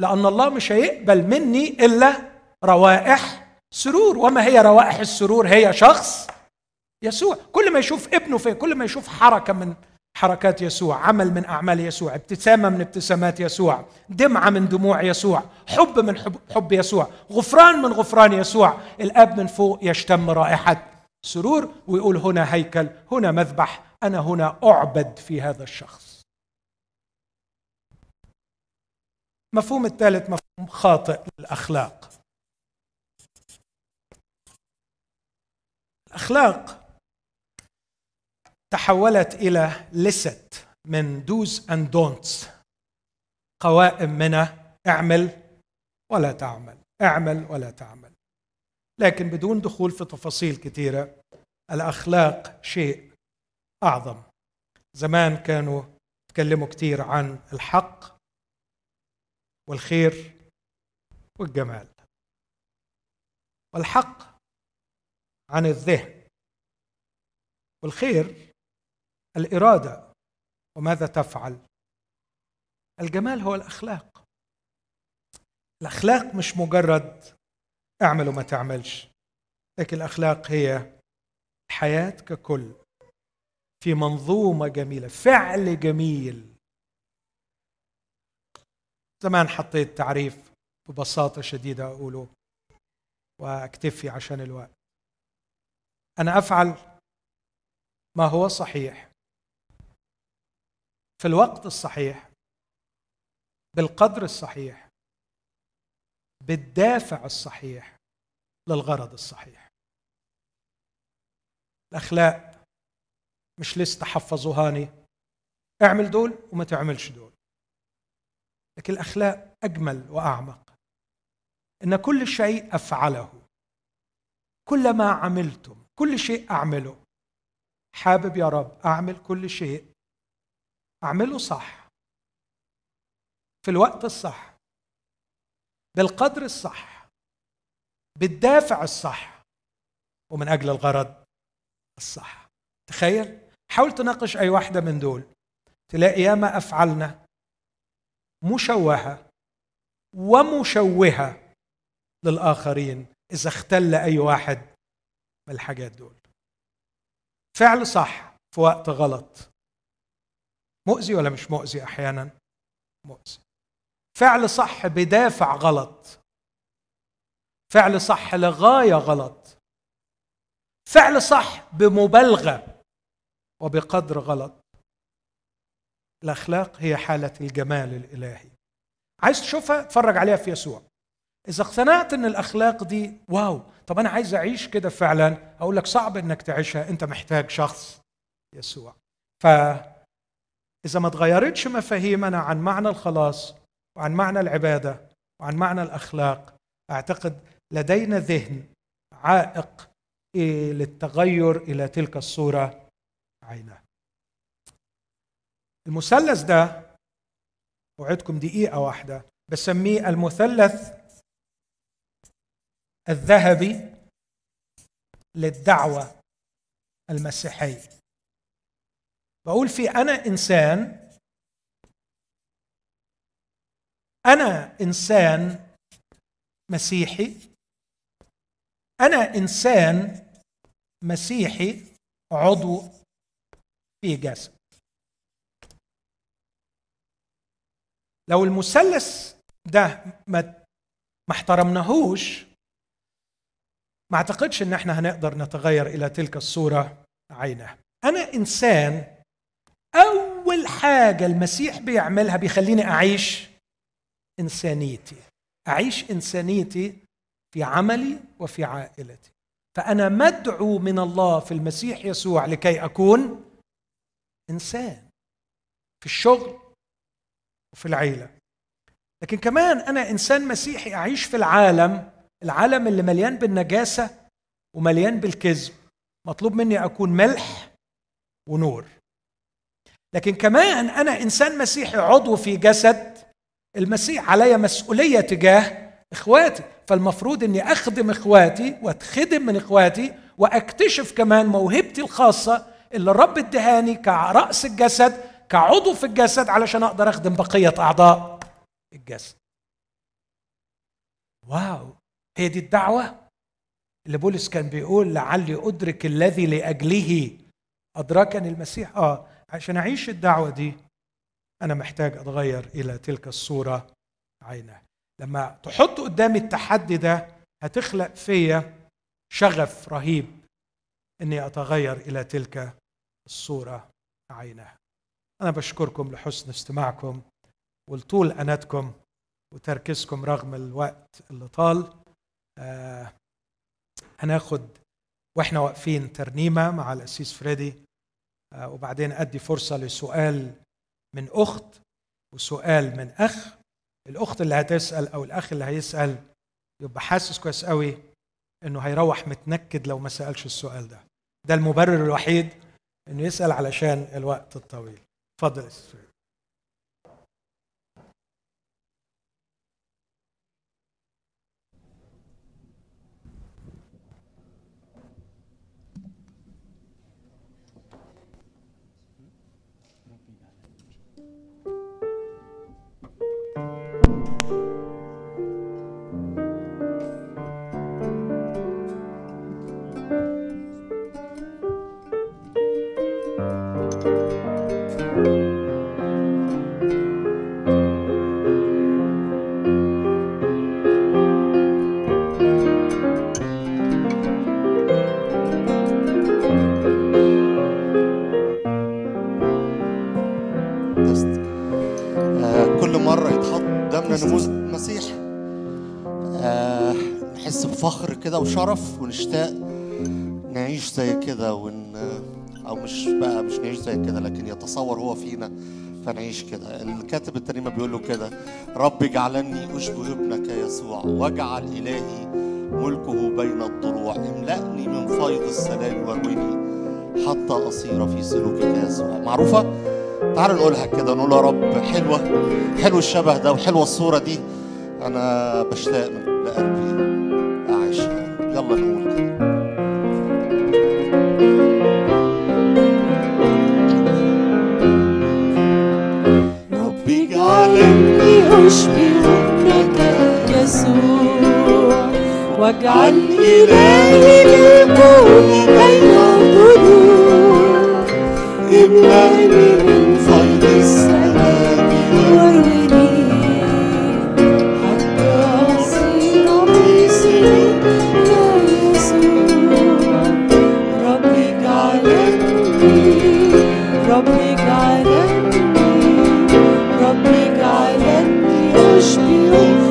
لأن الله مش هيقبل مني إلا روائح سرور. وما هي روائح السرور؟ هي شخص يسوع. كل ما يشوف ابنه فيه كل ما يشوف حركة من حركات يسوع عمل من أعمال يسوع ابتسامة من ابتسامات يسوع دمعة من دموع يسوع حب من حب, حب يسوع غفران من غفران يسوع. الأب من فوق يشتم رائحة سرور ويقول هنا هيكل هنا مذبح أنا هنا أعبد في هذا الشخص. مفهوم الثالث مفهوم خاطئ للأخلاق. الأخلاق تحولت إلى list من dos and don'ts قوائم من اعمل ولا تعمل اعمل ولا تعمل. لكن بدون دخول في تفاصيل كثيرة الأخلاق شيء أعظم. زمان كانوا يتكلموا كثير عن الحق والخير والجمال. والحق عن الذهن والخير الإرادة وماذا تفعل. الجمال هو الأخلاق. الأخلاق مش مجرد اعمل وما تعملش. لكن الأخلاق هي الحياة ككل في منظومة جميلة فعل جميل. زمان حطيت تعريف ببساطة شديدة أقوله وأكتفي عشان الوقت. أنا أفعل ما هو صحيح. في الوقت الصحيح بالقدر الصحيح. بالدافع الصحيح للغرض الصحيح. الأخلاق مش لسه حفظوهاني اعمل دول وما تعملش دول. لكن الأخلاق أجمل وأعمق. إن كل شيء أفعله. كل ما عملتم. كل شيء أعمله. حابب يا رب أعمل كل شيء. أعمله صح. في الوقت الصح. بالقدر الصح بالدافع الصح ومن أجل الغرض الصح. تخيل؟ حاول تناقش أي واحدة من دول تلاقي ياما أفعالنا مشوهة ومشوهة للآخرين إذا اختل أي واحد من الحاجات دول. فعل صح في وقت غلط. مؤذي ولا مش مؤذي؟ أحيانا مؤذي. فعل صح بدافع غلط. فعل صح لغاية غلط. فعل صح بمبالغة وبقدر غلط. الأخلاق هي حالة الجمال الإلهي. عايز تشوفها؟ اتفرج عليها في يسوع. إذا اقتنعت إن الأخلاق دي واو طب أنا عايز أعيش كده فعلا. أقول لك صعب إنك تعيشها. أنت محتاج شخص يسوع. ف اذا ما تغيرتش مفاهيمنا عن معنى الخلاص وعن معنى العبادة وعن معنى الأخلاق. أعتقد لدينا ذهن عائق للتغير إلى تلك الصورة عينه المثلث ده اوعدكم دقيقة واحدة بسميه المثلث الذهبي للدعوة المسيحية. بقول في أنا إنسان أنا إنسان مسيحي. أنا إنسان مسيحي عضو في جسد لو المثلث ده ما احترمناهوش ما أعتقدش إن إحنا هنقدر نتغير إلى تلك الصورة عينها أنا إنسان أول حاجة المسيح بيعملها بيخليني أعيش إنسانيتي. أعيش إنسانيتي في عملي وفي عائلتي. فأنا مدعو من الله في المسيح يسوع لكي أكون إنسان في الشغل وفي العيلة. لكن كمان أنا إنسان مسيحي أعيش في العالم العالم اللي مليان بالنجاسة ومليان بالكذب. مطلوب مني أكون ملح ونور. لكن كمان أنا إنسان مسيحي عضو في جسد المسيح علي مسؤولية تجاه إخواتي فالمفروض إني أخدم إخواتي وأتخدم من إخواتي وأكتشف كمان موهبتي الخاصة اللي الرب ادهاني كرأس الجسد كعضو في الجسد علشان أقدر أخدم بقية أعضاء الجسد. واو! هي دي الدعوة اللي بولس كان بيقول لعلي أدرك الذي لأجله. ادركني المسيح آه عشان أعيش الدعوة دي أنا محتاج أتغير إلى تلك الصورة عينها لما تحط قدامي التحدي ده هتخلق فيا شغف رهيب إني أتغير إلى تلك الصورة عينها أنا بشكركم لحسن استماعكم ولطول أناتكم وتركيزكم رغم الوقت اللي طال. آه هناخد وإحنا واقفين ترنيمة مع الاسيس فريدي. آه وبعدين أدي فرصة لسؤال من أخت وسؤال من أخ الأخت اللي هتسأل أو الأخ اللي هيسأل يبقى حاسس كويس قوي إنه هيروح متنكد لو ما سألش السؤال ده. ده المبرر الوحيد إنه يسأل علشان الوقت الطويل. اتفضل يا كده وشرف ونشتاق نعيش زي كده ون أو مش بقى مش نعيش زي كده لكن يتصور هو فينا فنعيش كده. الكاتب الترنيمه بيقول له كده رب اجعلني أشبه ابنك يسوع واجعل إلهي ملكه بين الضلوع املأني من فيض السلام وارويني حتى أصير في سلوكك يسوع. معروفة؟ تعالوا نقولها كده نقول يا رب حلوة حلو الشبه ده وحلوة الصورة دي. أنا بشتاق لقلبي يلا نقول ربي اجعلني أشبه ابنك يسوع واجعل إلهي بالقول بين الضلوع إملأني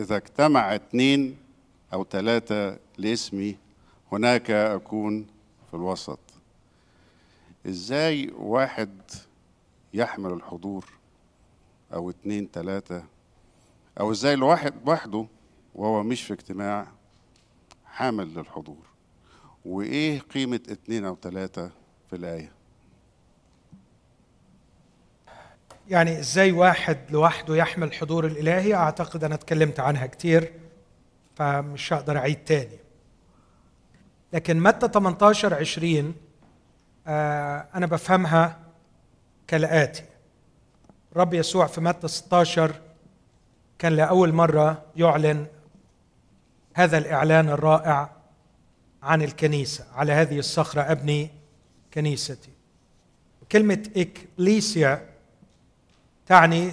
إذا اجتمع اثنين أو ثلاثة لاسمي هناك أكون في الوسط. إزاي واحد يحمل الحضور أو اتنين ثلاثة أو إزاي الواحد وحده وهو مش في اجتماع حامل للحضور؟ وإيه قيمة اتنين أو ثلاثة في الآية؟ يعني إزاي واحد لوحده يحمل الحضور الإلهي؟ أعتقد أنا اتكلمت عنها كتير فمش هقدر أعيد تاني. لكن متى 18 20 آه أنا بفهمها كالآتي. رب يسوع في متى 16 كان لأول مرة يعلن هذا الإعلان الرائع عن الكنيسة على هذه الصخرة أبني كنيستي. كلمة إكليسيا تعني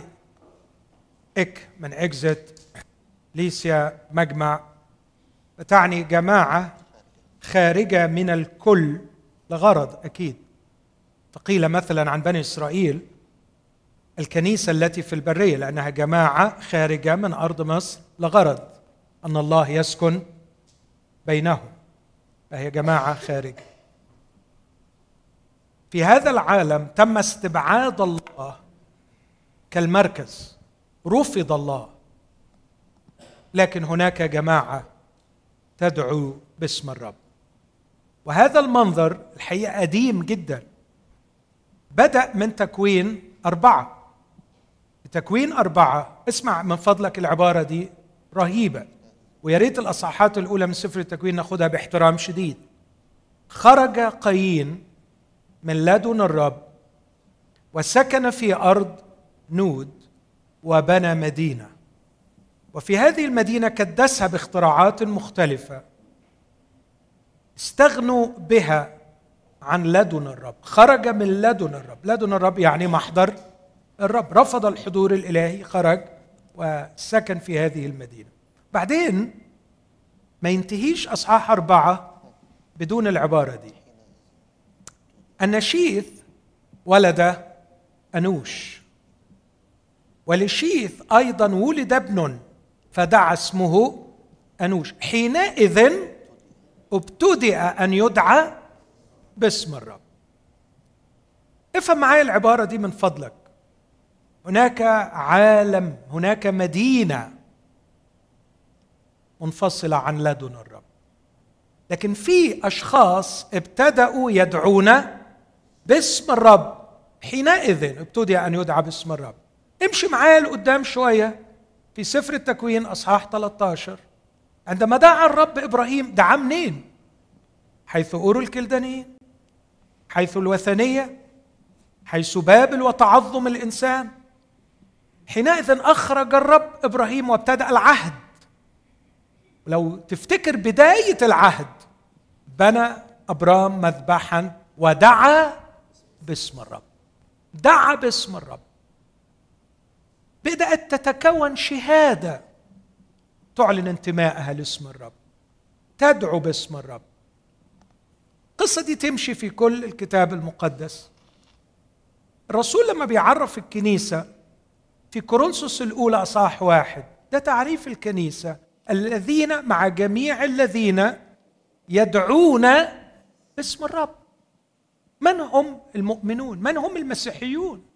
إك من إكزت ليسيا مجمع تعني جماعة خارجة من الكل لغرض أكيد. فقيل مثلا عن بني إسرائيل الكنيسة التي في البرية لأنها جماعة خارجة من أرض مصر لغرض أن الله يسكن بينهم فهي جماعة خارجة. في هذا العالم تم استبعاد الله كالمركز. رفض الله. لكن هناك جماعة تدعو باسم الرب. وهذا المنظر الحقيقة قديم جدا. بدأ من تكوين أربعة. تكوين أربعة. اسمع من فضلك العبارة دي. رهيبة. ويا ريت الأصحاحات الأولى من سفر التكوين ناخدها باحترام شديد. خرج قايين من لدن الرب وسكن في أرض نود وبنى مدينة. وفي هذه المدينة كدسها باختراعات مختلفة استغنوا بها عن لدن الرب. خرج من لدن الرب. لدن الرب يعني محضر الرب. رفض الحضور الإلهي خرج وسكن في هذه المدينة. بعدين ما ينتهيش أصحاح أربعة بدون العبارة دي. النشيث ولد أنوش. ولشيث أيضا ولد ابن فدعا اسمه أنوش. حينئذ ابتدأ أن يدعى باسم الرب. افهم معايا العبارة دي من فضلك. هناك عالم هناك مدينة منفصلة عن لدن الرب. لكن في أشخاص ابتدأوا يدعون باسم الرب. حينئذ ابتدأ أن يدعى باسم الرب. امشي معايا لقدام شوية. في سفر التكوين أصحاح 13 عندما دعا الرب إبراهيم دعا منين؟ حيث اورو الكلدانيين حيث الوثنية حيث بابل وتعظم الإنسان. حينئذ أخرج الرب إبراهيم وابتدأ العهد. لو تفتكر بداية العهد بنى أبرام مذبحا ودعا باسم الرب. دعا باسم الرب. بدأت تتكون شهادة تعلن انتمائها لاسم الرب تدعو باسم الرب. القصة دي تمشي في كل الكتاب المقدس. الرسول لما بيعرف الكنيسة في كورنثوس الأولى أصحاح واحد ده تعريف الكنيسة. الذين مع جميع الذين يدعون باسم الرب. من هم المؤمنون؟ من هم المسيحيون؟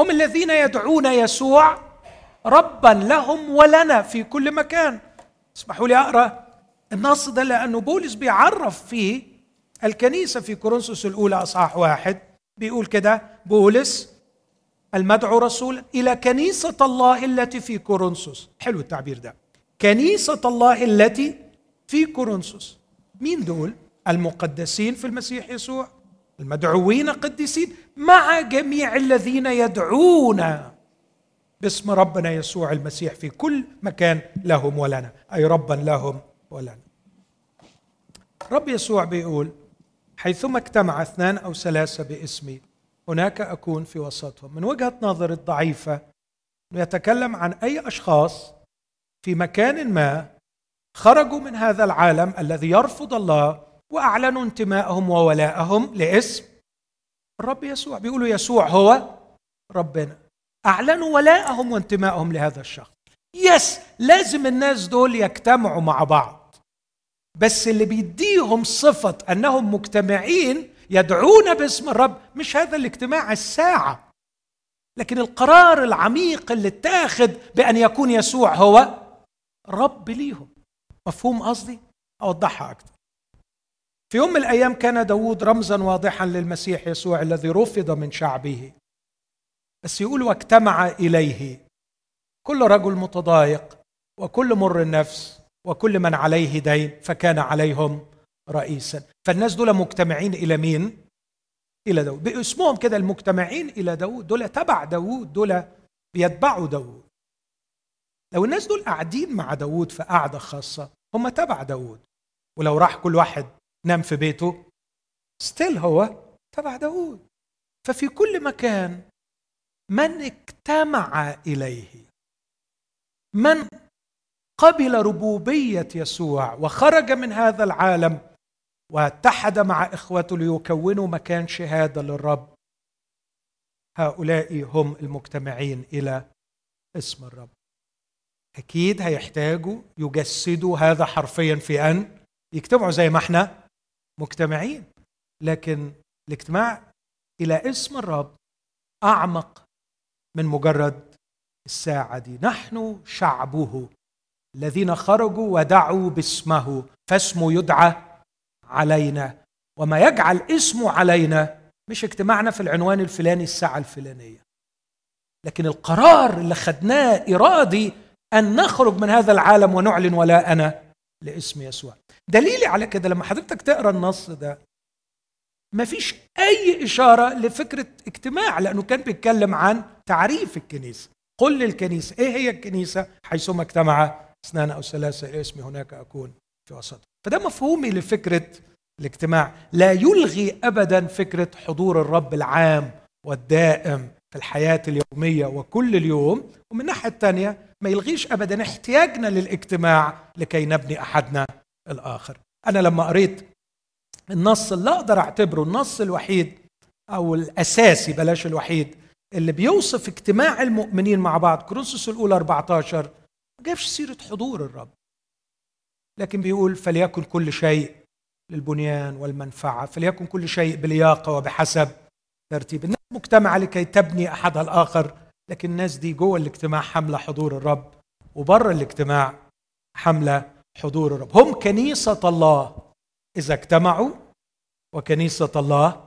هم الذين يدعون يسوع ربا لهم ولنا في كل مكان. اسمحوا لي أقرأ النص ده لأنه بولس بيعرف فيه الكنيسة في كورنثوس الأولى أصحاح واحد. بيقول كده بولس المدعو رسولا إلى كنيسة الله التي في كورنثوس. حلو التعبير ده. كنيسة الله التي في كورنثوس. مين دول؟ المقدسين في المسيح يسوع المدعوين قديسين مع جميع الذين يدعون باسم ربنا يسوع المسيح في كل مكان لهم ولنا. أي ربا لهم ولنا. رب يسوع بيقول حيثما اجتمع اثنان أو ثلاثة باسمي هناك أكون في وسطهم. من وجهة نظر الضعيفة يتكلم عن أي أشخاص في مكان ما خرجوا من هذا العالم الذي يرفض الله وأعلنوا انتمائهم وولائهم لاسم الرب يسوع. بيقولوا يسوع هو ربنا. أعلنوا ولائهم وانتمائهم لهذا الشخص. يس لازم الناس دول يجتمعوا مع بعض. بس اللي بيديهم صفة أنهم مجتمعين يدعون باسم الرب مش هذا الاجتماع الساعة. لكن القرار العميق اللي اتاخذ بأن يكون يسوع هو رب ليهم. مفهوم قصدي؟ أوضحها أكثر في يوم من الأيام كان داود رمزا واضحا للمسيح يسوع الذي رفض من شعبه. بس يقول واجتمع إليه. كل رجل متضايق وكل مر النفس وكل من عليه دين فكان عليهم رئيسا. فالناس دول مجتمعين إلى مين؟ إلى داود باسمهم كده المجتمعين إلى داود دول تبع داود دول بيتبعوا داود لو الناس دول قاعدين مع داود في قعدة خاصة هم تبع داود ولو راح كل واحد نام في بيته. ستيل هو تبع داود ففي كل مكان من اجتمع إليه. من قبل ربوبية يسوع وخرج من هذا العالم واتحد مع إخوته ليكونوا مكان شهادة للرب. هؤلاء هم المجتمعين إلى اسم الرب. أكيد هيحتاجوا يجسدوا هذا حرفيا في أن يجتمعوا زي ما إحنا مجتمعين لكن الاجتماع إلى اسم الرب أعمق من مجرد الساعة دي. نحن شعبه الذين خرجوا ودعوا باسمه فاسمه يدعى علينا. وما يجعل اسمه علينا مش اجتماعنا في العنوان الفلاني الساعة الفلانية. لكن القرار اللي خدناه إرادي أن نخرج من هذا العالم ونعلن ولاءنا لاسم يسوع. دليلي على كده لما حضرتك تقرأ النص ده ما فيش أي إشارة لفكرة اجتماع لأنه كان بيتكلم عن تعريف الكنيسة. قل للكنيسة إيه هي الكنيسة؟ حيثما اجتمع اثنان أو ثلاثة إلى اسمي هناك أكون في وسط. فده مفهومي لفكرة الاجتماع. لا يلغي ابدا فكرة حضور الرب العام والدائم في الحياة اليومية وكل اليوم. ومن الناحية الثانية ما يلغيش ابدا احتياجنا للاجتماع لكي نبني أحدنا الآخر. أنا لما قريت النص اللي أقدر أعتبره النص الوحيد أو الأساسي بلاش الوحيد اللي بيوصف اجتماع المؤمنين مع بعض كورنثوس الأولى 14 ما جابش سيرة حضور الرب. لكن بيقول فليكن كل شيء للبنيان والمنفعة فليكن كل شيء بلياقة وبحسب ترتيب. الناس مجتمعة لكي تبني أحدها الآخر لكن الناس دي جوه الاجتماع حامله حضور الرب وبره الاجتماع حامله حضور الرب. هم كنيسة الله. إذا اجتمعوا وكنيسة الله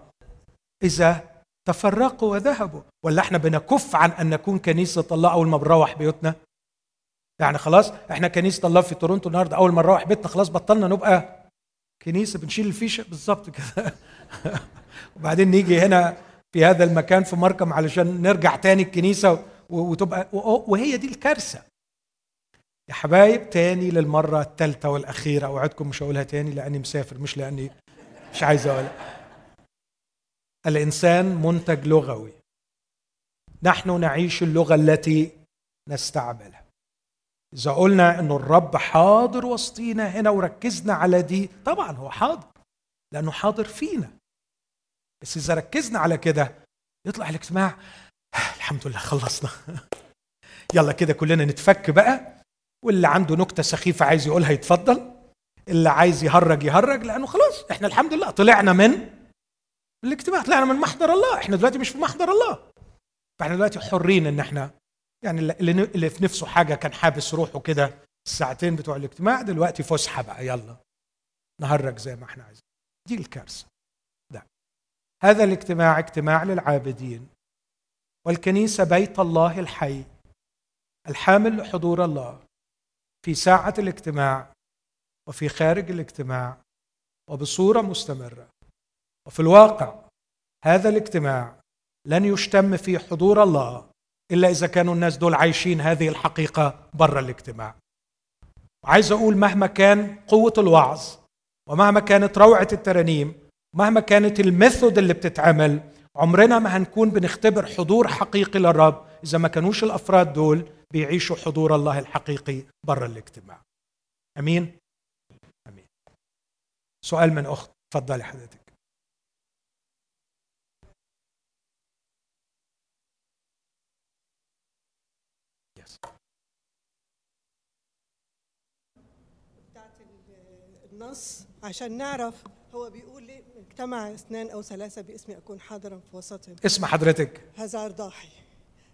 إذا تفرقوا وذهبوا. ولا إحنا بنكف عن أن نكون كنيسة الله أول ما بنروح بيوتنا؟ يعني خلاص إحنا كنيسة الله في تورونتو النهارده أول ما نروح بيتنا خلاص بطلنا نبقى كنيسة بنشيل الفيشة. بالظبط كده. وبعدين نيجي هنا في هذا المكان في مركم علشان نرجع تاني الكنيسة وتبقى وهي دي الكارثة. يا حبايب تاني للمرة الثالثه والأخيرة. أوعدكم مش هقولها تاني لأني مسافر مش لأني مش عايز أقولها. الإنسان منتج لغوي. نحن نعيش اللغة التي نستعملها. إذا قلنا انه الرب حاضر وسطينا هنا وركزنا على دي طبعا هو حاضر لأنه حاضر فينا. بس إذا ركزنا على كده يطلع الاجتماع الحمد لله خلصنا. يلا كده كلنا نتفك بقى. واللي عنده نكتة سخيفة عايز يقولها يتفضل. اللي عايز يهرج يهرج لأنه خلاص إحنا الحمد لله طلعنا من الاجتماع طلعنا من محضر الله. إحنا دلوقتي مش في محضر الله. فإحنا دلوقتي حرين إن إحنا يعني اللي في نفسه حاجة كان حابس روحه كده الساعتين بتوع الاجتماع دلوقتي فسحة بقى يلا نهرج زي ما إحنا عايزين. دي الكارثة. ده. هذا الاجتماع اجتماع للعابدين. والكنيسة بيت الله الحي الحامل لحضور الله. في ساعة الاجتماع وفي خارج الاجتماع وبصورة مستمرة. وفي الواقع هذا الاجتماع لن يشتم في حضور الله إلا إذا كانوا الناس دول عايشين هذه الحقيقة بره الاجتماع. وعايز أقول مهما كان قوة الوعظ ومهما كانت روعة الترانيم مهما كانت الميثود اللي بتتعمل عمرنا ما هنكون بنختبر حضور حقيقي للرب إذا ما كانوش الأفراد دول بيعيشوا حضور الله الحقيقي بره الاجتماع. أمين؟ أمين. سؤال من أخت اتفضلي حضرتك. بتاعت ال- النص عشان نعرف هو بيقول لي اجتمع اثنان أو ثلاثة باسمي أكون حاضرا في وسطهم. اسم حضرتك. هزار ضاحي.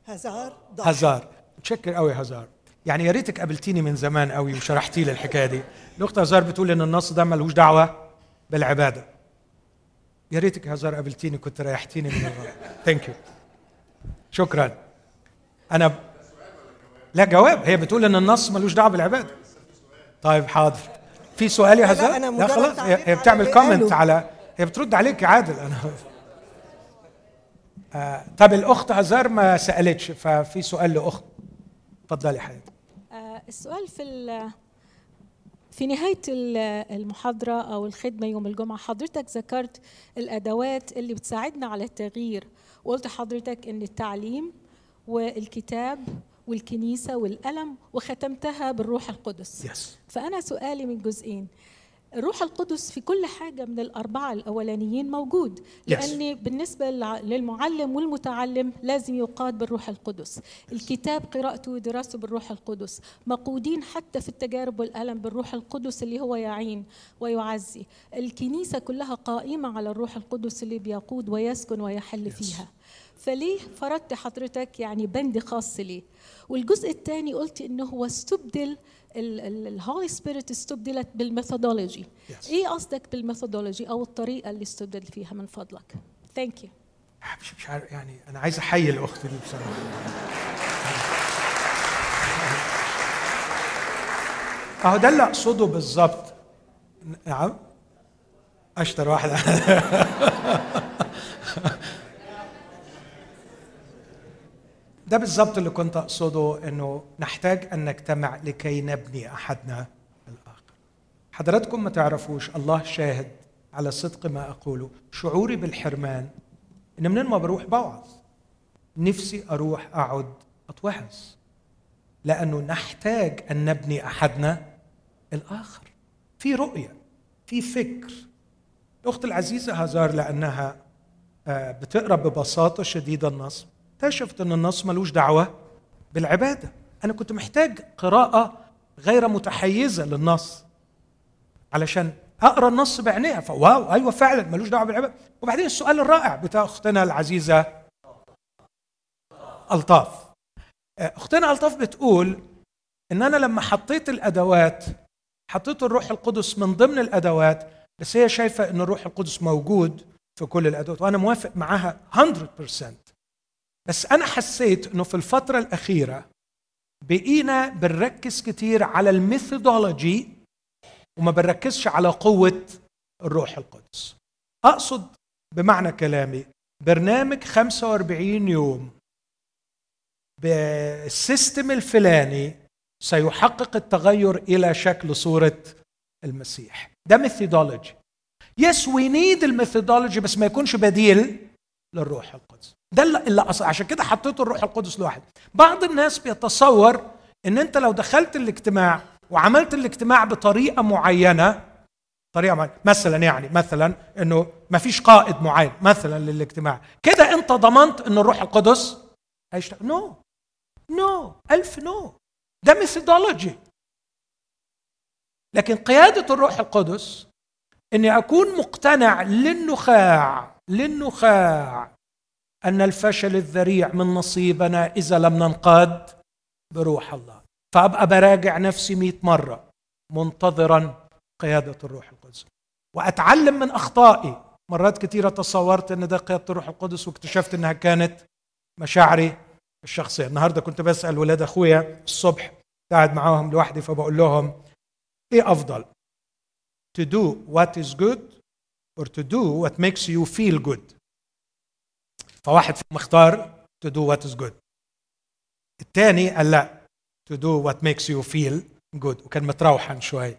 هزار ضاحي. هزار. متشكر قوي هزار. يعني يا ريتك قابلتيني من زمان قوي وشرحتي لي الحكاية دي. الأخت هزار بتقول إن النص ده ملوش دعوة بالعبادة. يا ريتك هزار قابلتيني كنت ريحتيني من thank you شكرا. أنا ب... لا جواب. هي بتقول إن النص ملوش دعوة بالعبادة. طيب حاضر. في سؤال يا لا، هزار؟ لا مجرد خلاص. هي, بتعمل comment. على هي بترد عليك يا عادل. أنا آه طب الأخت هزار ما سألتش ففي سؤال لأخت. اتفضلي حضرتك آه، السؤال في ال- في نهاية ال- المحاضرة أو الخدمة يوم الجمعة حضرتك ذكرت الأدوات اللي بتساعدنا على التغيير وقلت حضرتك إن التعليم والكتاب والكنيسة والقلم وختمتها بالروح القدس. يس فأنا سؤالي من جزئين الروح القدس في كل حاجة من الأربعة الأولانيين موجود Yes. لأن بالنسبة للع- للمعلم والمتعلم لازم يقاد بالروح القدس. الكتاب قراءته ودراسته بالروح القدس. مقودين حتى في التجارب والألم بالروح القدس اللي هو يعين ويعزي. الكنيسة كلها قائمة على الروح القدس اللي بيقود ويسكن ويحل فيها. فليه فرضت حضرتك يعني بند خاص ليه؟ والجزء الثاني قلت إنه هو استبدل ال Holy Spirit استبدلت بال methodology. Yes. إيه قصدك بال methodology أو الطريقة اللي استبدل فيها من فضلك؟ ثانك يو مش مش عارف يعني أنا عايز أحيي الأخت دي بصراحة. أهو ده اللي أقصده بالظبط. نعم. أشطر واحدة ده بالظبط اللي كنت أقصده إنه نحتاج أن نجتمع لكي نبني أحدنا الآخر حضراتكم ما تعرفوش الله شاهد على صدق ما أقوله. شعوري بالحرمان إن منين ما بروح بوعظ نفسي أروح أقعد اتوعظ لأنه نحتاج أن نبني أحدنا الآخر. في رؤية في فكر. الأخت العزيزة هزار لأنها آه، بتقرأ ببساطة شديدة النص اكتشفت إن النص ملوش دعوة بالعبادة. أنا كنت محتاج قراءة غير متحيزة للنص علشان أقرأ النص بعينيها فواو أيوه فعلا ملوش دعوة بالعبادة. وبعدين السؤال الرائع بتاع أختنا العزيزة ألطاف. آه، أختنا ألطاف بتقول إن أنا لما حطيت الأدوات حطيت الروح القدس من ضمن الأدوات بس هي شايفة إن الروح القدس موجود في كل الأدوات وأنا موافق معاها 100% بس أنا حسيت إنه في الفترة الأخيرة بقينا بنركز كتير على ال methodology وما بنركزش على قوة الروح القدس. أقصد بمعنى كلامي برنامج 45 يوم بال system الفلاني سيحقق التغير إلى شكل صورة المسيح. ده methodology. yes we need ال methodology بس ما يكونش بديل للروح القدس. ده اللي اللي أص... عشان كده حطيته الروح القدس لوحده. بعض الناس بيتصور إن أنت لو دخلت الاجتماع وعملت الاجتماع بطريقة معينة طريقة معينة مثلا يعني مثلا إنه ما فيش قائد معين مثلا للاجتماع. كده أنت ضمنت إن الروح القدس هيشتغل no no ألف no ده methodology لكن قيادة الروح القدس إني أكون مقتنع للنخاع للنخاع أن الفشل الذريع من نصيبنا إذا لم ننقاد بروح الله. فأبقى براجع نفسي مئة مرة منتظرا قيادة الروح القدس. وأتعلم من أخطائي. مرات كثيره تصورت إن ده قيادة الروح القدس واكتشفت إنها كانت مشاعري الشخصية. النهارده كنت بسأل ولاد أخويا الصبح قاعد معاهم لوحدي فبقول لهم إيه أفضل؟ to do what is good or to do what makes you feel good فواحد فيهم اختار to do what is good الثاني قال لا to do what makes you feel good وكان متروحن شوي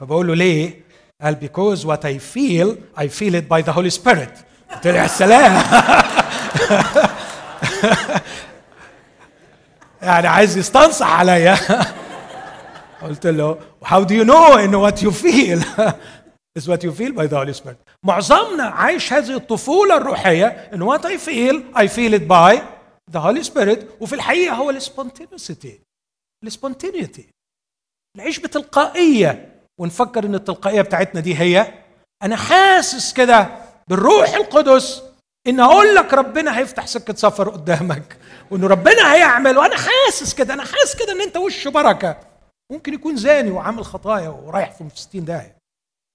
فبقول له ليه قال because what I feel I feel it by the Holy Spirit قلت له يا سلام يعني عايز يستنصح عليا قلت له how do you know ان what you feel is what you feel by the Holy Spirit. معظمنا عايش هذه الطفولة الروحية. ان what I feel I feel it by the Holy Spirit. وفي الحقيقة هو ال spontaneity ال spontaneity نعيش بتلقائية. ونفكر إن التلقائية بتاعتنا دي هي. أنا حاسس كده بالروح القدس. إن أقول لك ربنا هيفتح سكة سفر قدامك. وإن ربنا هيعمل. وأنا حاسس كده. أنا حاسس كده إن أنت وش بركة. ممكن يكون زاني وعامل خطايا ورايح في 60 داهية.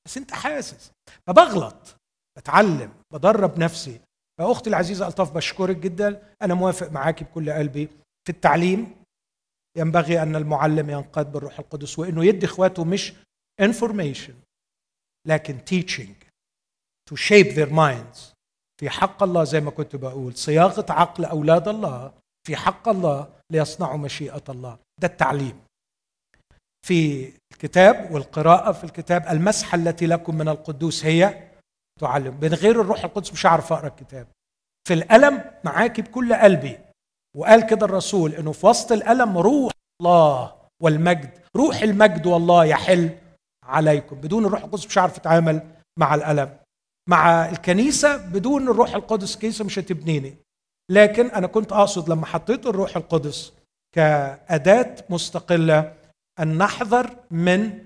بس انت حاسس. فبغلط. بتعلم. بدرب نفسي. فأختي العزيزة ألطاف بشكرك جدا. أنا موافق معاكي بكل قلبي. في التعليم ينبغي أن المعلم ينقاد بالروح القدس وإنه يدي إخواته مش information لكن teaching to shape their minds. في حق الله زي ما كنت بقول. صياغة عقل أولاد الله في حق الله ليصنعوا مشيئة الله. ده التعليم. في الكتاب والقراءة في الكتاب. المسحة التي لكم من القدوس هي تعلم. من غير الروح القدس مش هعرف أقرأ الكتاب. في الألم معاكي بكل قلبي. وقال كده الرسول إنه في وسط الألم روح الله والمجد. روح المجد والله يحل عليكم. بدون الروح القدس مش هعرف أتعامل مع الألم. مع الكنيسة بدون الروح القدس الكنيسة مش هتبنيني. لكن أنا كنت أقصد لما حطيت الروح القدس كأداة مستقلة أن نحذر من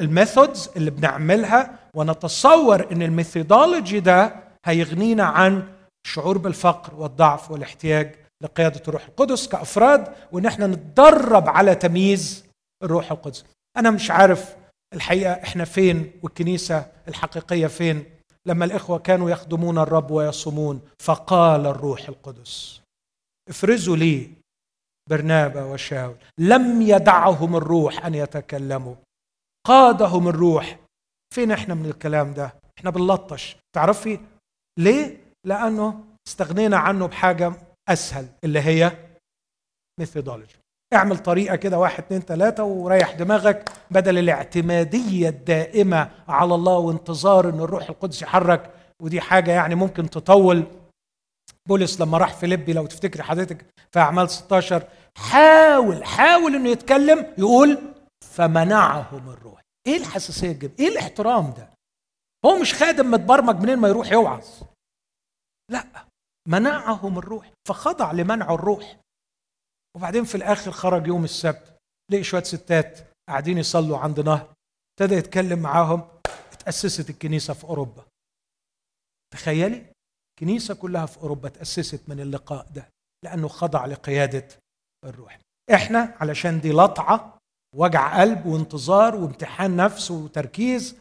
ال methods اللي بنعملها ونتصور إن ال methodology ده هيغنينا عن الشعور بالفقر والضعف والاحتياج لقيادة الروح القدس كأفراد وإن إحنا نتدرب على تمييز الروح القدس. أنا مش عارف الحقيقة إحنا فين والكنيسة الحقيقية فين لما الإخوة كانوا يخدمون الرب ويصومون فقال الروح القدس افرزوا لي برنابا وشاول. لم يدعهم الروح أن يتكلموا. قادهم الروح. فين إحنا من الكلام ده؟ إحنا بنلطش. تعرفي ليه؟ لأنه استغنينا عنه بحاجة أسهل اللي هي ميثودولوجي اعمل طريقة كده واحد اتنين تلاتة وريح دماغك بدل الاعتمادية الدائمة على الله وانتظار إن الروح القدس يحرك. ودي حاجة يعني ممكن تطول. بولس لما راح فيليبي لو تفتكري حضرتك في أعمال 16 حاول حاول إنه يتكلم يقول فمنعهم الروح. إيه الحساسية الجب إيه الاحترام ده؟ هو مش خادم متبرمج منين ما يروح يوعظ. لا منعهم الروح. فخضع لمنع الروح. وبعدين في الآخر خرج يوم السبت لقي شوية ستات قاعدين يصلوا عند نهر. ابتدى يتكلم معاهم. اتأسست الكنيسة في أوروبا. تخيلي؟ الكنيسة كلها في أوروبا تاسست من اللقاء ده لأنه خضع لقيادة الروح. إحنا علشان دي لطعة وجع قلب وانتظار وامتحان نفس وتركيز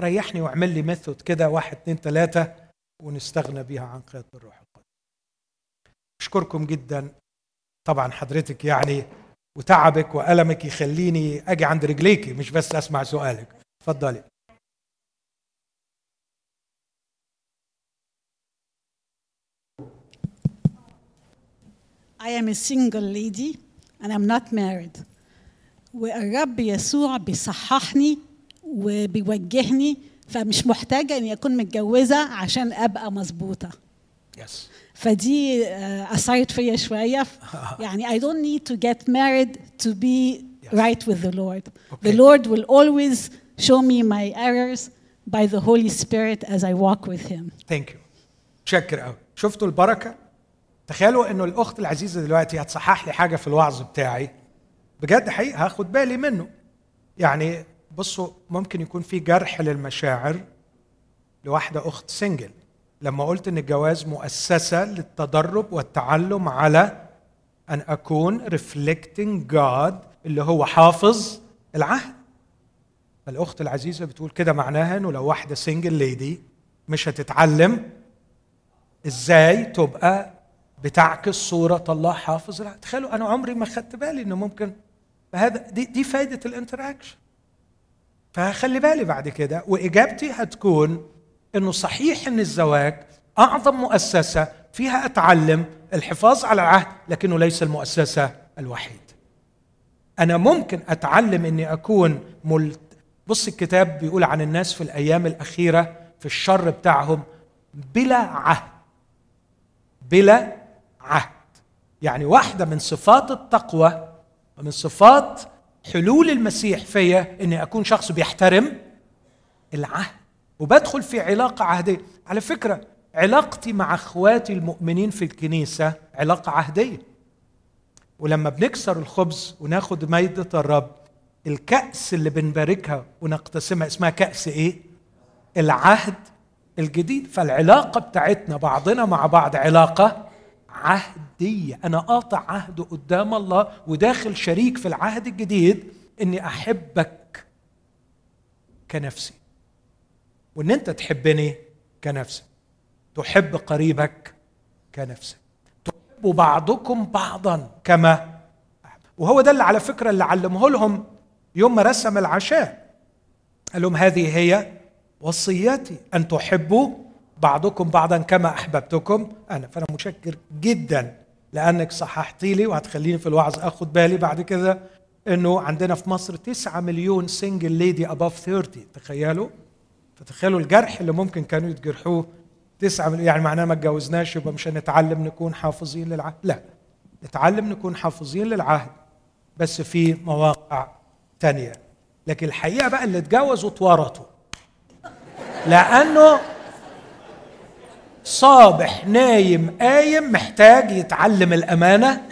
ريحني واعمل لي ميثود كده واحد اتنين تلاتة ونستغنى بيها عن قيادة الروح القدس. أشكركم جدا. طبعا حضرتك يعني وتعبك وألمك يخليني أجي عند رجليكي مش بس أسمع سؤالك. اتفضلي. I am a single lady and I'm not married. والرب يسوع بيصححني وبيوجهني فمش محتاجة إني أكون متجوزة عشان أبقى مظبوطة. يس فدي آه، اثرت فيا شويه يعني I don't need to get married to be right with the Lord. Okay. The Lord will always show me my errors by the Holy Spirit as I walk with Him. ثانك يو شكر قوي شفتوا البركه تخيلوا إنه الأخت العزيزة دلوقتي هتصحح لي حاجة في الوعظ بتاعي. بجد حقيقي هاخد بالي منه. يعني بصوا ممكن يكون في جرح للمشاعر لواحدة أخت single لما قلت إن الجواز مؤسسة للتدرب والتعلم على أن أكون reflecting God اللي هو حافظ العهد. فالاخت العزيزة بتقول كده معناها إنه لو واحدة single lady مش هتتعلم إزاي تبقى بتعكس صورة الله حافظ العهد تخيلوا أنا عمري ما خدت بالي إنه ممكن فهذا دي دي فائده الانتراكشن فهخلي بالي بعد كده وإجابتي هتكون إنه صحيح إن الزواج أعظم مؤسسة فيها أتعلم الحفاظ على العهد لكنه ليس المؤسسة الوحيده أنا ممكن أتعلم إني أكون ملت... بص الكتاب بيقول عن الناس في الأيام الأخيرة في الشر بتاعهم بلا عهد بلا عهد. يعني واحدة من صفات التقوى ومن صفات حلول المسيح فيا إني أكون شخص بيحترم العهد. وبدخل في علاقة عهدية. على فكرة علاقتي مع أخواتي المؤمنين في الكنيسة علاقة عهدية. ولما بنكسر الخبز وناخد ميدة الرب الكأس اللي بنباركها ونقتسمها اسمها كأس إيه؟ العهد الجديد. فالعلاقة بتاعتنا بعضنا مع بعض علاقة عهدية. أنا قاطع عهد قدام الله وداخل شريك في العهد الجديد إني أحبك كنفسي. وإن أنت تحبني كنفسك تحب قريبك كنفسك تحب بعضكم بعضا كما أحب. وهو ده اللي على فكرة اللي علمه لهم يوم ما رسم العشاء. قال لهم هذه هي وصيتي أن تحبوا بعضكم بعضا كما أحببتكم أنا. فأنا متشكر جدا لأنك صححتي لي وهتخليني في الوعظ أخد بالي بعد كده أنه عندنا في مصر 9 مليون single lady above 30 تخيلوا؟ فتخيلوا الجرح اللي ممكن كانوا يتجرحوه؟ 9 مليون. يعني معناه ما اتجوزناش يبقى مش هنتعلم نكون حافظين للعهد. لا. نتعلم نكون حافظين للعهد بس في مواقع تانية. لكن الحقيقة بقى اللي اتجوزوا اتورطوا لأنه صابح نايم قايم محتاج يتعلم الأمانة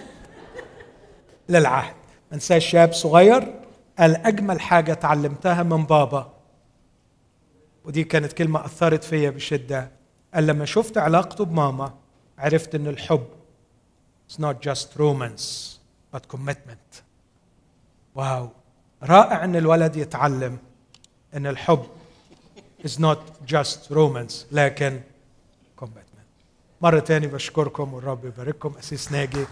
للعهد. ما انساش شاب صغير قال أجمل حاجة اتعلمتها من بابا. ودي كانت كلمة أثرت فيا بشدة. قال لما شفت علاقته بماما عرفت إن الحب It's not just romance but commitment. واو. رائع إن الولد يتعلم إن الحب is not just romance لكن مرة تاني بشكركم والرب يبارككم. أسيس ناجي.